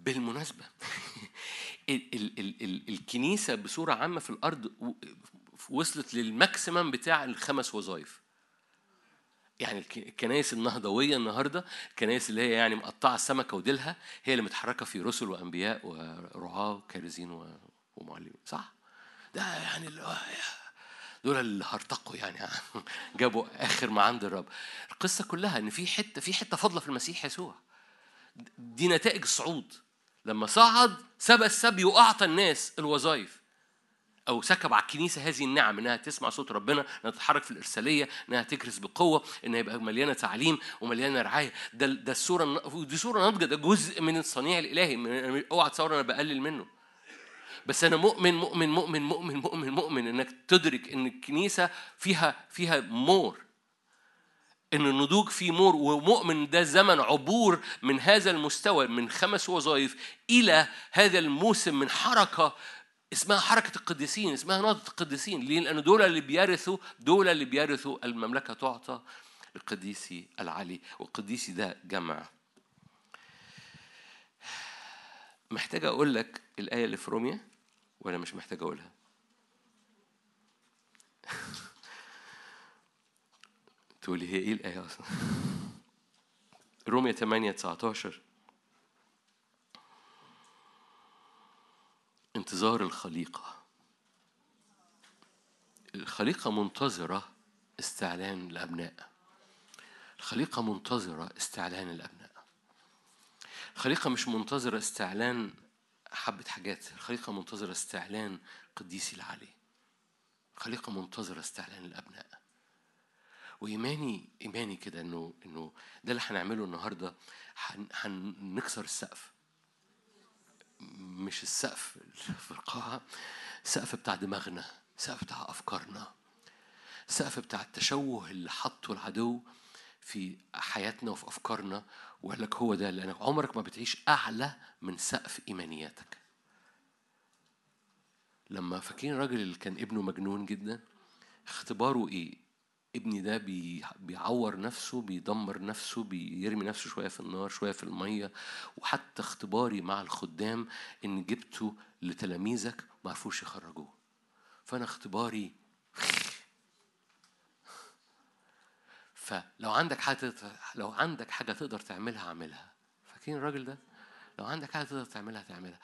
بالمناسبة. ال ال ال ال الكنيسة بصورة عامة في الأرض وصلت لل maximum بتاع الخمس وظائف. يعني الك- الكنائس النهضوية النهاردة الكنائس اللي هي يعني مقطعة السمكة وديلها هي اللي متحركة في رسل وأنبياء ورعاة وكارزين ومعلمين. صح؟ ده يعني دول اللي هرتقوا يعني. جابوا آخر ما عند الرب. القصة كلها إن في حتة في حتة فاضلة في المسيح يسوع. دي نتائج الصعود لما صعد سبى السبي وأعطى الناس الوظائف. أو سكب على الكنيسة هذه النعم إنها تسمع صوت ربنا إنها تتحرك في الإرسالية إنها تكرس بقوة إنها يبقى مليانة تعليم ومليانة رعاية. ده ده الصورة الن- دي صورة ناضجة ده جزء من الصنيع الإلهي من- أوعى تصور أنا بقلل منه. بس أنا مؤمن مؤمن مؤمن مؤمن مؤمن مؤمن إنك تدرك إن الكنيسة فيها فيها more. إن النضوج فيه more ومؤمن ده زمن عبور من هذا المستوى من خمس وظائف إلى هذا الموسم من حركة اسمها حركة القديسين اسمها نهضة القديسين. ليه؟ لأن دول اللي بيرثوا دول اللي بيرثوا المملكة تعطى للقديسي العلي والقديسي ده جمع. محتاج أقول لك الآية اللي في روميا ولا مش محتاج تقولي هي إيه الآية أصلا؟ روميا 8 19 انتظار الخليقة. الخليقة منتظرة استعلان الأبناء. الخليقة منتظرة استعلان الأبناء. الخليقة مش منتظرة استعلان حبة حاجات. الخليقة منتظرة استعلان قديسي العلي. الخليقة منتظرة استعلان الأبناء. وإيماني إيماني كده إنه إنه ده اللي هنعمله النهارده. هن- هنكسر السقف. مش السقف في القاعة السقف بتاع دماغنا السقف بتاع أفكارنا السقف بتاع التشوه اللي حطه العدو في حياتنا وفي أفكارنا. وقال لك هو ده لأنك عمرك ما بتعيش أعلى من سقف إيمانياتك. لما فاكرين الراجل اللي كان ابنه مجنون جدا اختباره إيه؟ ابني ده بي- بيعور نفسه بيدمر نفسه بيرمي نفسه شوية في النار شوية في المية. وحتى اختباري مع الخدام إن جبته لتلاميذك ما عرفوش يخرجوه. فأنا اختباري فلو عندك حاجة لو عندك حاجة تقدر تعملها اعملها. فاكرين الراجل ده؟ لو عندك حاجة تقدر تعملها تعملها.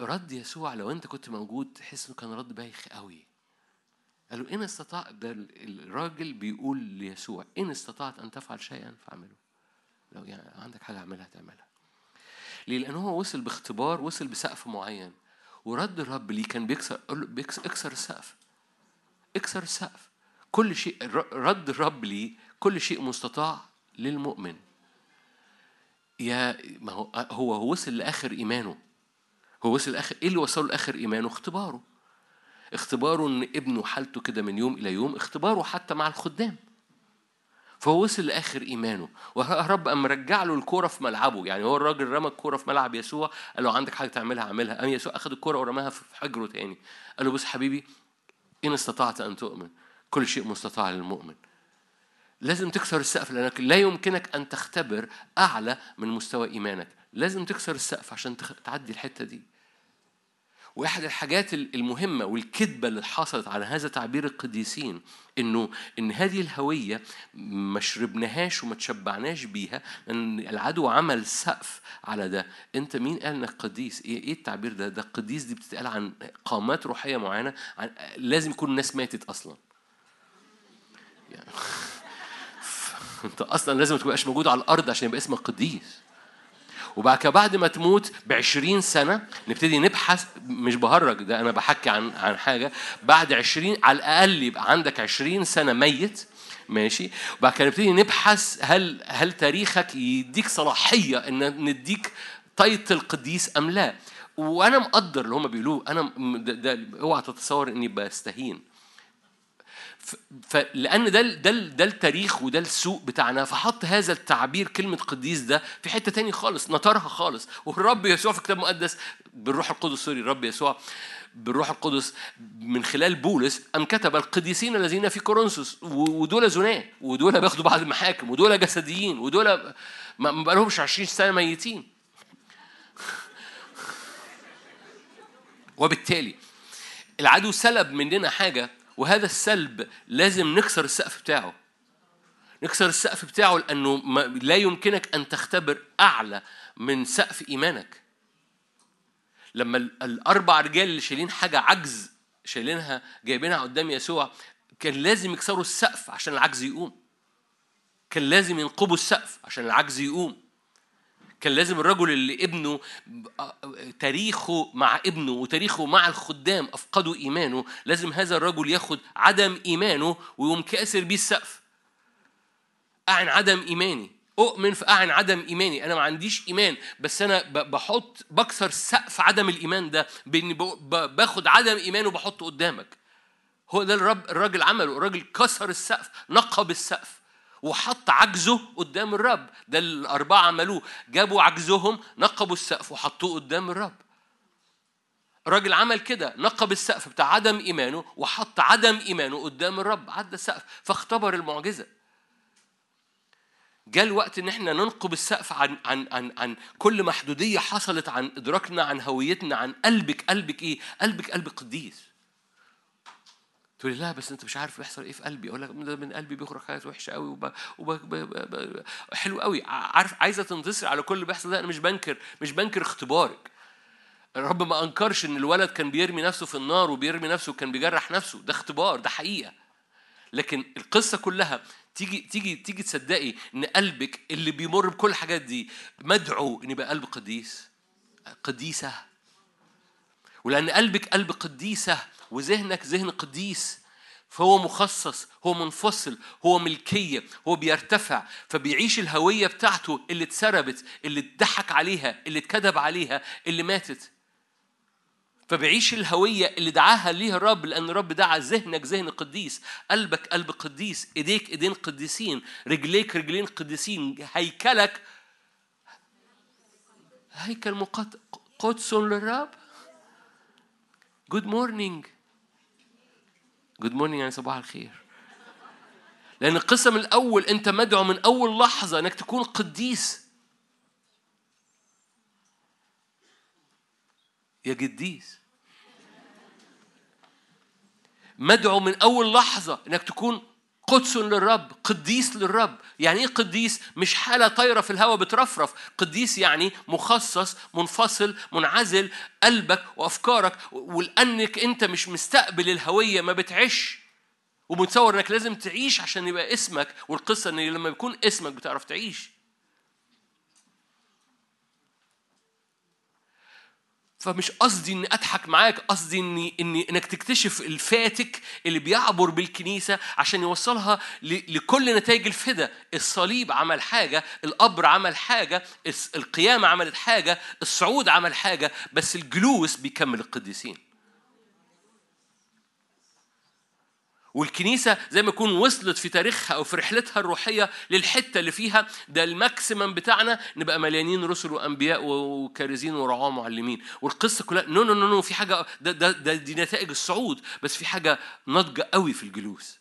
رد يسوع لو أنت كنت موجود تحس إنه كان رد بايخ قوي. قال له إن استطاع ده ال- الراجل بيقول ليسوع إن استطعت أن تفعل شيئا فاعمله. لو يعني عندك حاجة أعملها تعملها ليه؟ لأن هو وصل باختبار وصل بسقف معين. ورد الرب ليه كان بيكسر بيكسر اكسر السقف. اكسر السقف. كل شيء رد الرب ليه كل شيء مستطاع للمؤمن. يا ما هو هو وصل لآخر إيمانه. هو وصل لآخر إيه اللي وصله لآخر إيمانه؟ اختباره. اختباره ان ابنه حالته كده من يوم إلى يوم اختباره حتى مع الخدام. فهو وصل لآخر إيمانه. ورب قام رجع له الكورة في ملعبه. يعني هو الراجل رمى الكورة في ملعب يسوع قال له عندك حاجة تعملها أعملها. قام يسوع اخذ الكورة ورماها في حجره تاني. قال له بص حبيبي إن استطعت أن تؤمن. كل شيء مستطاع للمؤمن. لازم تكسر السقف لأنك لا يمكنك أن تختبر أعلى من مستوى إيمانك. لازم تكسر السقف عشان تعدي الحتة دي. واحد الحاجات المهمة والكذبة اللي حصلت على هذا تعبير القديسين إنه إن هذه الهوية ما شربناهاش وما تشبعناش بيها لأن العدو عمل سقف على ده. أنت مين قال إنك قديس؟ إيه إيه التعبير ده؟ ده القديس دي بتتقال عن قامات روحية معينة عن لازم يكون الناس ماتت أصلا. يعني أنت أصلا لازم ما تبقاش موجود على الأرض عشان يبقى اسمك قديس. وبعد كده بعد ما تموت ب 20 سنة نبتدي نبحث مش بهرج ده أنا بحكي عن عن حاجة. بعد 20 على الأقل يبقى عندك 20 سنة ميت ماشي؟ وبعد كده نبتدي نبحث هل هل تاريخك يديك صلاحية إن نديك تايتل قديس أم لا. وأنا مقدر اللي هم بيقولوه. أنا ده, ده اوعى تتصور إني بستهين. فلان ده ده ده التاريخ وده السوق بتاعنا فحط هذا التعبير كلمة قديس ده في حتة تاني خالص نطرها خالص. والرب يسوع في الكتاب المقدس بالروح القدس سوري الرب يسوع بالروح القدس من خلال بولس أم كتب القديسين الذين في كورنثوس ودول زناة ودول بياخدوا بعض المحاكم ودول جسديين ودول ما بقالهمش 20 سنة ميتين. وبالتالي العدو سلب مننا حاجة وهذا السلب لازم نكسر السقف بتاعه. نكسر السقف بتاعه لأنه لا يمكنك أن تختبر أعلى من سقف إيمانك. لما ال- الأربع رجال اللي شايلين حاجة عجز شايلينها جايبينها قدام يسوع كان لازم يكسروا السقف عشان العجز يقوم. كان لازم ينقبوا السقف عشان العجز يقوم. كان لازم الرجل اللي ابنه تاريخه مع ابنه وتاريخه مع الخدام أفقدوا إيمانه لازم هذا الرجل ياخد عدم إيمانه ويقوم كاسر بيه السقف. أعن عدم إيماني. أؤمن في أعن عدم إيماني. أنا ما عنديش إيمان بس أنا ب- بحط بكسر سقف عدم الإيمان ده بإني ب- ب- باخد عدم ايمانه وبحطه قدامك. هو ده الرب الراجل عمله. الراجل كسر السقف نقب السقف. وحط عجزه قدام الرب. ده الأربعة عملوه. جابوا عجزهم نقبوا السقف وحطوه قدام الرب. الراجل عمل كده نقب السقف بتاع عدم إيمانه وحط عدم إيمانه قدام الرب. عدى السقف فاختبر المعجزة. جاء الوقت إن إحنا ننقب السقف عن عن عن عن كل محدودية حصلت عن إدراكنا عن هويتنا عن قلبك. قلبك إيه؟ قلبك قلب قديس. تقول لا بس أنت مش عارف بيحصل إيه في قلبي. أقول لك ده من قلبي بيخرج حاجات وحشة قوي وب... وب... ب... ب... ب... حلو قوي عارف عايزة تنتصر على كل اللي بيحصل ده. أنا مش بنكر مش بنكر اختبارك. الرب ما أنكرش إن الولد كان بيرمي نفسه في النار وبيرمي نفسه وكان بيجرح نفسه. ده اختبار ده حقيقة. لكن القصة كلها تيجي تيجي تيجي تصدقي إن قلبك اللي بيمر بكل الحاجات دي مدعو إن يبقى قلب قديس قديسة. ولأن قلبك قلب قديسة. وذهنك ذهن قديس. فهو مخصص هو منفصل هو ملكية هو بيرتفع فبيعيش الهوية بتاعته اللي اتسربت اللي اتضحك عليها اللي اتكذب عليها اللي ماتت. فبيعيش الهوية اللي دعاها ليها الرب لأن الرب دعا ذهنك ذهن قديس قلبك قلب قديس إيديك إيدين قديسين رجليك رجلين قديسين. هيكلك هيكل مقد... قدس للرب. good morning good morning يعني صباح الخير. لأن القصة من الأول أنت مدعو من أول لحظة إنك تكون قديس. يا قديس. مدعو من أول لحظة إنك تكون قدس للرب قديس للرب. يعني إيه قديس؟ مش حالة طايرة في الهواء بترفرف. قديس يعني مخصص منفصل منعزل قلبك وأفكارك. ولأنك أنت مش مستقبل الهوية ما بتعيش. ومتصور إنك لازم تعيش عشان يبقى اسمك. والقصة إن لما يكون اسمك بتعرف تعيش. فمش قصدي إني أضحك معاك قصدي إني إني إنك تكتشف الفاتك اللي بيعبر بالكنيسة عشان يوصلها لكل نتائج الفدا. الصليب عمل حاجة القبر عمل حاجة القيامة عملت حاجة الصعود عمل حاجة بس الجلوس بيكمل القديسين. والكنيسة زي ما يكون وصلت في تاريخها أو في رحلتها الروحية للحتة اللي فيها ده ال maximum بتاعنا نبقى مليانين رسل وأنبياء وكارزين ورعاة معلمين. والقصة كلها no no no no في حاجة ده, ده, ده دي نتائج الصعود بس في حاجة ناضجة قوي في الجلوس.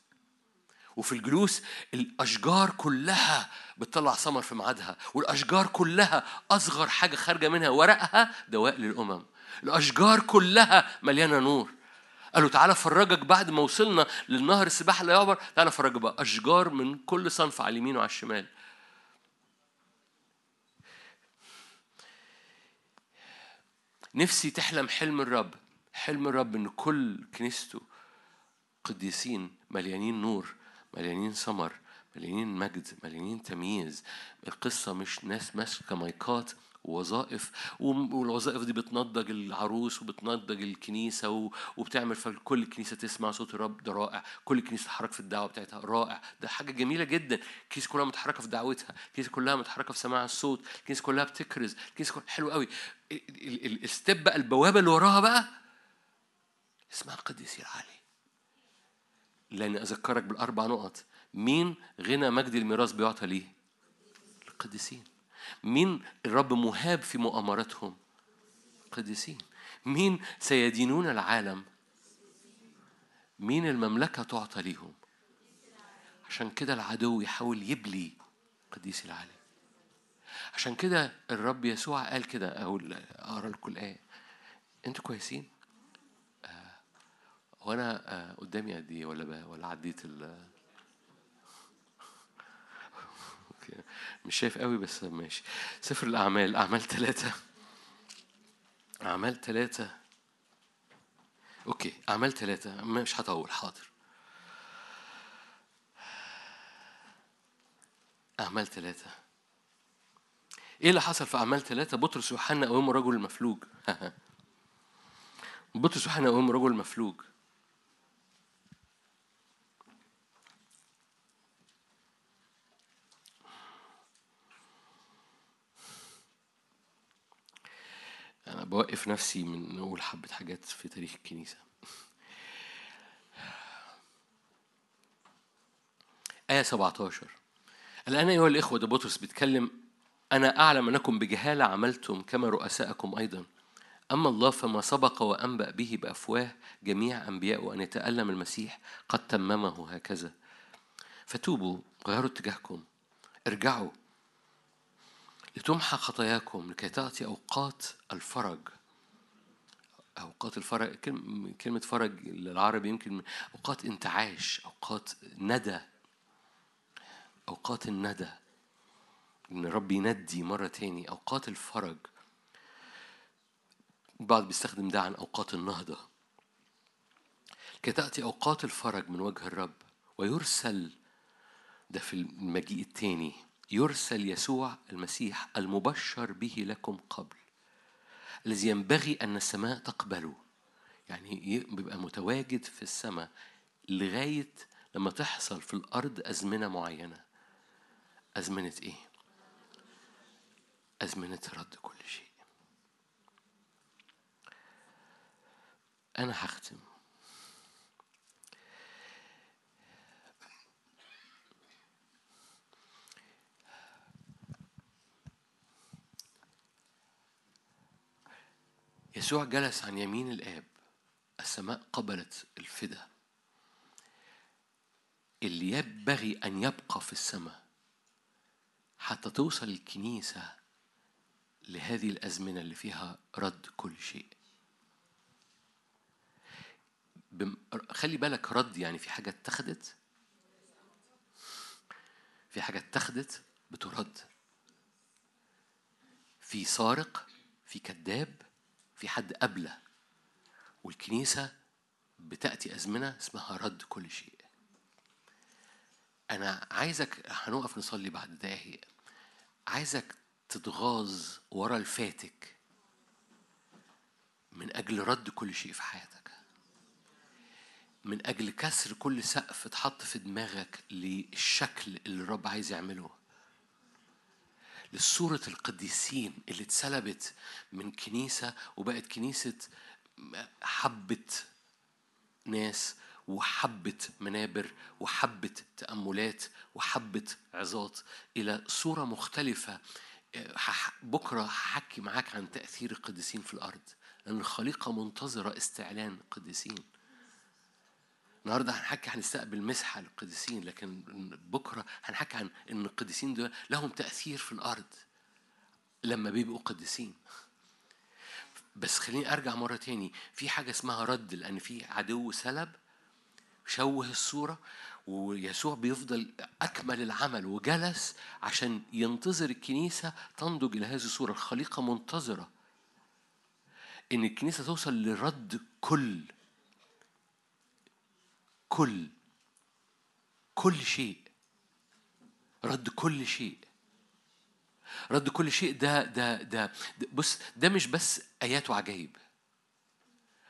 وفي الجلوس الأشجار كلها بتطلع ثمر في ميعادها والأشجار كلها أصغر حاجة خارجة منها ورقها دواء للأمم. الأشجار كلها مليانة نور. قالوا تعالى فرجك بعد ما وصلنا للنهر السباحة لا يعبر. تعالى فرجك بقى. أشجار من كل صنف على اليمين وعلى الشمال. نفسي تحلم حلم الرب. حلم الرب إن كل كنيسته قديسين مليانين نور مليانين ثمر مليانين مجد مليانين تمييز. القصة مش ناس ماسكة مايكات. ووظائف وم- والوظائف دي بتنضج العروس وبتنضج الكنيسة وبتعمل فكل الكنيسة تسمع صوت الرب ده رائع. كل الكنيسة تتحرك في الدعوة بتاعتها رائع. ده حاجة جميلة جدا. الكنيسة كلها متحركة في دعوتها. الكنيسة كلها متحركة في سماع الصوت. الكنيسة كلها بتكرز. الكنيسة كلها حلو قوي. ال- ال- ال- الستيب بقى البوابة اللي وراها بقى اسمها القديس العالي. لأن أذكرك بالأربع نقط. مين غنى مجد الميراث بيعطى ليه؟ القديسين. مين الرب مهاب في مؤامرتهم؟ القديسين مين سيدينون العالم؟ مين المملكة تعطى ليهم؟ عشان كده العدو يحاول يبلي قديس العالم عشان كده الرب يسوع قال كده أقول أقرأ لكم الآية أنتوا كويسين؟ هو أنا آه، قدامي قد إيه ولا ولا عديت ال okay. مش شايف قوي بس ماشي. سفر الأعمال أعمال ثلاثة أعمال ثلاثة okay أعمال ثلاثة مش هطول حاضر. أعمال ثلاثة إيه اللي حصل في أعمال ثلاثة بطرس ويوحنا قوموا الرجل المفلوج. بطرس ويوحنا قوموا الرجل المفلوج. نفسي من نقول حبة حاجات في تاريخ الكنيسة. آية 17 الآن أيها الإخوة ده بطرس بيتكلم أنا أعلم أنكم بجهالة عملتم كما رؤساءكم أيضا. أما الله فما سبق وأنبأ به بأفواه جميع أنبيائه أن يتألم المسيح قد تممه هكذا. فتوبوا غيروا اتجاهكم. ارجعوا. لتمحى خطاياكم لكي تأتي أوقات الفرج. أوقات الفرج كلمة فرج للعربي يمكن أوقات انتعاش أوقات ندى. أوقات الندى. إن الرب يندي مرة تاني. أوقات الفرج. البعض بيستخدم ده عن أوقات النهضة. كي تأتي أوقات الفرج من وجه الرب. ويرسل ده في المجيء التاني يرسل يسوع المسيح المبشر به لكم قبل. الذي ينبغي أن السماء تقبله. يعني بيبقى متواجد في السماء لغاية لما تحصل في الأرض أزمنة معينة. أزمنة إيه؟ أزمنة رد كل شيء. أنا هختم. يسوع جلس عن يمين الآب السماء قبلت الفدا اللي ينبغي أن يبقى في السماء حتى توصل الكنيسة لهذه الأزمنة اللي فيها رد كل شيء. بم... خلي بالك رد يعني في حاجة اتخذت؟ في حاجة اتخذت بترد. في سارق في كذاب في حد قبله. والكنيسة بتأتي أزمنة اسمها رد كل شيء. أنا عايزك هنقف نصلي بعد دقايق. عايزك تتغاظ ورا الفاتك من أجل رد كل شيء في حياتك. من أجل كسر كل سقف اتحط في دماغك للشكل اللي الرب عايز يعمله. لصورة القديسين اللي اتسلبت من كنيسة وبقت كنيسة حبة ناس وحبة منابر وحبة تأملات وحبة عظات إلى صورة مختلفة. هح- بكرة هحكي معاك عن تأثير القديسين في الأرض لأن الخليقة منتظرة استعلان القديسين النهارده هنحكي هنستقبل مسحة للقديسين لكن بكرة هنحكي عن إن القديسين دول لهم تأثير في الأرض لما بيبقوا قديسين. بس خليني أرجع مرة تاني. في حاجة اسمها رد لأن في عدو سلب شوه الصورة ويسوع بيفضل أكمل العمل وجلس عشان ينتظر الكنيسة تنضج إلى هذه الصورة. الخليقة منتظرة إن الكنيسة توصل لرد كل كل كل شيء رد كل شيء. رد كل شيء ده ده ده بص ده مش بس آيات وعجائب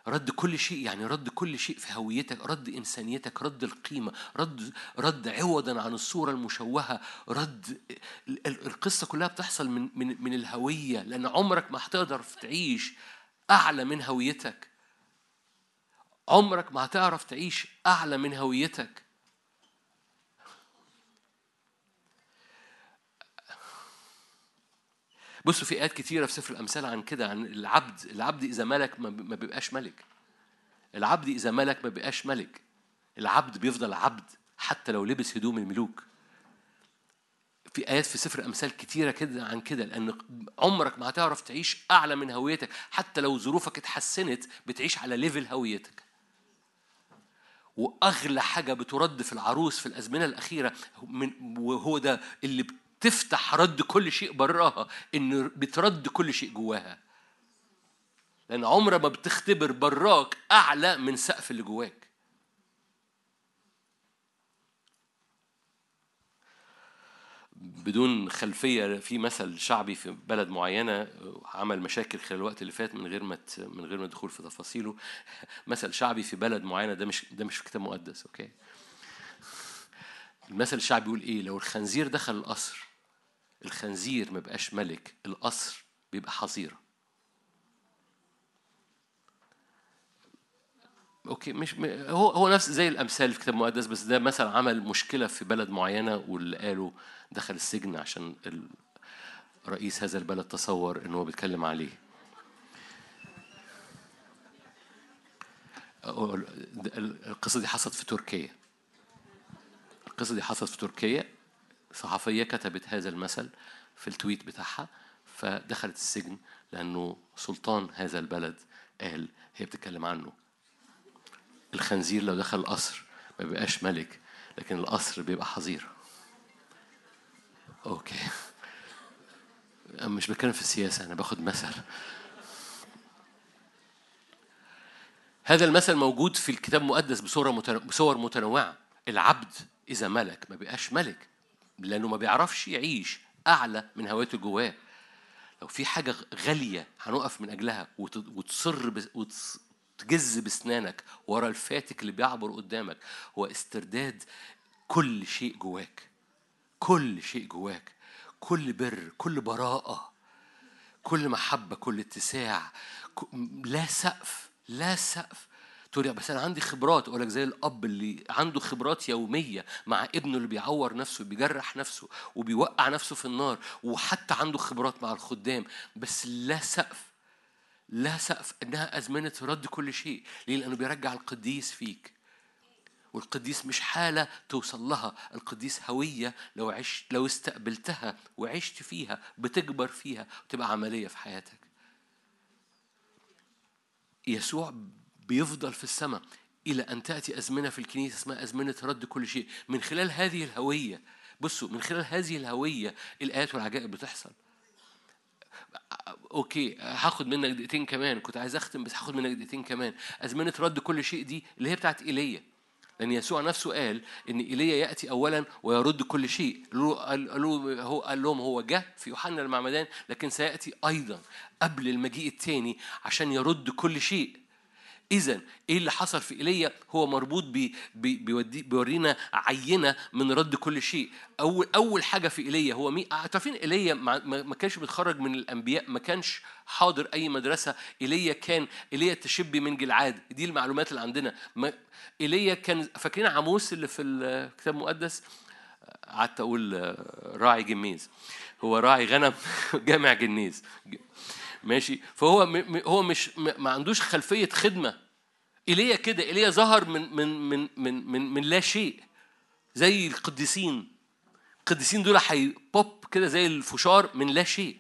رد كل شيء يعني رد كل شيء في هويتك رد إنسانيتك رد القيمة رد رد عوضا عن الصورة المشوهة رد ال- ال- القصة كلها بتحصل من من من الهوية لأن عمرك ما هتقدر تعيش أعلى من هويتك. عمرك ما هتعرف تعيش أعلى من هويتك. بصوا في آيات كتيرة في سفر الأمثال عن كده عن العبد. العبد إذا ملك ما بيبقاش ملك. العبد إذا ملك ما بيبقاش ملك. العبد بيفضل عبد حتى لو لبس هدوم الملوك. في آيات في سفر الأمثال كتيرة كده عن كده لأن عمرك ما هتعرف تعيش أعلى من هويتك. حتى لو ظروفك اتحسنت بتعيش على ليفل هويتك. وأغلى حاجة بترد في العروس في الأزمنة الأخيرة من وهو ده اللي بتفتح رد كل شيء براها إن بترد كل شيء جواها. لأن عمر ما بتختبر براك أعلى من سقف اللي جواك. بدون خلفية في مثل شعبي في بلد معينة عمل مشاكل خلال الوقت اللي فات من غير ما من غير ما ندخل في تفاصيله. مثل شعبي في بلد معينة ده مش ده مش في كتاب مقدس okay؟ المثل الشعبي بيقول إيه؟ لو الخنزير دخل القصر الخنزير ما بقاش ملك القصر بيبقى حظيرة. okay مش هو هو نفس زي الأمثال في كتاب مقدس بس ده مثلا عمل مشكلة في بلد معينة واللي قالوا دخل السجن عشان رئيس هذا البلد تصور إن هو بيتكلم عليه. أقول- ده- ال- القصة دي حصلت في تركيا. القصة دي حصلت في تركيا. صحفية كتبت هذا المثل في التويت بتاعها فدخلت السجن لأنه سلطان هذا البلد قال هي بتتكلم عنه. الخنزير لو دخل القصر ما بيبقاش ملك لكن القصر بيبقى حظيرة أوكي. أنا مش بتكلم في السياسة أنا باخد مثل. هذا المثل موجود في الكتاب المقدس متنوع بصور متنوعة. العبد إذا ملك ما بيبقاش ملك لأنه ما بيعرفش يعيش أعلى من هواته جواه. لو في حاجة غالية هنقف من أجلها وت- وتصر بس- وتص- تجز بسنانك ورا الفاتك اللي بيعبر قدامك. هو استرداد كل شيء جواك. كل شيء جواك كل بر كل براءة كل محبة كل اتساع لا سقف لا سقف. تقول بس أنا عندي خبرات. أقول لك زي الأب اللي عنده خبرات يومية مع ابنه اللي بيعور نفسه بيجرح نفسه وبيوقع نفسه في النار وحتى عنده خبرات مع الخدام. بس لا سقف لا سقف. إنها ازمنه رد كل شيء. ليه؟ لأنه بيرجع القديس فيك. والقديس مش حالة توصل لها. القديس هوية لو عشت لو استقبلتها وعشت فيها بتكبر فيها وتبقى عملية في حياتك. يسوع بيفضل في السماء إلى أن تأتي أزمنة في الكنيسة اسمها أزمنة رد كل شيء. من خلال هذه الهوية بصوا من خلال هذه الهوية الآيات والعجائب بتحصل. okay هاخد منك دقيقتين كمان. كنت عايز أختم بس هاخد منك دقيقتين كمان. أزمنة رد كل شيء دي اللي هي بتاعت إيليا. لأن يسوع نفسه قال إن إيليا يأتي اولا ويرد كل شيء. قال- لهم هو جه في يوحنا المعمدان لكن سيأتي أيضا قبل المجيء الثاني عشان يرد كل شيء. إذا إيه اللي حصل في إيليا؟ هو مربوط بي بي بيودي بيورينا عينة من رد كل شيء. أول أول حاجة في إيليا هو مين؟ عارفين إيليا ما كانش بيتخرج من الأنبياء ما كانش حاضر أي مدرسة. إيليا كان إيليا تشبي من جلعاد. دي المعلومات اللي عندنا. إيليا كان فاكرين عاموس اللي في الكتاب المقدس؟ قعدت أقول آه، راعي جميز. هو راعي غنم جامع جنيز. ماشي؟ فهو م- هو مش ما عندوش خلفية خدمة. إيليا كده إيليا ظهر من من من من من, من لا شيء. زي القديسين. القديسين دول هيبوب كده زي الفشار من لا شيء.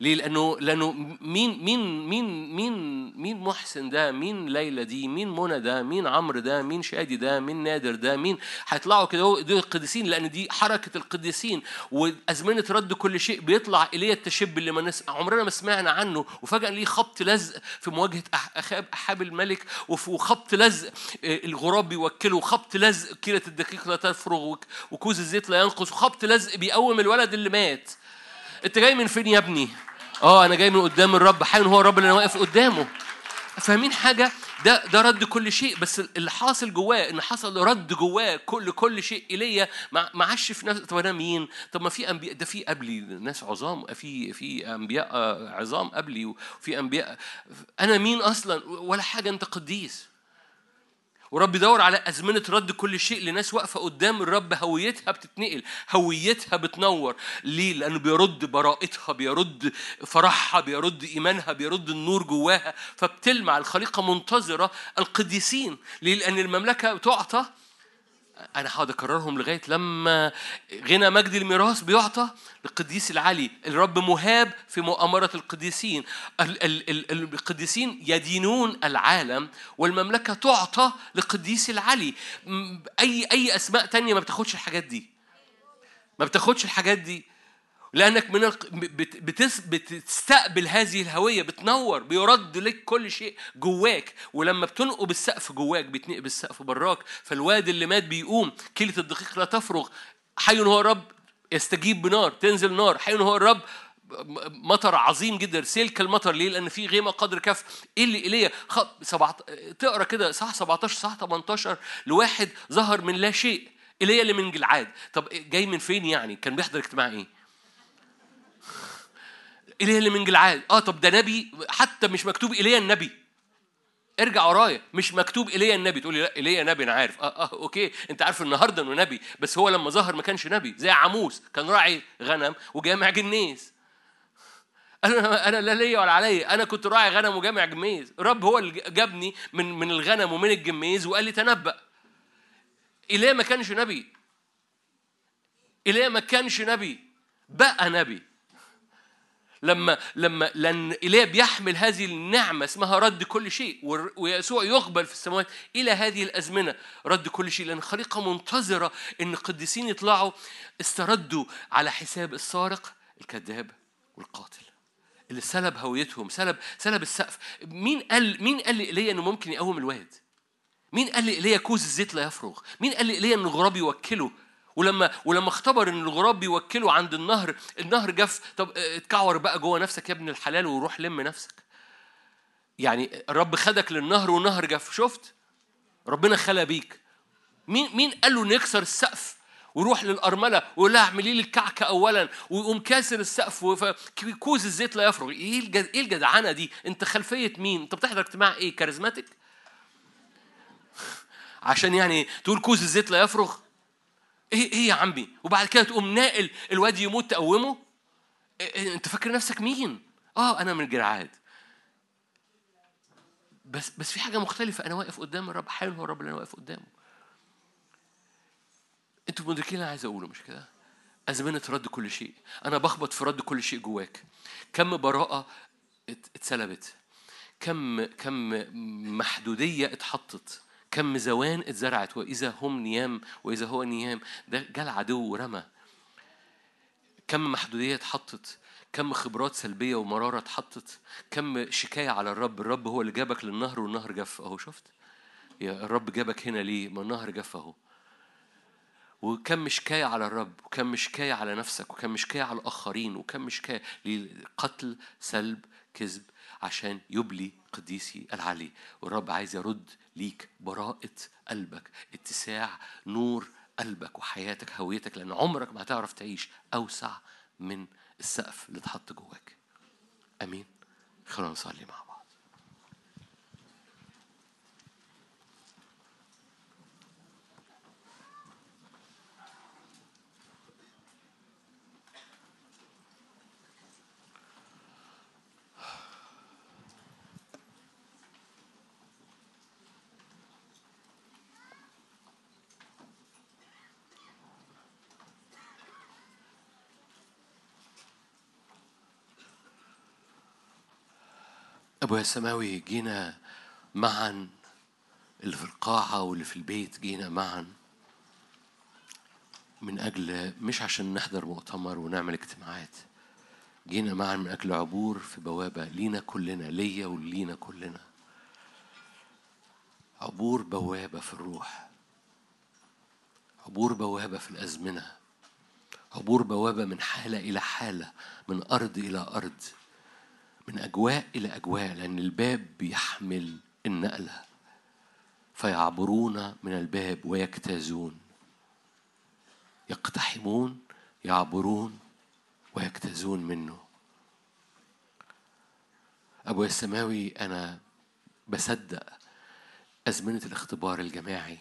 ليه؟ لأنه لأنه مين مين مين مين مين محسن ده؟ مين ليلى دي؟ مين منى ده؟ مين عمرو ده؟ مين شادي ده؟ مين نادر ده؟ مين هيطلعوا كده دول القديسين لأن دي حركة القديسين وأزمنة رد كل شيء بيطلع إيليا التشب اللي ما نس... عمرنا ما سمعنا عنه وفجأة ليه خبط لزق في مواجهة أخاب أحاب الملك وخبط لزق آه، الغراب بيوكله وخبط لزق كيلة الدقيق لا تفرغ وك- وكوز الزيت لا ينقص وخبط لزق بيقوم الولد اللي مات أنت جاي من فين يا ابني آه أنا جاي من قدام الرب. حي هو الرب اللي أنا واقف قدامه. فاهمين حاجة؟ ده ده رد كل شيء. بس اللي حاصل جواه ان حصل رد جواه كل كل شيء ما ما عادش في نفس طب أنا مين؟ طب ما في أنبياء ده في قبلي ناس عظام في في أنبياء آه، عظام قبلي وفي أنبياء. أنا مين أصلا؟ ولا حاجة أنت قديس. ورب يدور على أزمنة رد كل شيء لناس واقفة قدام الرب هويتها بتتنقل هويتها بتنور ليه؟ لأنه بيرد براءتها بيرد فرحها بيرد إيمانها بيرد النور جواها فبتلمع الخليقة منتظرة القديسين ليه؟ لأن المملكة تعطى أنا هقعد أكررهم لغاية لما غنى مجد الميراث بيعطى للقديس العلي الرب مهاب في مؤامرة القديسين. ال- ال- ال- القديسين يدينون العالم والمملكة تعطى للقديس العلي أي أي أسماء تانية ما بتاخدش الحاجات دي. ما بتاخدش الحاجات دي. لأنك من. بتستقبل هذه الهوية بتنور بيرد لك كل شيء جواك. ولما بتنقب السقف جواك بيتنقب السقف براك. فالواد اللي مات بيقوم. كيلة الدقيق لا تفرغ. حي هو الرب يستجيب بنار تنزل نار. حنن هو الرب مطر عظيم جدا. سلك المطر. ليه؟ لأن في غيمة قدر كف. إيه اللي ايليا خ... سبعت... تقرأ كده صح؟ 17 صح؟ 18 لواحد ظهر من لا شيء. ايليا اللي من جلعاد طب جاي من فين يعني؟ كان بيحضر اجتماع إيه؟ ايليا اللي من جلعاد. آه طب ده نبي حتى مش مكتوب ايليا النبي. ارجع ورايا. مش مكتوب ايليا النبي. تقول لي لا ايليا نبي أنا عارف. آه آه أوكي. أنت عارف النهارده إنه نبي. بس هو لما ظهر ما كانش نبي. زي عموس. كان راعي غنم وجاني جميز. أنا أنا لا ليا ولا عليا أنا كنت راعي غنم وجامع جميز. الرب هو اللي جابني من من الغنم ومن الجميز وقال لي تنبأ. ايليا ما كانش نبي. ايليا ما كانش نبي. بقى نبي. لما لما لأن ايليا بيحمل هذه النعمة اسمها رد كل شيء ويسوع يقبل في السماوات إلى هذه الأزمنة رد كل شيء. لأن الخليقه منتظرة إن القديسين يطلعوا استردوا على حساب السارق الكذاب والقاتل اللي سلب هويتهم سلب سلب السقف. مين قال مين قال لإيليا إنه ممكن يقوم الواد؟ مين قال لإيليا كوز الزيت لا يفرغ؟ مين قال لإيليا إن الغراب يوكله؟ ولما ولما اختبر إن الغراب بيوكله عند النهر النهر جف طب آه، اتكعور بقى جوه نفسك يا ابن الحلال وروح لم نفسك يعني الرب خدك للنهر والنهر جف شفت ربنا خلى بيك مين مين قال له نكسر السقف ويروح للأرملة ويقول لها اعملي لي الكعكة أولا ويقوم كاسر السقف وكوز الزيت لا يفرغ إيه الجد... إيه الجدعنة دي؟ أنت خلفية مين؟ أنت بتحضر اجتماع إيه؟ charismatic؟ عشان يعني تقول كوز الزيت لا يفرغ؟ إيه إيه يا عمي؟ وبعد كده تقوم ناقل الواد يموت تقومه؟ إيه إيه أنت فاكر نفسك مين؟ آه أنا من جلعاد بس بس في حاجة مختلفة أنا واقف قدام الرب حلو هو الرب اللي أنا واقف قدامه أنتوا مدركين اللي أنا عايز أقوله مش كده؟ أزمنة رد كل شيء، أنا بخبط في رد كل شيء جواك. كم براءة ات- اتسلبت. كم كم محدودية اتحطت. كم زوان اتزرعت وإذا هم نيام وإذا هو نيام ده جه العدو ورمى. كم محدودية اتحطت. كم خبرات سلبية ومرارة اتحطت. كم شكاية على الرب، الرب هو اللي جابك للنهر والنهر جف أهو شفت؟ يا الرب جابك هنا ليه؟ ما النهر جف أهو. وكم شكاية على الرب وكم شكاية على نفسك وكم شكاية على الآخرين وكم شكاية لقتل سلب كذب عشان يبلي قديسي العلي. والرب عايز يرد ليك براءة قلبك اتساع نور قلبك وحياتك هويتك لأن عمرك ما هتعرف تعيش أوسع من السقف اللي اتحط جواك. أمين. خلونا نصلي مع بعض. أبويا السماوي جينا معا. اللي في القاعة واللي في البيت جينا معا. من أجل مش عشان نحضر مؤتمر ونعمل اجتماعات. جينا معا من أجل عبور في بوابة لينا كلنا ليا ولينا كلنا. عبور بوابة في الروح. عبور بوابة في الأزمنة. عبور بوابة من حالة إلى حالة من أرض إلى أرض. من أجواء إلى أجواء لأن الباب بيحمل النقلة. فيعبرون من الباب ويجتازون يقتحمون يعبرون ويجتازون منه. أبويا السماوي أنا بصدق أزمنة الاختبار الجماعي.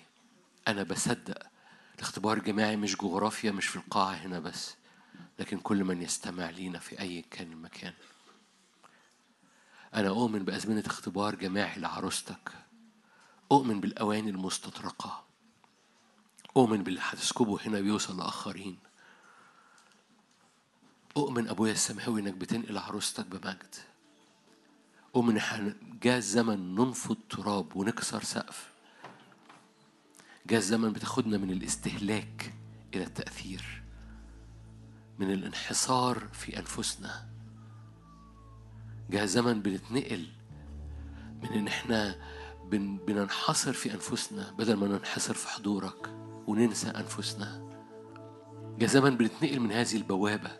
أنا بصدق الاختبار الجماعي مش جغرافيا مش في القاعة هنا بس لكن كل من يستمع لينا في أي كان مكان. أنا أؤمن بأزمنة اختبار جماعي لعروستك. أؤمن بالأواني المستطرقة. أؤمن باللي هتسكبه هنا بيوصل لآخرين. أؤمن أبويا السماوي إنك بتنقل عروستك بمجد. أؤمن إن جاء الزمن ننفض تراب ونكسر سقف. جاء الزمن بتاخدنا من الاستهلاك إلى التأثير. من الانحصار في أنفسنا. جاء زمن بنتنقل من إن إحنا بن بننحصر في أنفسنا بدل ما ننحصر في حضورك وننسى أنفسنا. يا زمن بنتنقل من هذه البوابة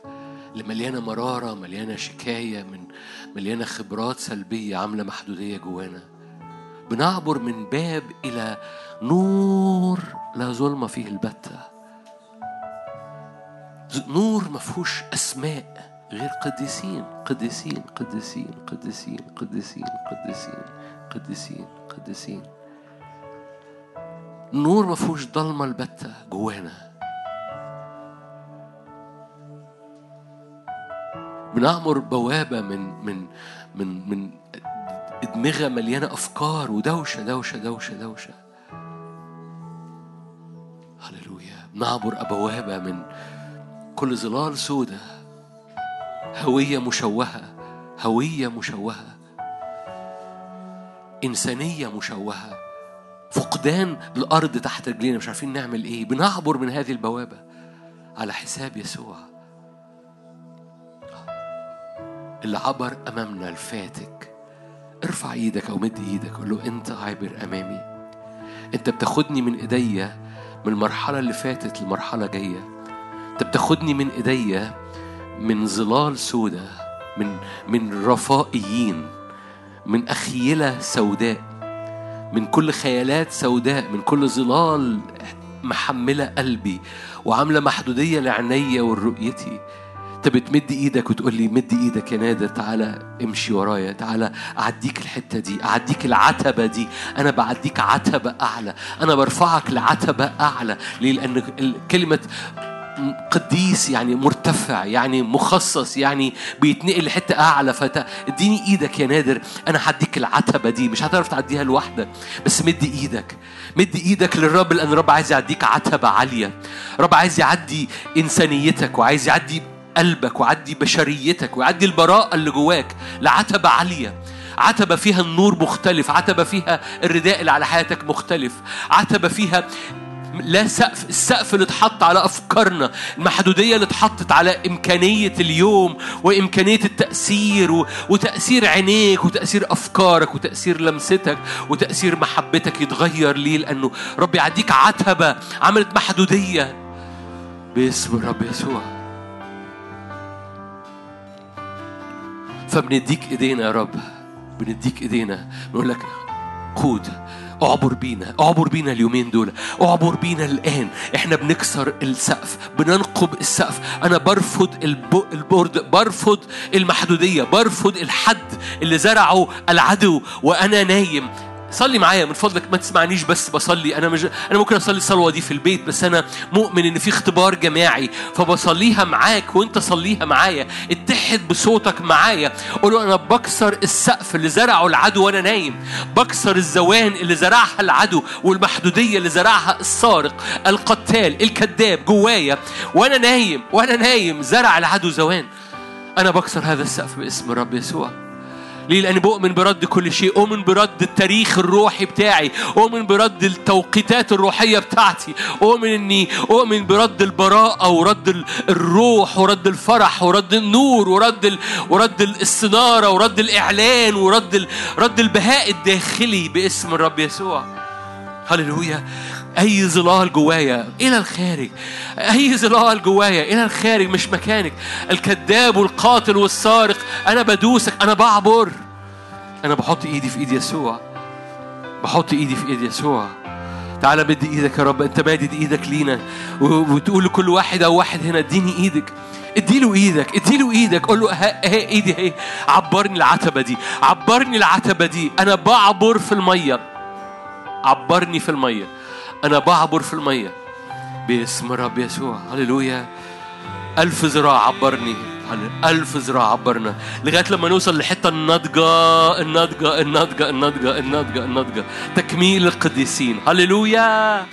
اللي مليانة مرارة مليانة شكاية من مليانة خبرات سلبية عاملة محدودية جوانا. بنعبر من باب إلى نور لا ظلم فيه البتة. ز- نور مفهوش أسماء. غير قديسين قديسين قديسين قديسين قديسين قديسين قديسين قديسين. نور مفهوش ضلمة البتة جوانا. بنعمر بوابة من من من من أدمغة مليانة أفكار ودوشة دوشة دوشة دوشة. هللويا. بنعبر بوابة من كل ظلال سودة. هوية مشوهة هوية مشوهة. إنسانية مشوهة. فقدان الأرض تحت رجلينا مش عارفين نعمل إيه. بنعبر من هذه البوابة على حساب يسوع. اللي عبر أمامنا الفاتك. ارفع إيدك أو مد إيدك قول له أنت عابر أمامي. أنت بتاخدني من إيديا من المرحلة اللي فاتت لمرحله جاية. أنت بتاخدني من إيديا من ظلال سودة من من رفائيين من أخيلة سوداء من كل خيالات سوداء من كل ظلال محملة قلبي وعاملة محدودية لعينيا ورؤيتي. انت بتمد إيدك وتقول لي مد إيدك يا نادر تعالى امشي ورايا تعالى أعديك الحتة دي أعديك العتبة دي. أنا بعديك عتبة أعلى أنا برفعك لعتبة أعلى. ليه؟ لأن كلمة قديس يعني مرتفع يعني مخصص يعني بيتنقل لحتة أعلى. فت اديني إيدك يا نادر أنا هديك العتبة دي مش هتعرف تعديها لوحدك بس مد إيدك مد إيدك للرب لأن الرب عايز يعديك عتبة عالية. الرب عايز يعدي إنسانيتك وعايز يعدي قلبك ويعدي بشريتك ويعدي البراءة اللي جواك لعتبة عالية. عتبة فيها النور مختلف عتبة فيها الرداء اللي على حياتك مختلف عتبة فيها لا سقف السقف اللي اتحط على أفكارنا المحدوديه اللي اتحطت على إمكانية اليوم وإمكانية التأثير. وتأثير عينيك وتأثير أفكارك وتأثير لمستك وتأثير محبتك يتغير ليه؟ لأنه رب يعديك عتبة عملت محدودية. باسم الرب يسوع. فبنديك إيدينا يا رب بنديك إيدينا. نقول لك قود. اعبر بينا اعبر بينا اليومين دول اعبر بينا الآن. إحنا بنكسر السقف بننقب السقف. أنا برفض الب- البورد برفض المحدودية برفض الحد اللي زرعه العدو. وأنا نايم صلي معايا من فضلك ما تسمعنيش بس بصلي. أنا مش أنا ممكن أصلي الصلوة دي في البيت بس أنا مؤمن إن في اختبار جماعي فبصليها معاك وأنت صليها معايا. اتحد بصوتك معايا. قول أنا بكسر السقف اللي زرعه العدو وأنا نايم. بكسر الزوان اللي زرعها العدو والمحدودية اللي زرعها السارق القتال الكذاب جوايا. وأنا نايم وأنا نايم زرع العدو زوان. أنا بكسر هذا السقف باسم الرب يسوع. ليه؟ لأني بؤمن برد كل شيء، أؤمن برد التاريخ الروحي بتاعي، أؤمن برد التوقيتات الروحية بتاعتي، أؤمن إني أؤمن برد البراءة ورد ال- الروح ورد الفرح ورد النور ورد ال... ورد السنارة ورد الإعلان ورد ال... رد البهاء الداخلي باسم الرب يسوع. هللويا أي ظلال جوايا إلى الخارج. أي ظلال جوايا إلى الخارج مش مكانك. الكذاب والقاتل والسارق أنا بدوسك أنا بعبر. أنا بحط إيدي في إيد يسوع. بحط إيدي في إيد يسوع. تعالى مد إيدك يا رب أنت مادد إيدك لينا. وتقول لكل واحد أو واحد هنا اديني إيدك. اديله إيدك اديله إيدك. قول له ها ها إيدي اهي عبرني العتبة دي. عبرني العتبة دي. أنا بعبر في المية. عبرني في المية. أنا بعبر في المية. باسم الرب يسوع. هللويا. ألف ذراع عبرني. ألف ذراع عبرنا. لغاية لما نوصل لحتة النضجة النضجة النضجة النضجة النضجة. تكميل القديسين. هللويا.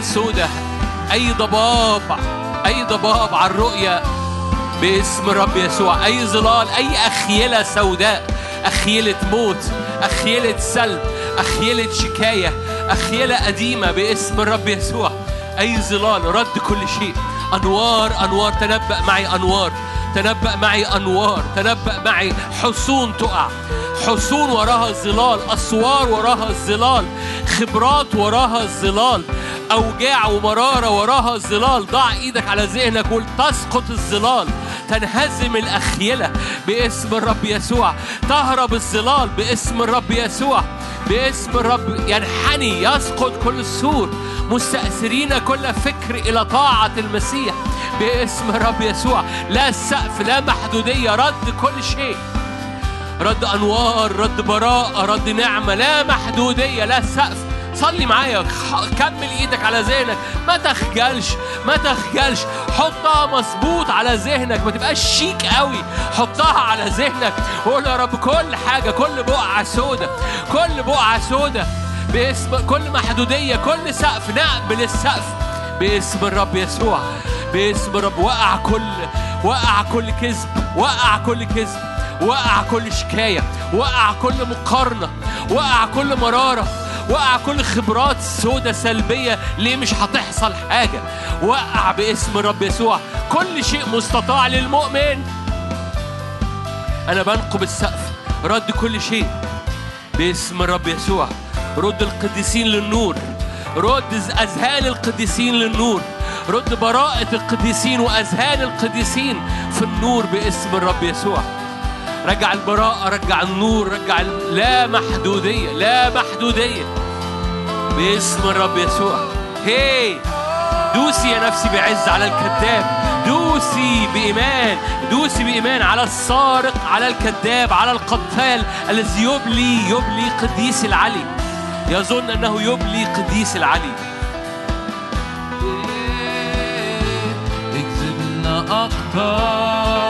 أحلام سودة. أي ضباب أي ضباب على الرؤية. باسم رب يسوع. أي ظلال أي أخيلة سوداء. أخيلة موت أخيلة سلب أخيلة شكاية أخيلة قديمة. باسم الرب يسوع. أي ظلال رد كل شيء. أنوار أنوار. تنبأ معي أنوار. تنبأ معي أنوار. تنبأ معي حصون تقع. حصون وراها الظلال أسوار وراها الظلال خبرات وراها الظلال أوجاع ومرارة وراها ظلال ضع إيدك على ذهنك ولتسقط الظلال. تنهزم الأخيلة باسم الرب يسوع. تهرب الظلال باسم الرب يسوع. باسم الرب ينحني يسقط كل السور. مستأثرين كل فكر إلى طاعة المسيح باسم الرب يسوع. لا سقف لا محدودية رد كل شيء. رد أنوار رد براءة رد نعمة. لا محدودية لا سقف. صلي معايا. كمل إيدك على ذهنك. ما تخجلش ما تخجلش. حطها مظبوط على ذهنك. ما تبقاش شيك قوي. حطها على ذهنك. وقول يا رب كل حاجة كل بقعة سودة. كل بقعة سودة. باسم كل محدودية كل سقف. نقبل السقف. باسم الرب يسوع. باسم الرب. وقع كل وقع كل كذب. وقع كل كذب. وقع كل شكاية. وقع كل مقارنة. وقع كل مرارة. وقع كل خبرات سودة سلبية ليه مش هتحصل حاجة؟ وقع باسم الرب يسوع. كل شيء مستطاع للمؤمن. أنا بنقب السقف رد كل شيء باسم الرب يسوع. رد القديسين للنور. رد أذهان القديسين للنور. رد براءة القديسين وأذهان القديسين في النور باسم الرب يسوع. رجع البراءة رجع النور رجع لا محدودية لا محدودية. باسم الرب يسوع. هي دوسي يا نفسي بعز على الكذاب. دوسي بإيمان. دوسي بإيمان على السارق على الكذاب على القتال. الذي يبلي يبلي قديس العلي. يظن أنه يبلي قديس العلي. اكذبنا أكتر.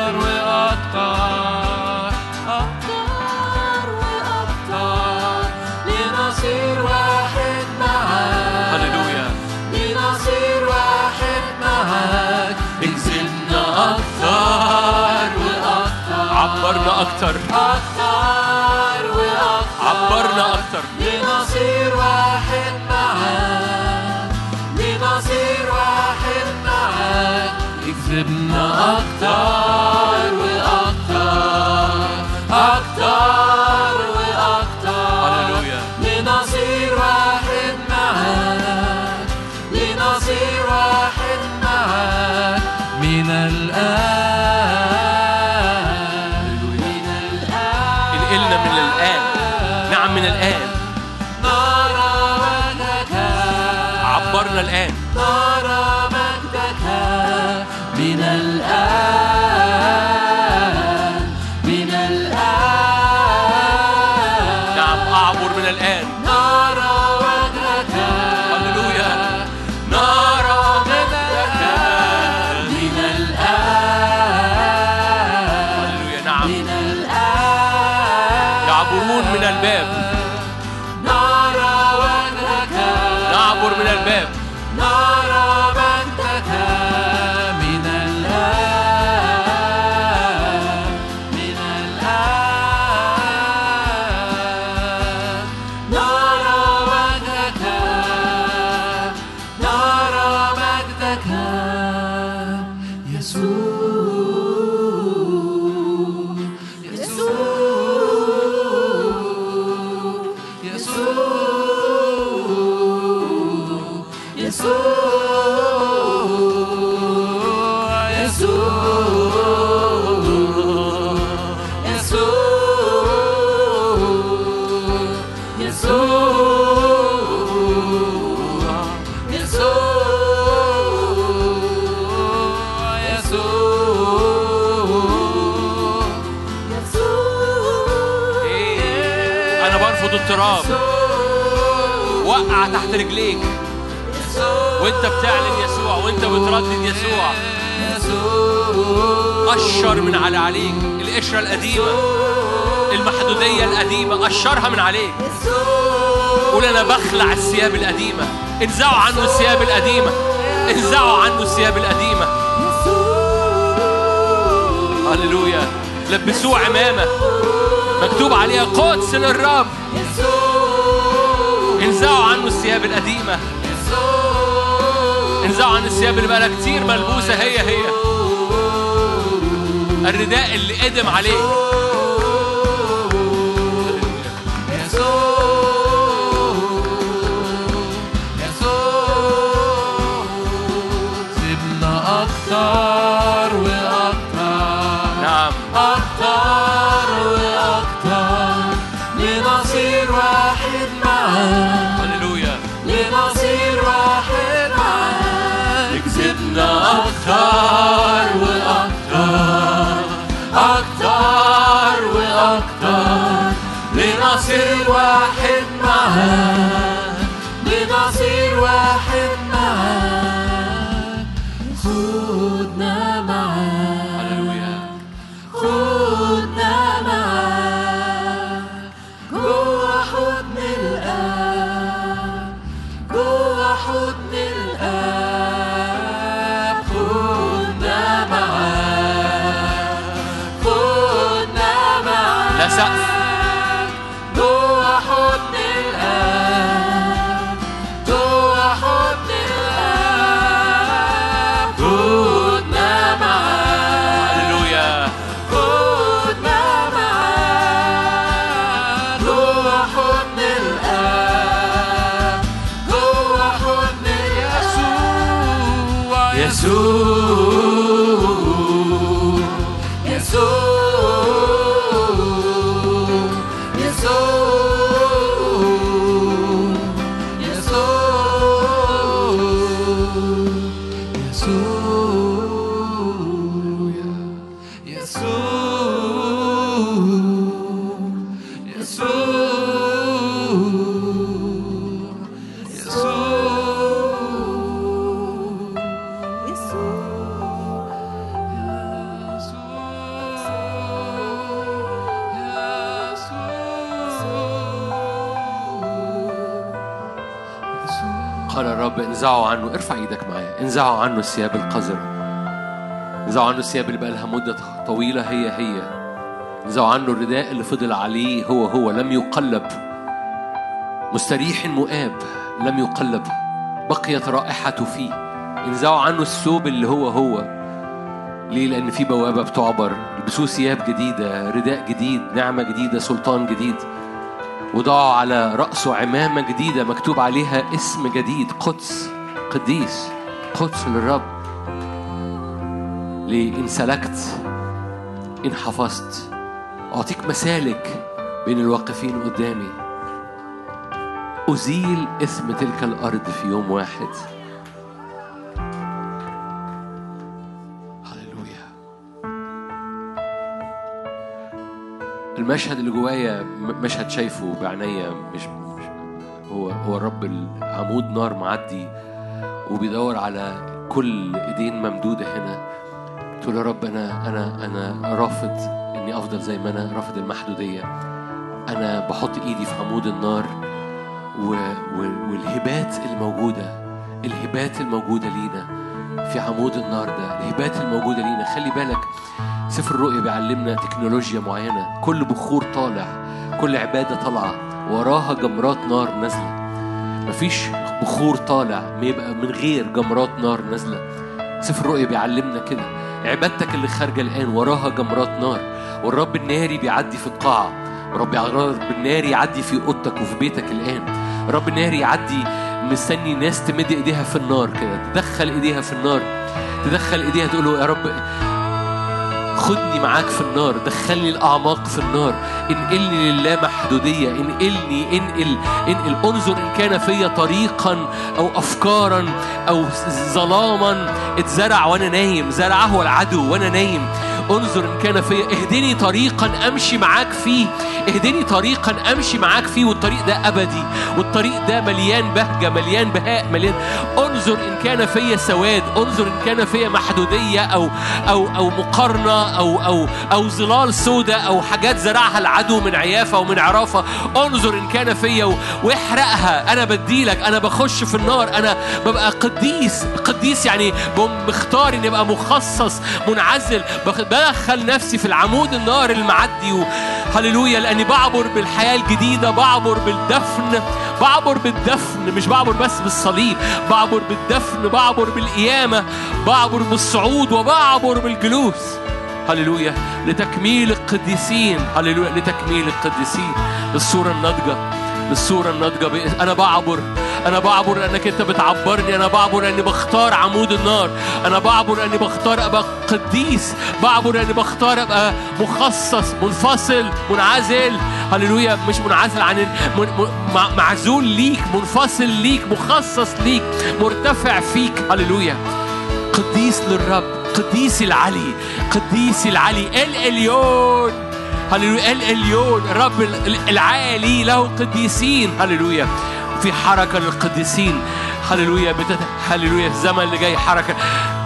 عبرنا أكتر. أكتر وأكتر عبرنا أكتر. لنصير واحد معاك. لنصير واحد معاك. اكذبنا أكتر وأكتر أكتر تحت رجليك. وانت بتعلن يسوع وانت بتردد يسوع. قشر من على عليك. القشرة القديمة المحدودية القديمة قشرها من عليك. قول أنا بخلع الثياب القديمة. انزعوا عنه الثياب القديمة. انزعوا عنه الثياب القديمة. هللويا. لبسوه عمامة. مكتوب عليها قدس للرب. انزعوا عنه الثياب القديمة. انزعوا عن الثياب اللي بقالها كتير ملبوسة. هي هي. الرداء اللي قدم عليه. عصير واحد معاه انزعوا عنه الثياب القذرة. انزعوا عنه الثياب اللي بقى لها مدة طويلة هي هي. انزعوا عنه الرداء اللي فضل عليه هو هو لم يقلب. مستريح مؤاب لم يقلب. بقيت رائحته فيه. انزعوا عنه الثوب اللي هو هو. ليه؟ لأن في بوابة بتعبر. البسوه ثياب جديدة رداء جديد نعمة جديدة سلطان جديد. وضعوا على رأسه عمامة جديدة مكتوب عليها اسم جديد قدس قديس. قدس للرب. ليه إن سلكت إن حفظت. أعطيك مسالك بين الواقفين قدامي. أزيل إثم تلك الأرض في يوم واحد. هللويا. المشهد اللي جوايا مشهد شايفه بعينيا مش, مش هو هو الرب العمود نار معدي وبيدور على كل إيدين ممدودة هنا. تقول يا رب أنا أنا أنا رافض إني أفضل زي ما أنا رافض المحدودية. أنا بحط إيدي في عمود النار و... والهبات الموجودة الهبات الموجودة لينا في عمود النار ده الهبات الموجودة لينا. خلي بالك سفر الرؤيا بيعلمنا تكنولوجيا معينة. كل بخور طالع كل عبادة طالعة. وراها جمرات نار نازلة. مفيش بخور طالع يبقى من غير جمرات نار نازلة. سفر الرؤيا بيعلمنا كده. عبادتك اللي خارجة الآن وراها جمرات نار. والرب الناري بيعدي في القاعة. ورب الرب الناري يعدي في أوضتك وفي بيتك الآن. الرب الناري يعدي مستني ناس تمد إيديها في النار كده. تدخل إيديها في النار. تدخل إيديها تقول له يا رب خدني معاك في النار دخلني الأعماق في النار. انقلني لله محدودية. انقلني انقل انقل. انظر إن كان فيا طريقا أو أفكارا أو ظلاما. اتزرع وأنا نايم. زرعه العدو وأنا نايم. انظر إن كان فيا. اهدني طريقا أمشي معاك فيه. اهدني طريقا أمشي معاك فيه والطريق ده أبدي والطريق ده مليان بهجة مليان بهاء مليان. انظر إن كان فيا سواد انظر إن كان فيا محدودية أو أو أو مقارنة أو أو أو ظلال سوداء أو حاجات زرعها العدو من عيافة ومن عرافة. انظر إن كان فيا واحرقها. أنا بديلك أنا بخش في النار. أنا ببقى قديس قديس يعني مختار إني أبقى مخصص منعزل. بدخل نفسي في العمود النار المعدي و- هللويا لأني بعبر بالحياة الجديدة بعبر بالدفن بعبر بالدفن مش بعبر بس بالصليب بعبر بالدفن بعبر بالقيامة بعبر بالصعود وبعبر بالجلوس. هللويا لتكميل القديسين هللويا لتكميل القديسين الصورة الناضجة. الصورة الناضجة بإ- أنا بعبر. أنا بعبر لأنك أنت بتعبرني. أنا بعبر لأني بختار عمود النار. أنا بعبر لأني بختار أبقى قديس. بعبر لأني بختار أبقى مخصص منفصل منعزل. هللويا. مش منعزل عن معزول ليك منفصل ليك مخصص ليك مرتفع فيك. هللويا. قديس للرب. قديس العلي. قديس العلي. الاليون هللويا. الاليون الرب ال- العالي له قديسين هللويا. في حركة للقديسين. هللويا. بتت... هللويا. الزمن اللي جاي حركة.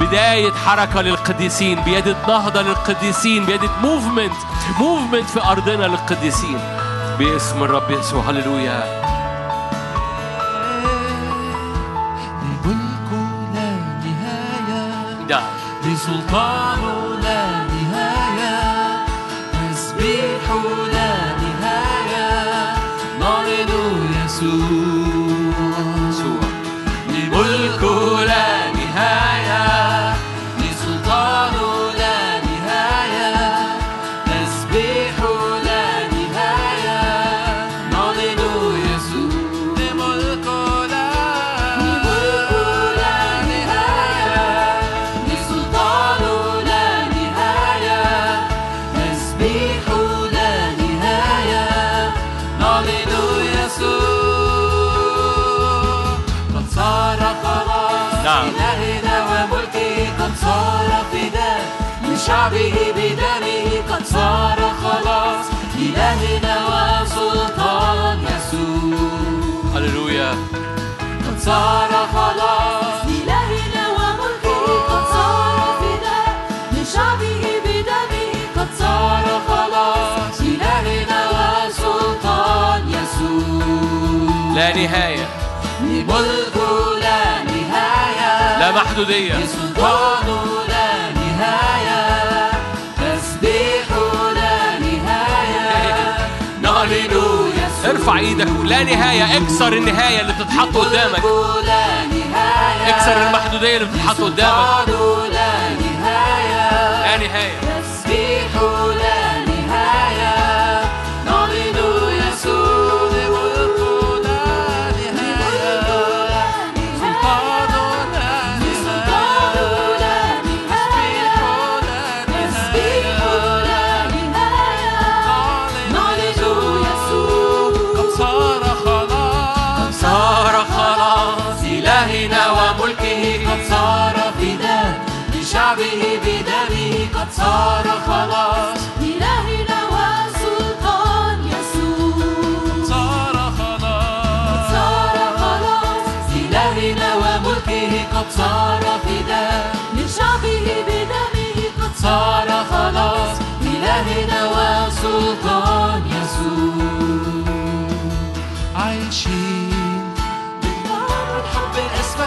بداية حركة للقديسين. بيدة نهضة للقديسين. بيدة موفمنت موفمنت في أرضنا للقديسين. باسم الرب يسوع. هللويا. لملك لا نهاية نعم. يسوع لا نهاية. لملك لا نهاية. لا محدودية. سلطان ارفع إيدك. لا نهاية اكسر النهاية اللي بتتحط قدامك. اكسر المحدودية اللي بتتحط قدامك. لا نهاية لا نهاية.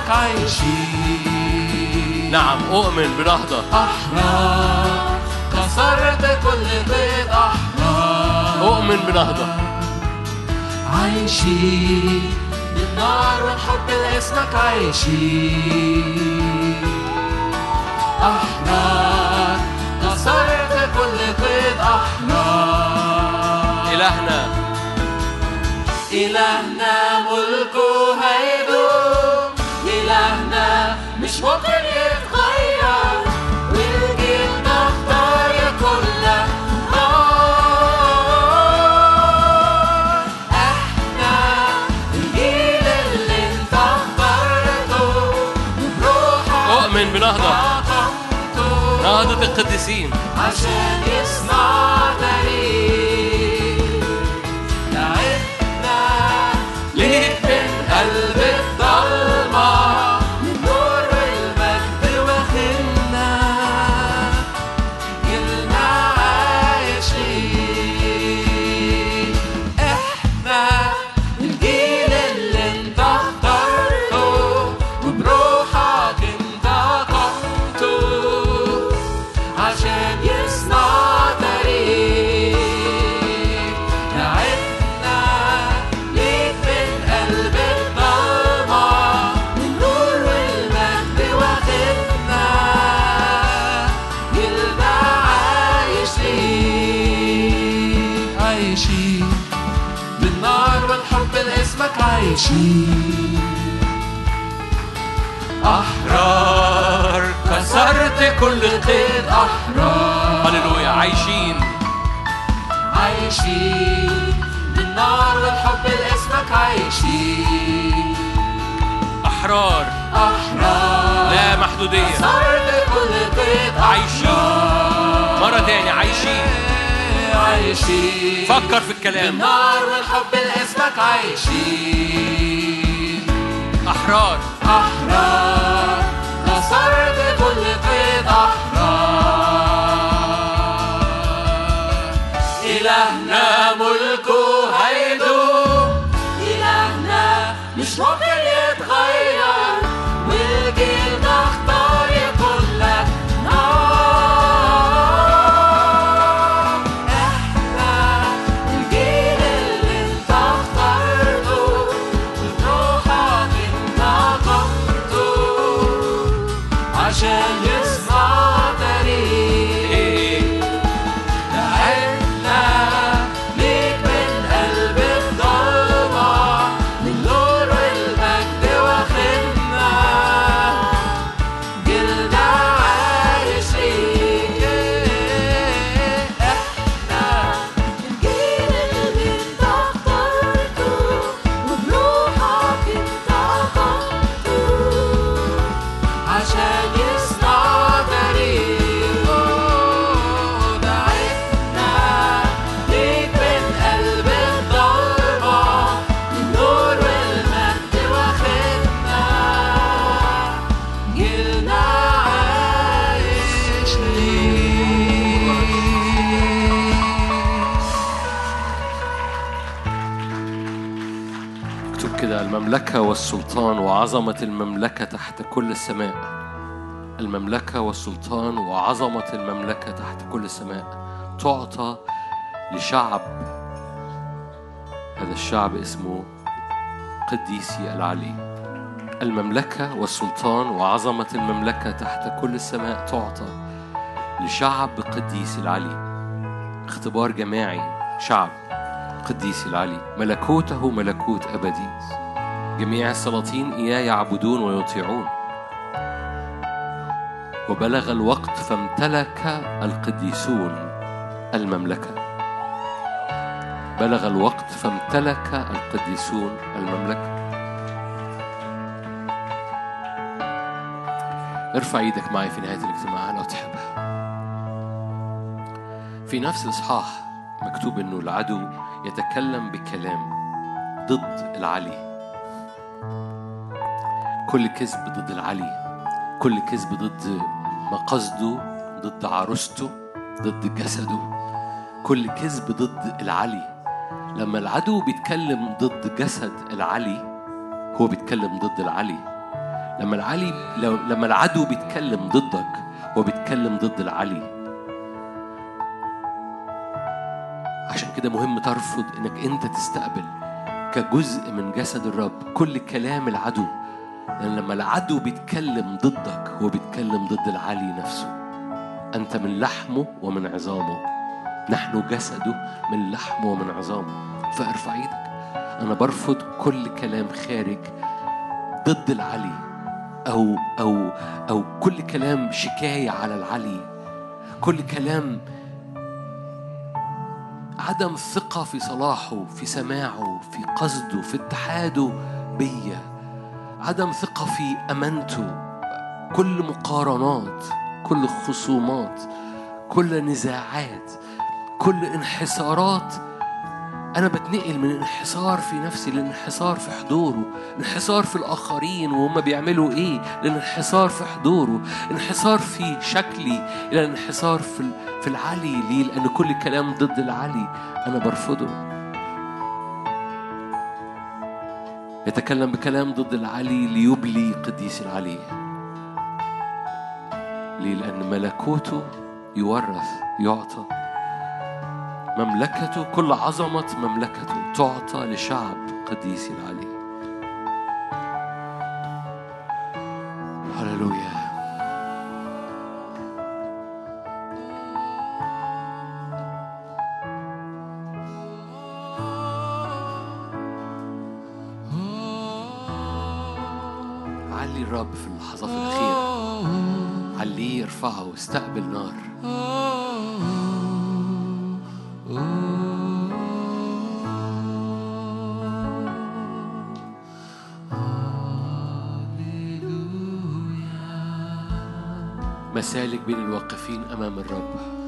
اسمك عايشين. نعم أؤمن بنهضة أحرار كسرت كل قيد أحرار. أؤمن بنهضة عايشين بالنار والحب لاسمك عايشين. أحرار كسرت كل قيد أحرار. إلهنا. إلهنا ملكه إلهنا إحنا الجيل اللي انت اخترته بروحك أؤمن بنهضة. نهضة القديسين. عشان كل قيد أحرار. هللويا عايشين. عايشين. بالنار والحب لاسمك عايشين. أحرار. أحرار. لا محدودية. كسرت كل قيد عايشين. مرة تاني عايشين. عايشين. فكر في الكلام. بالنار والحب لاسمك عايشين. أحرار. أحرار. كسرت كل قيد أحرار إلهنا ملكه وعظمة المملكة تحت كل السماء المملكة والسلطان وعظمة المملكة تحت كل السماء تعطى لشعب هذا الشعب اسمه قديسي العلي. المملكة والسلطان وعظمة المملكة تحت كل السماء تعطى لشعب قديسي العلي. اختبار جماعي شعب قديسي العلي. ملكوته ملكوت أبدي. جميع السلاطين إياه يعبدون ويطيعون. وبلغ الوقت فامتلك القديسون المملكة. بلغ الوقت فامتلك القديسون المملكة. ارفع إيدك معي في نهاية الاجتماع لو تحبها في نفس الإصحاح مكتوب إنه العدو يتكلم بكلام ضد العلي. كل كذب ضد العلي كل كذب ضد مقصده ضد عروسته ضد جسده كل كذب ضد العلي. لما العدو بيتكلم ضد جسد العلي هو بيتكلم ضد العلي. لما العلي لو لما العدو بيتكلم ضدك هو بيتكلم ضد العلي. عشان كده مهم ترفض إنك أنت تستقبل كجزء من جسد الرب. كل كلام العدو لأن لما العدو بيتكلم ضدك هو بيتكلم ضد العلي نفسه. أنت من لحمه ومن عظامه. نحن جسده من لحمه ومن عظامه. فارفع إيدك أنا برفض كل كلام خارج ضد العلي أو أو أو كل كلام شكاية على العلي كل كلام عدم ثقة في صلاحه في سماعه في قصده في اتحاده بيا. عدم ثقة في أمانته. كل مقارنات كل خصومات كل نزاعات كل انحسارات. أنا بتنقل من انحسار في نفسي لانحسار في حضوره انحسار في الآخرين وهم بيعملوا إيه؟ لانحسار في حضوره انحسار في شكلي إلى انحسار في ال- في العلي ليه؟ لأن كل كلام ضد العلي أنا برفضه. يتكلم بكلام ضد العلي ليبلي قديس العلي. ليه؟ لأن ملكوته يورث يعطى. مملكته كل عظمة مملكته تعطى لشعب قديس العلي. هللويا. ارفعه استقبل نار مسالك بين الواقفين أمام الرب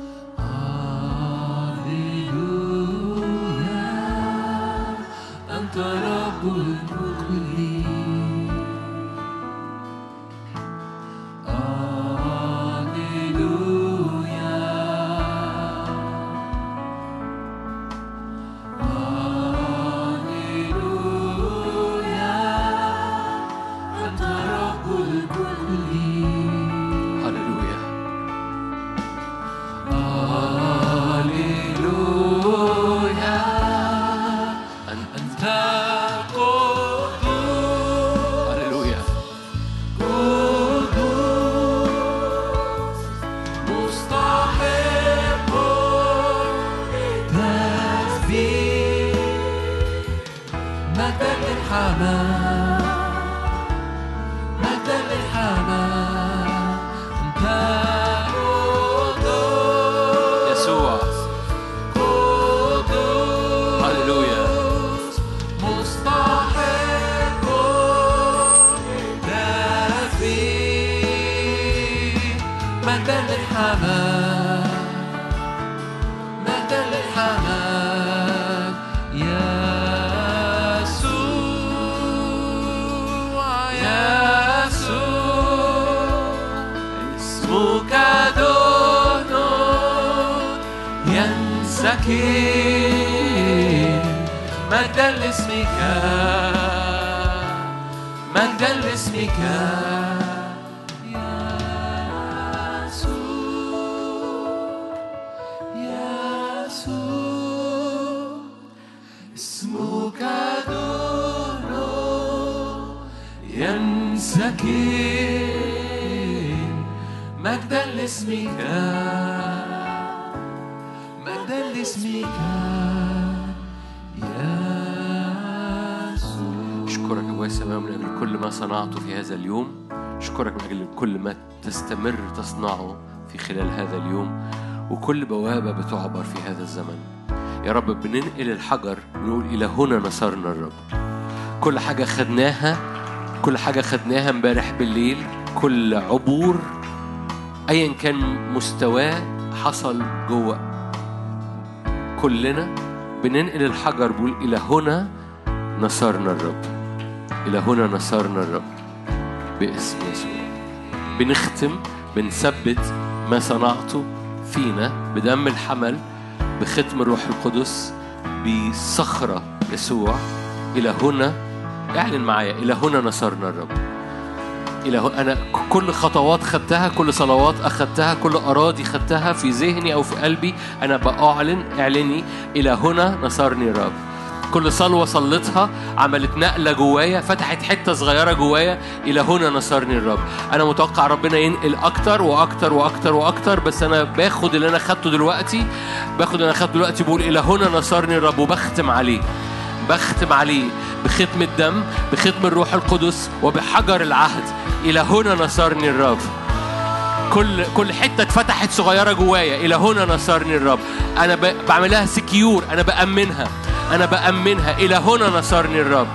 تستمر تصنعه في خلال هذا اليوم وكل بوابة بتعبر في هذا الزمن. يا رب بننقل الحجر بنقول إلى هنا نصرنا الرب. كل حاجة خدناها كل حاجة خدناها امبارح بالليل كل عبور أيا كان مستواه حصل جوه. كلنا بننقل الحجر بقول إلى هنا نصرنا الرب. إلى هنا نصرنا الرب. باسم يسوع. بنختم بنثبت ما صنعته فينا بدم الحمل بختم الروح القدس بصخرة يسوع. إلى هنا اعلن معايا إلى هنا نصرنا الرب. إلى هنا أنا كل خطوات خدتها كل صلوات أخدتها كل أراضي خدتها في ذهني أو في قلبي أنا بأعلن اعلني إلى هنا نصرني الرب. كل صلوة صليتها عملت نقلة جوايا فتحت حتة صغيرة جوايا إلى هنا نصرني الرب. أنا متوقع ربنا ينقل أكتر وأكتر وأكتر وأكتر بس أنا باخد اللي أنا خدته دلوقتي باخد اللي أنا خدته دلوقتي بقول إلى هنا نصرني الرب وبختم عليه. بختم عليه بختم الدم بختم الروح القدس وبحجر العهد. إلى هنا نصرني الرب. كل كل حتة اتفتحت صغيرة جوايا. إلى هنا نصرني الرب. أنا. بعملها سكيور أنا بأمنها. أنا بأمنها. إلى هنا نصرني الرب.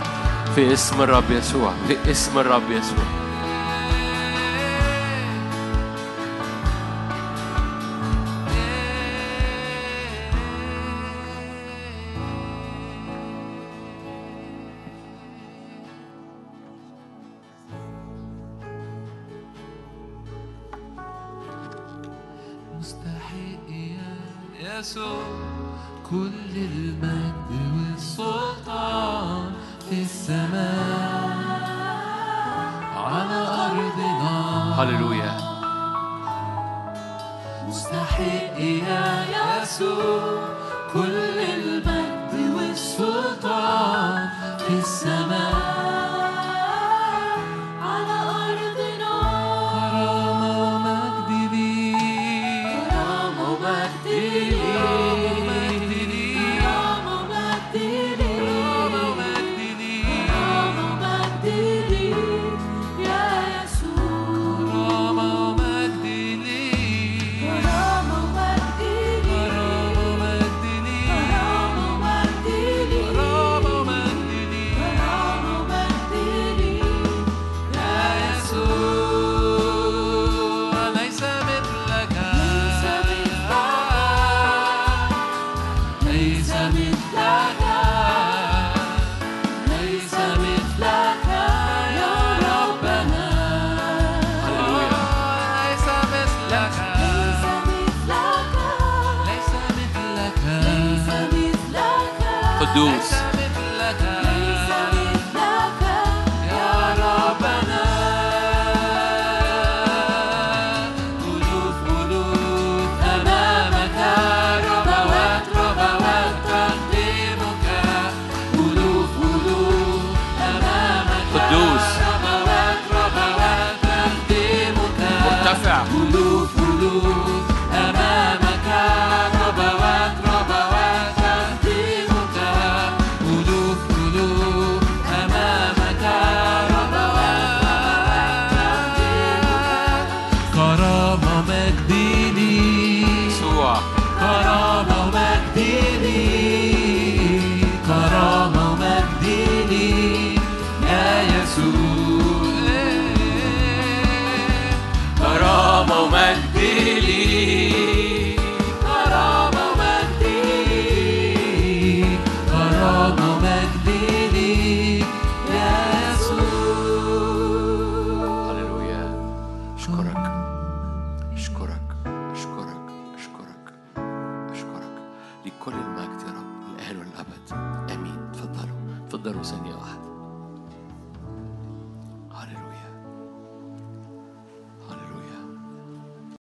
في اسم الرب يسوع. في اسم الرب يسوع.